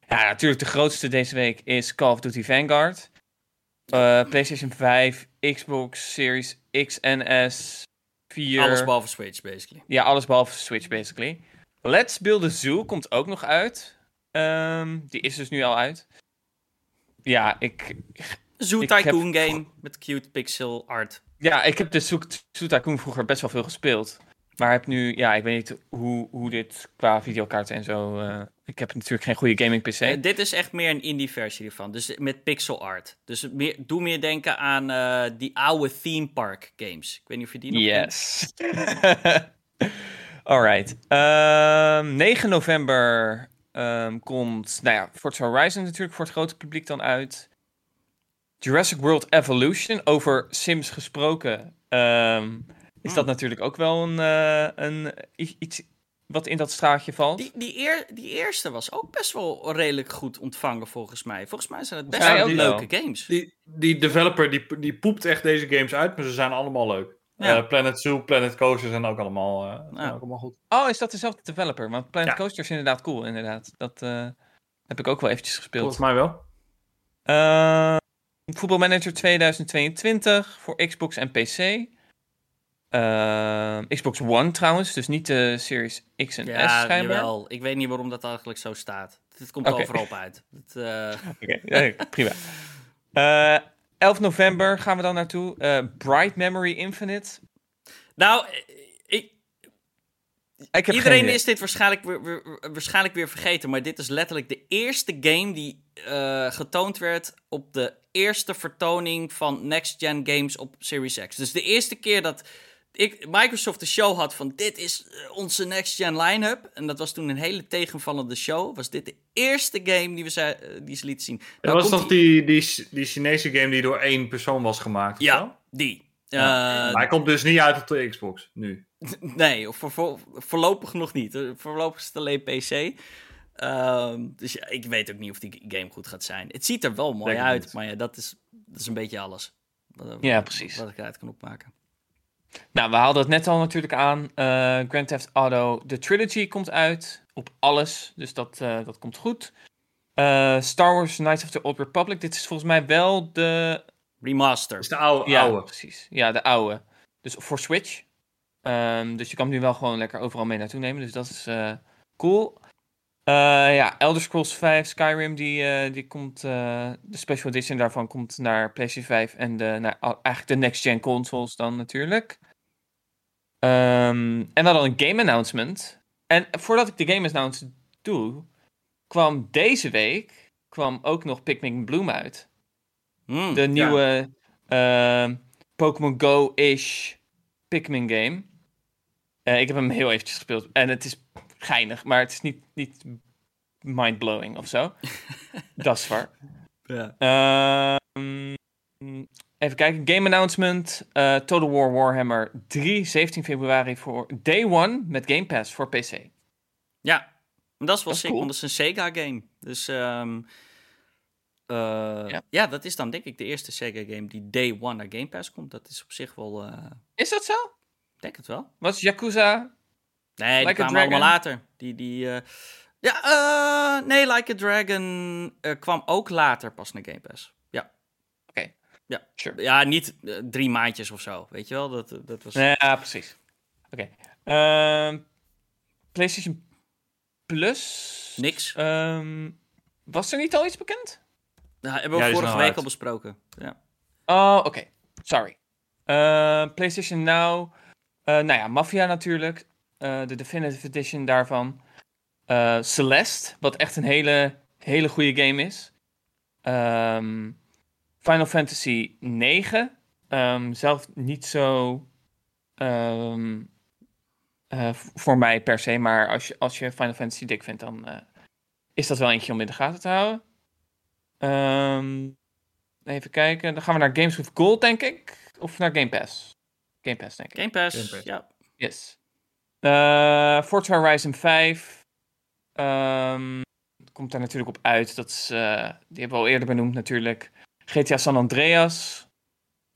Ja, natuurlijk de grootste deze week is Call of Duty Vanguard. Eh, PlayStation 5, Xbox Series X en S, 4. Alles behalve Switch, basically. Ja, alles behalve Switch, basically. Let's Build a Zoo komt ook nog uit. Ehm, die is dus nu al uit. Ja, ik, Zoo heb- Tycoon game met cute pixel art. ja, ik heb de Zoo Zoo Tycoon vroeger best wel veel gespeeld. Maar heb nu, ja, ik weet niet hoe, hoe dit qua videokaarten en zo. eh, ik heb natuurlijk geen goede gaming PC. Eh, dit is echt meer een indie versie hiervan. Dus met pixel art. Dus meer, doe meer denken aan eh, die oude theme park games. Ik weet niet of je die nog. Yes. [LAUGHS] Alright. Ehm 9 november ehm, komt, nou ja, Forza Horizon natuurlijk voor het grote publiek dan uit. Jurassic World Evolution, over Sims gesproken, ehm, is dat Hmm. natuurlijk ook wel een, eh, een, iets wat in dat straatje valt. Die, die, eer, die eerste was ook best wel redelijk goed ontvangen volgens mij. Volgens mij zijn het best Ja, wel leuke games. Die, die developer die, die poept echt deze games uit, maar ze zijn allemaal leuk. Ja. Eh, Planet Zoo, Planet Coaster zijn ook allemaal, eh, zijn Ja. ook allemaal goed. Oh, is dat dezelfde developer? Want Planet Ja. Coaster is inderdaad cool, inderdaad. Dat eh, heb ik ook wel eventjes gespeeld. Volgens mij wel. Uh, Voetbalmanager 2022 voor Xbox en PC. Uh, Xbox One trouwens, dus niet de Series X en S Ja, schijnbaar. jawel. Ik weet niet waarom dat eigenlijk zo staat. Het komt Oké. overal op uit. Het, eh, [LAUGHS] Oké, nee, prima. [LAUGHS] Uh, 11 november gaan we dan naartoe. Uh, Bright Memory Infinite. nou, ik, Ik heb iedereen is dit waarschijnlijk weer, waarschijnlijk weer vergeten. Maar dit is letterlijk de eerste game die eh, getoond werd op de eerste vertoning van Next Gen games op Series X. Dus de eerste keer dat ik, Microsoft de show had van dit is eh, onze Next Gen line-up. En dat was toen een hele tegenvallende show. Was dit de eerste game die, we ze, eh, die ze lieten zien. Dat Nou was komt toch die, die, die Chinese game die door één persoon was gemaakt? zo? Ja, die. Ja. Eh, maar hij komt dus niet uit op de Xbox, nu. [LAUGHS] Nee, voor, voor- voorlopig nog niet. Voorlopig is het alleen PC. Ehm, dus ja, ik weet ook niet of die game goed gaat zijn. Het ziet er wel mooi Denk uit, maar ja, dat is, dat is een beetje alles. Wat, Ja, precies. Wat ik eruit kan opmaken. Nou, we haalden het net al natuurlijk aan. Eh, Grand Theft Auto, de trilogy komt uit op alles, dus dat, eh, dat komt goed. Eh, Star Wars Knights of the Old Republic, dit is volgens mij wel de Remaster. Is de oude. Ja, oude. precies. Ja, de oude. Dus voor Switch. Ehm, dus je kan hem nu wel gewoon lekker overal mee naartoe nemen. Dus dat is eh, cool. Eh, ja, Elder Scrolls 5 Skyrim, die, eh, die komt, eh, de special edition daarvan komt naar PlayStation 5 en de, naar, eigenlijk de next-gen consoles dan natuurlijk. Ehm, en dan een game announcement. En voordat ik de game announcement doe, kwam deze week kwam ook nog Pikmin Bloom uit. Hmm. De nieuwe ehm, Pokémon Go-ish Pikmin game. Ik heb hem heel eventjes gespeeld. En het is geinig, maar het is niet, niet mindblowing of zo. [LAUGHS] dat is waar. Ja. Ehm, even kijken. Game announcement. eh, Total War Warhammer 3, 17 februari voor Day One met Game Pass voor PC. Ja, dat is wel Dat sick, cool. want het is een Sega-game. Dus ehm, eh, Ja. ja. dat is dan denk ik de eerste Sega-game die day one naar Game Pass komt. Dat is op zich wel, eh, Is dat zo? ik denk het wel. Was Yakuza? Nee, die Like a kwamen allemaal later. Die, die, eh, ja, eh, nee, Like a Dragon eh, kwam ook later pas naar Game Pass. Ja, Sure. ja niet drie maandjes of zo, weet je wel? Dat, dat was... Ja, precies. Oké. Ehm, PlayStation Plus? Niks. Ehm, was er niet al iets bekend? Dat hebben we Ja, die vorige nou week uit. al besproken. Ja. Oh, oké. Sorry. Eh, PlayStation Now. Eh, nou ja, Mafia natuurlijk. Eh, de Definitive Edition daarvan. Eh, Celeste, wat echt een hele, hele goede game is. Ehm, Final Fantasy 9. Ehm, zelf niet zo ehm, eh, voor mij per se, maar als je, als je Final Fantasy dik vindt, dan eh, is dat wel eentje om in de gaten te houden. Ehm, even kijken, dan gaan we naar Games with Gold, denk ik. Of naar Game Pass? Game Pass, denk ik. Game Pass, Game Pass. ja. Yes. Eh Forza Horizon 5. ehm, komt daar natuurlijk op uit. Dat is, eh, die hebben we al eerder benoemd natuurlijk. GTA San Andreas.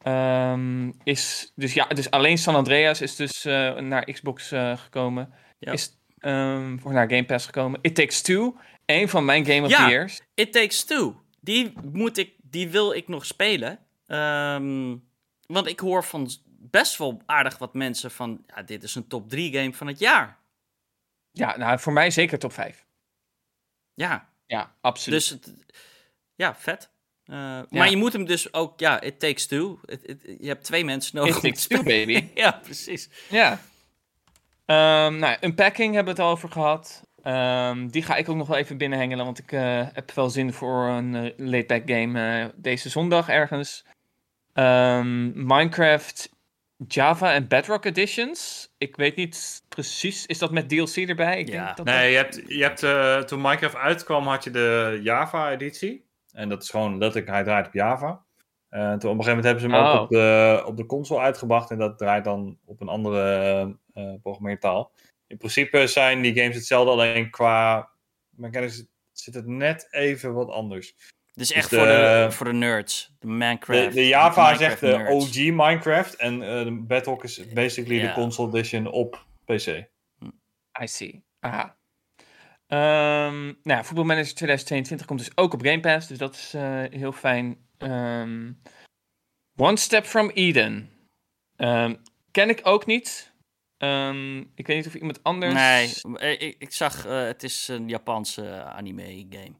ehm, is dus ja, dus alleen San Andreas is dus eh, naar Xbox gekomen. Ja. Is ehm, voor naar Game Pass gekomen. It Takes Two. Een van mijn Game of Ja. the Years. It Takes Two. Die, moet ik, die wil ik nog spelen. Ehm, want ik hoor van best wel aardig wat mensen van... Ja, dit is een top 3 game van het jaar. Ja, nou voor mij zeker top 5. Ja, Ja, absoluut. dus... Het, ja, vet. Eh, Maar je moet hem dus ook... Ja, It Takes Two. Je hebt twee mensen nodig It Takes Two, baby. [LAUGHS] ja, precies. Ja. Ehm, nou, Unpacking hebben we het al over gehad. Ehm, die ga ik ook nog wel even binnenhengelen, want ik eh, heb wel zin voor een uh, laid-back game eh, deze zondag ergens. Ehm, Minecraft Java en Bedrock Editions. Ik weet niet precies, is dat met DLC erbij? Ik Ja. denk dat Nee, je hebt, je hebt eh, toen Minecraft uitkwam, had je de Java-editie. En dat is gewoon letterlijk, hij draait op Java. Eh, toen op een gegeven moment hebben ze hem Oh. ook op de, op de console uitgebracht. En dat draait dan op een andere eh programmeertaal. In principe zijn die games hetzelfde, alleen qua mechanics zit het net even wat anders. Dus echt de- voor, de, voor de nerds. De Minecraft. De, de Java is echt de. OG Minecraft. En eh, de Bedrock is basically de console edition op PC. I see. Aha. Ehm, nou ja, Football Manager 2022 komt dus ook op Game Pass, dus dat is eh, heel fijn. Ehm, One Step from Eden. Ehm, ken ik ook niet. Ehm, ik weet niet of iemand anders... Nee, ik, ik zag, eh, het is een Japanse anime game.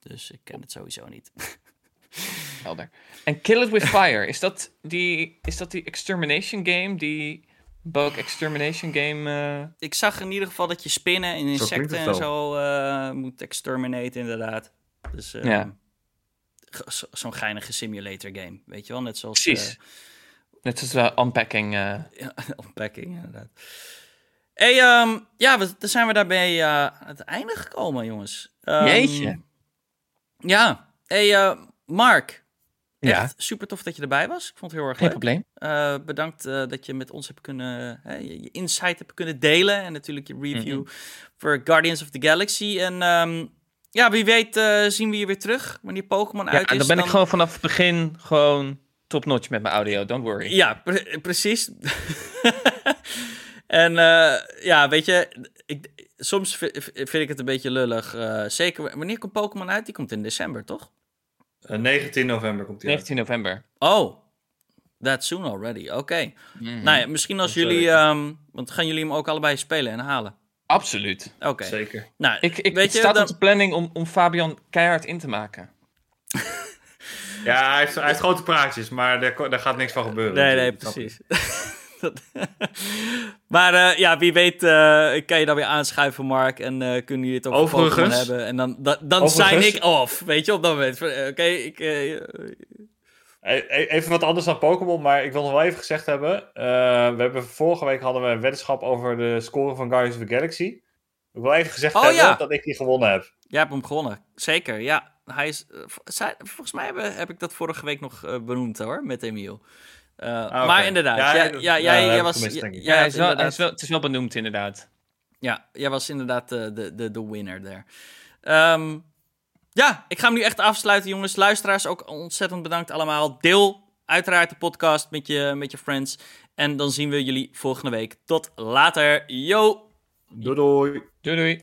Dus ik ken het sowieso niet. [LAUGHS] Helder. En Kill It With Fire, is dat die, is dat die Extermination game? Die Bug Extermination game? eh? Ik zag in ieder geval dat je spinnen en insecten en zo eh, moet exterminaten, inderdaad. Dus eh, Ja. zo- zo'n geinige simulator game, weet je wel? Net zoals Precies. eh, Net als uh, Unpacking. eh. ja, [LAUGHS] unpacking, inderdaad. Hey, ehm, ja, we, dan zijn we daarbij eh, aan het einde gekomen, jongens. Ehm, Jeetje. Ja. Hey, eh, Mark. Ja. Echt super tof dat je erbij was. Ik vond het heel erg Geen leuk. probleem. Eh, bedankt eh, dat je met ons hebt kunnen, hè, je, je insight hebt kunnen delen. En natuurlijk je review voor Guardians of the Galaxy. En ehm, ja, wie weet zien we je weer terug wanneer Pokémon Ja, uit is. dan ben ik gewoon vanaf het begin gewoon top-notch met mijn audio. Don't worry. Ja, pre- precies. [LAUGHS] en ja, weet je, ik, soms vi- vind ik het een beetje lullig. eh, zeker, wanneer komt Pokémon uit? Die komt in december, toch? Eh, 19 november komt hij uit. 19 november. Oh, that's soon already. Oké. Nou ja, misschien als jullie, ehm, want gaan jullie hem ook allebei spelen en halen? Absoluut. Oké. Zeker. Nou, Ik, ik, weet het je, staat dan- op de planning om, om Fabian keihard in te maken. Ja, hij heeft, hij heeft grote praatjes, maar daar, daar gaat niks van gebeuren. Nee, nee, precies. [LAUGHS] Maar eh, ja, wie weet eh, kan je dan weer aanschuiven, Mark. En eh, kunnen jullie het over Overigens- hebben. En dan, dan, dan Overigens- zijn ik off, weet je, op dat moment. Oké, ik... Even wat anders dan Pokémon, maar ik wil nog wel even gezegd hebben. we hebben vorige week hadden we een weddenschap over de score van Guardians of the Galaxy. Ik wil even gezegd Oh, hebben ja. dat ik die gewonnen heb. Jij hebt hem gewonnen. Zeker, ja. Hij is, volgens mij heb, heb ik dat vorige week nog benoemd hoor, met Emiel. Eh, oké. Maar inderdaad, Ja, ja, dat- ja, ja, jij, was, gemist, ja, is wel, is wel, het is wel benoemd inderdaad. Ja, jij was inderdaad de, de, de, de winner daar. Ehm, ja, ik ga hem nu echt afsluiten, jongens. Luisteraars, ook ontzettend bedankt allemaal. Deel uiteraard de podcast met je, met je friends. En dan zien we jullie volgende week. Tot later. Yo! Doei doei. Doei doei.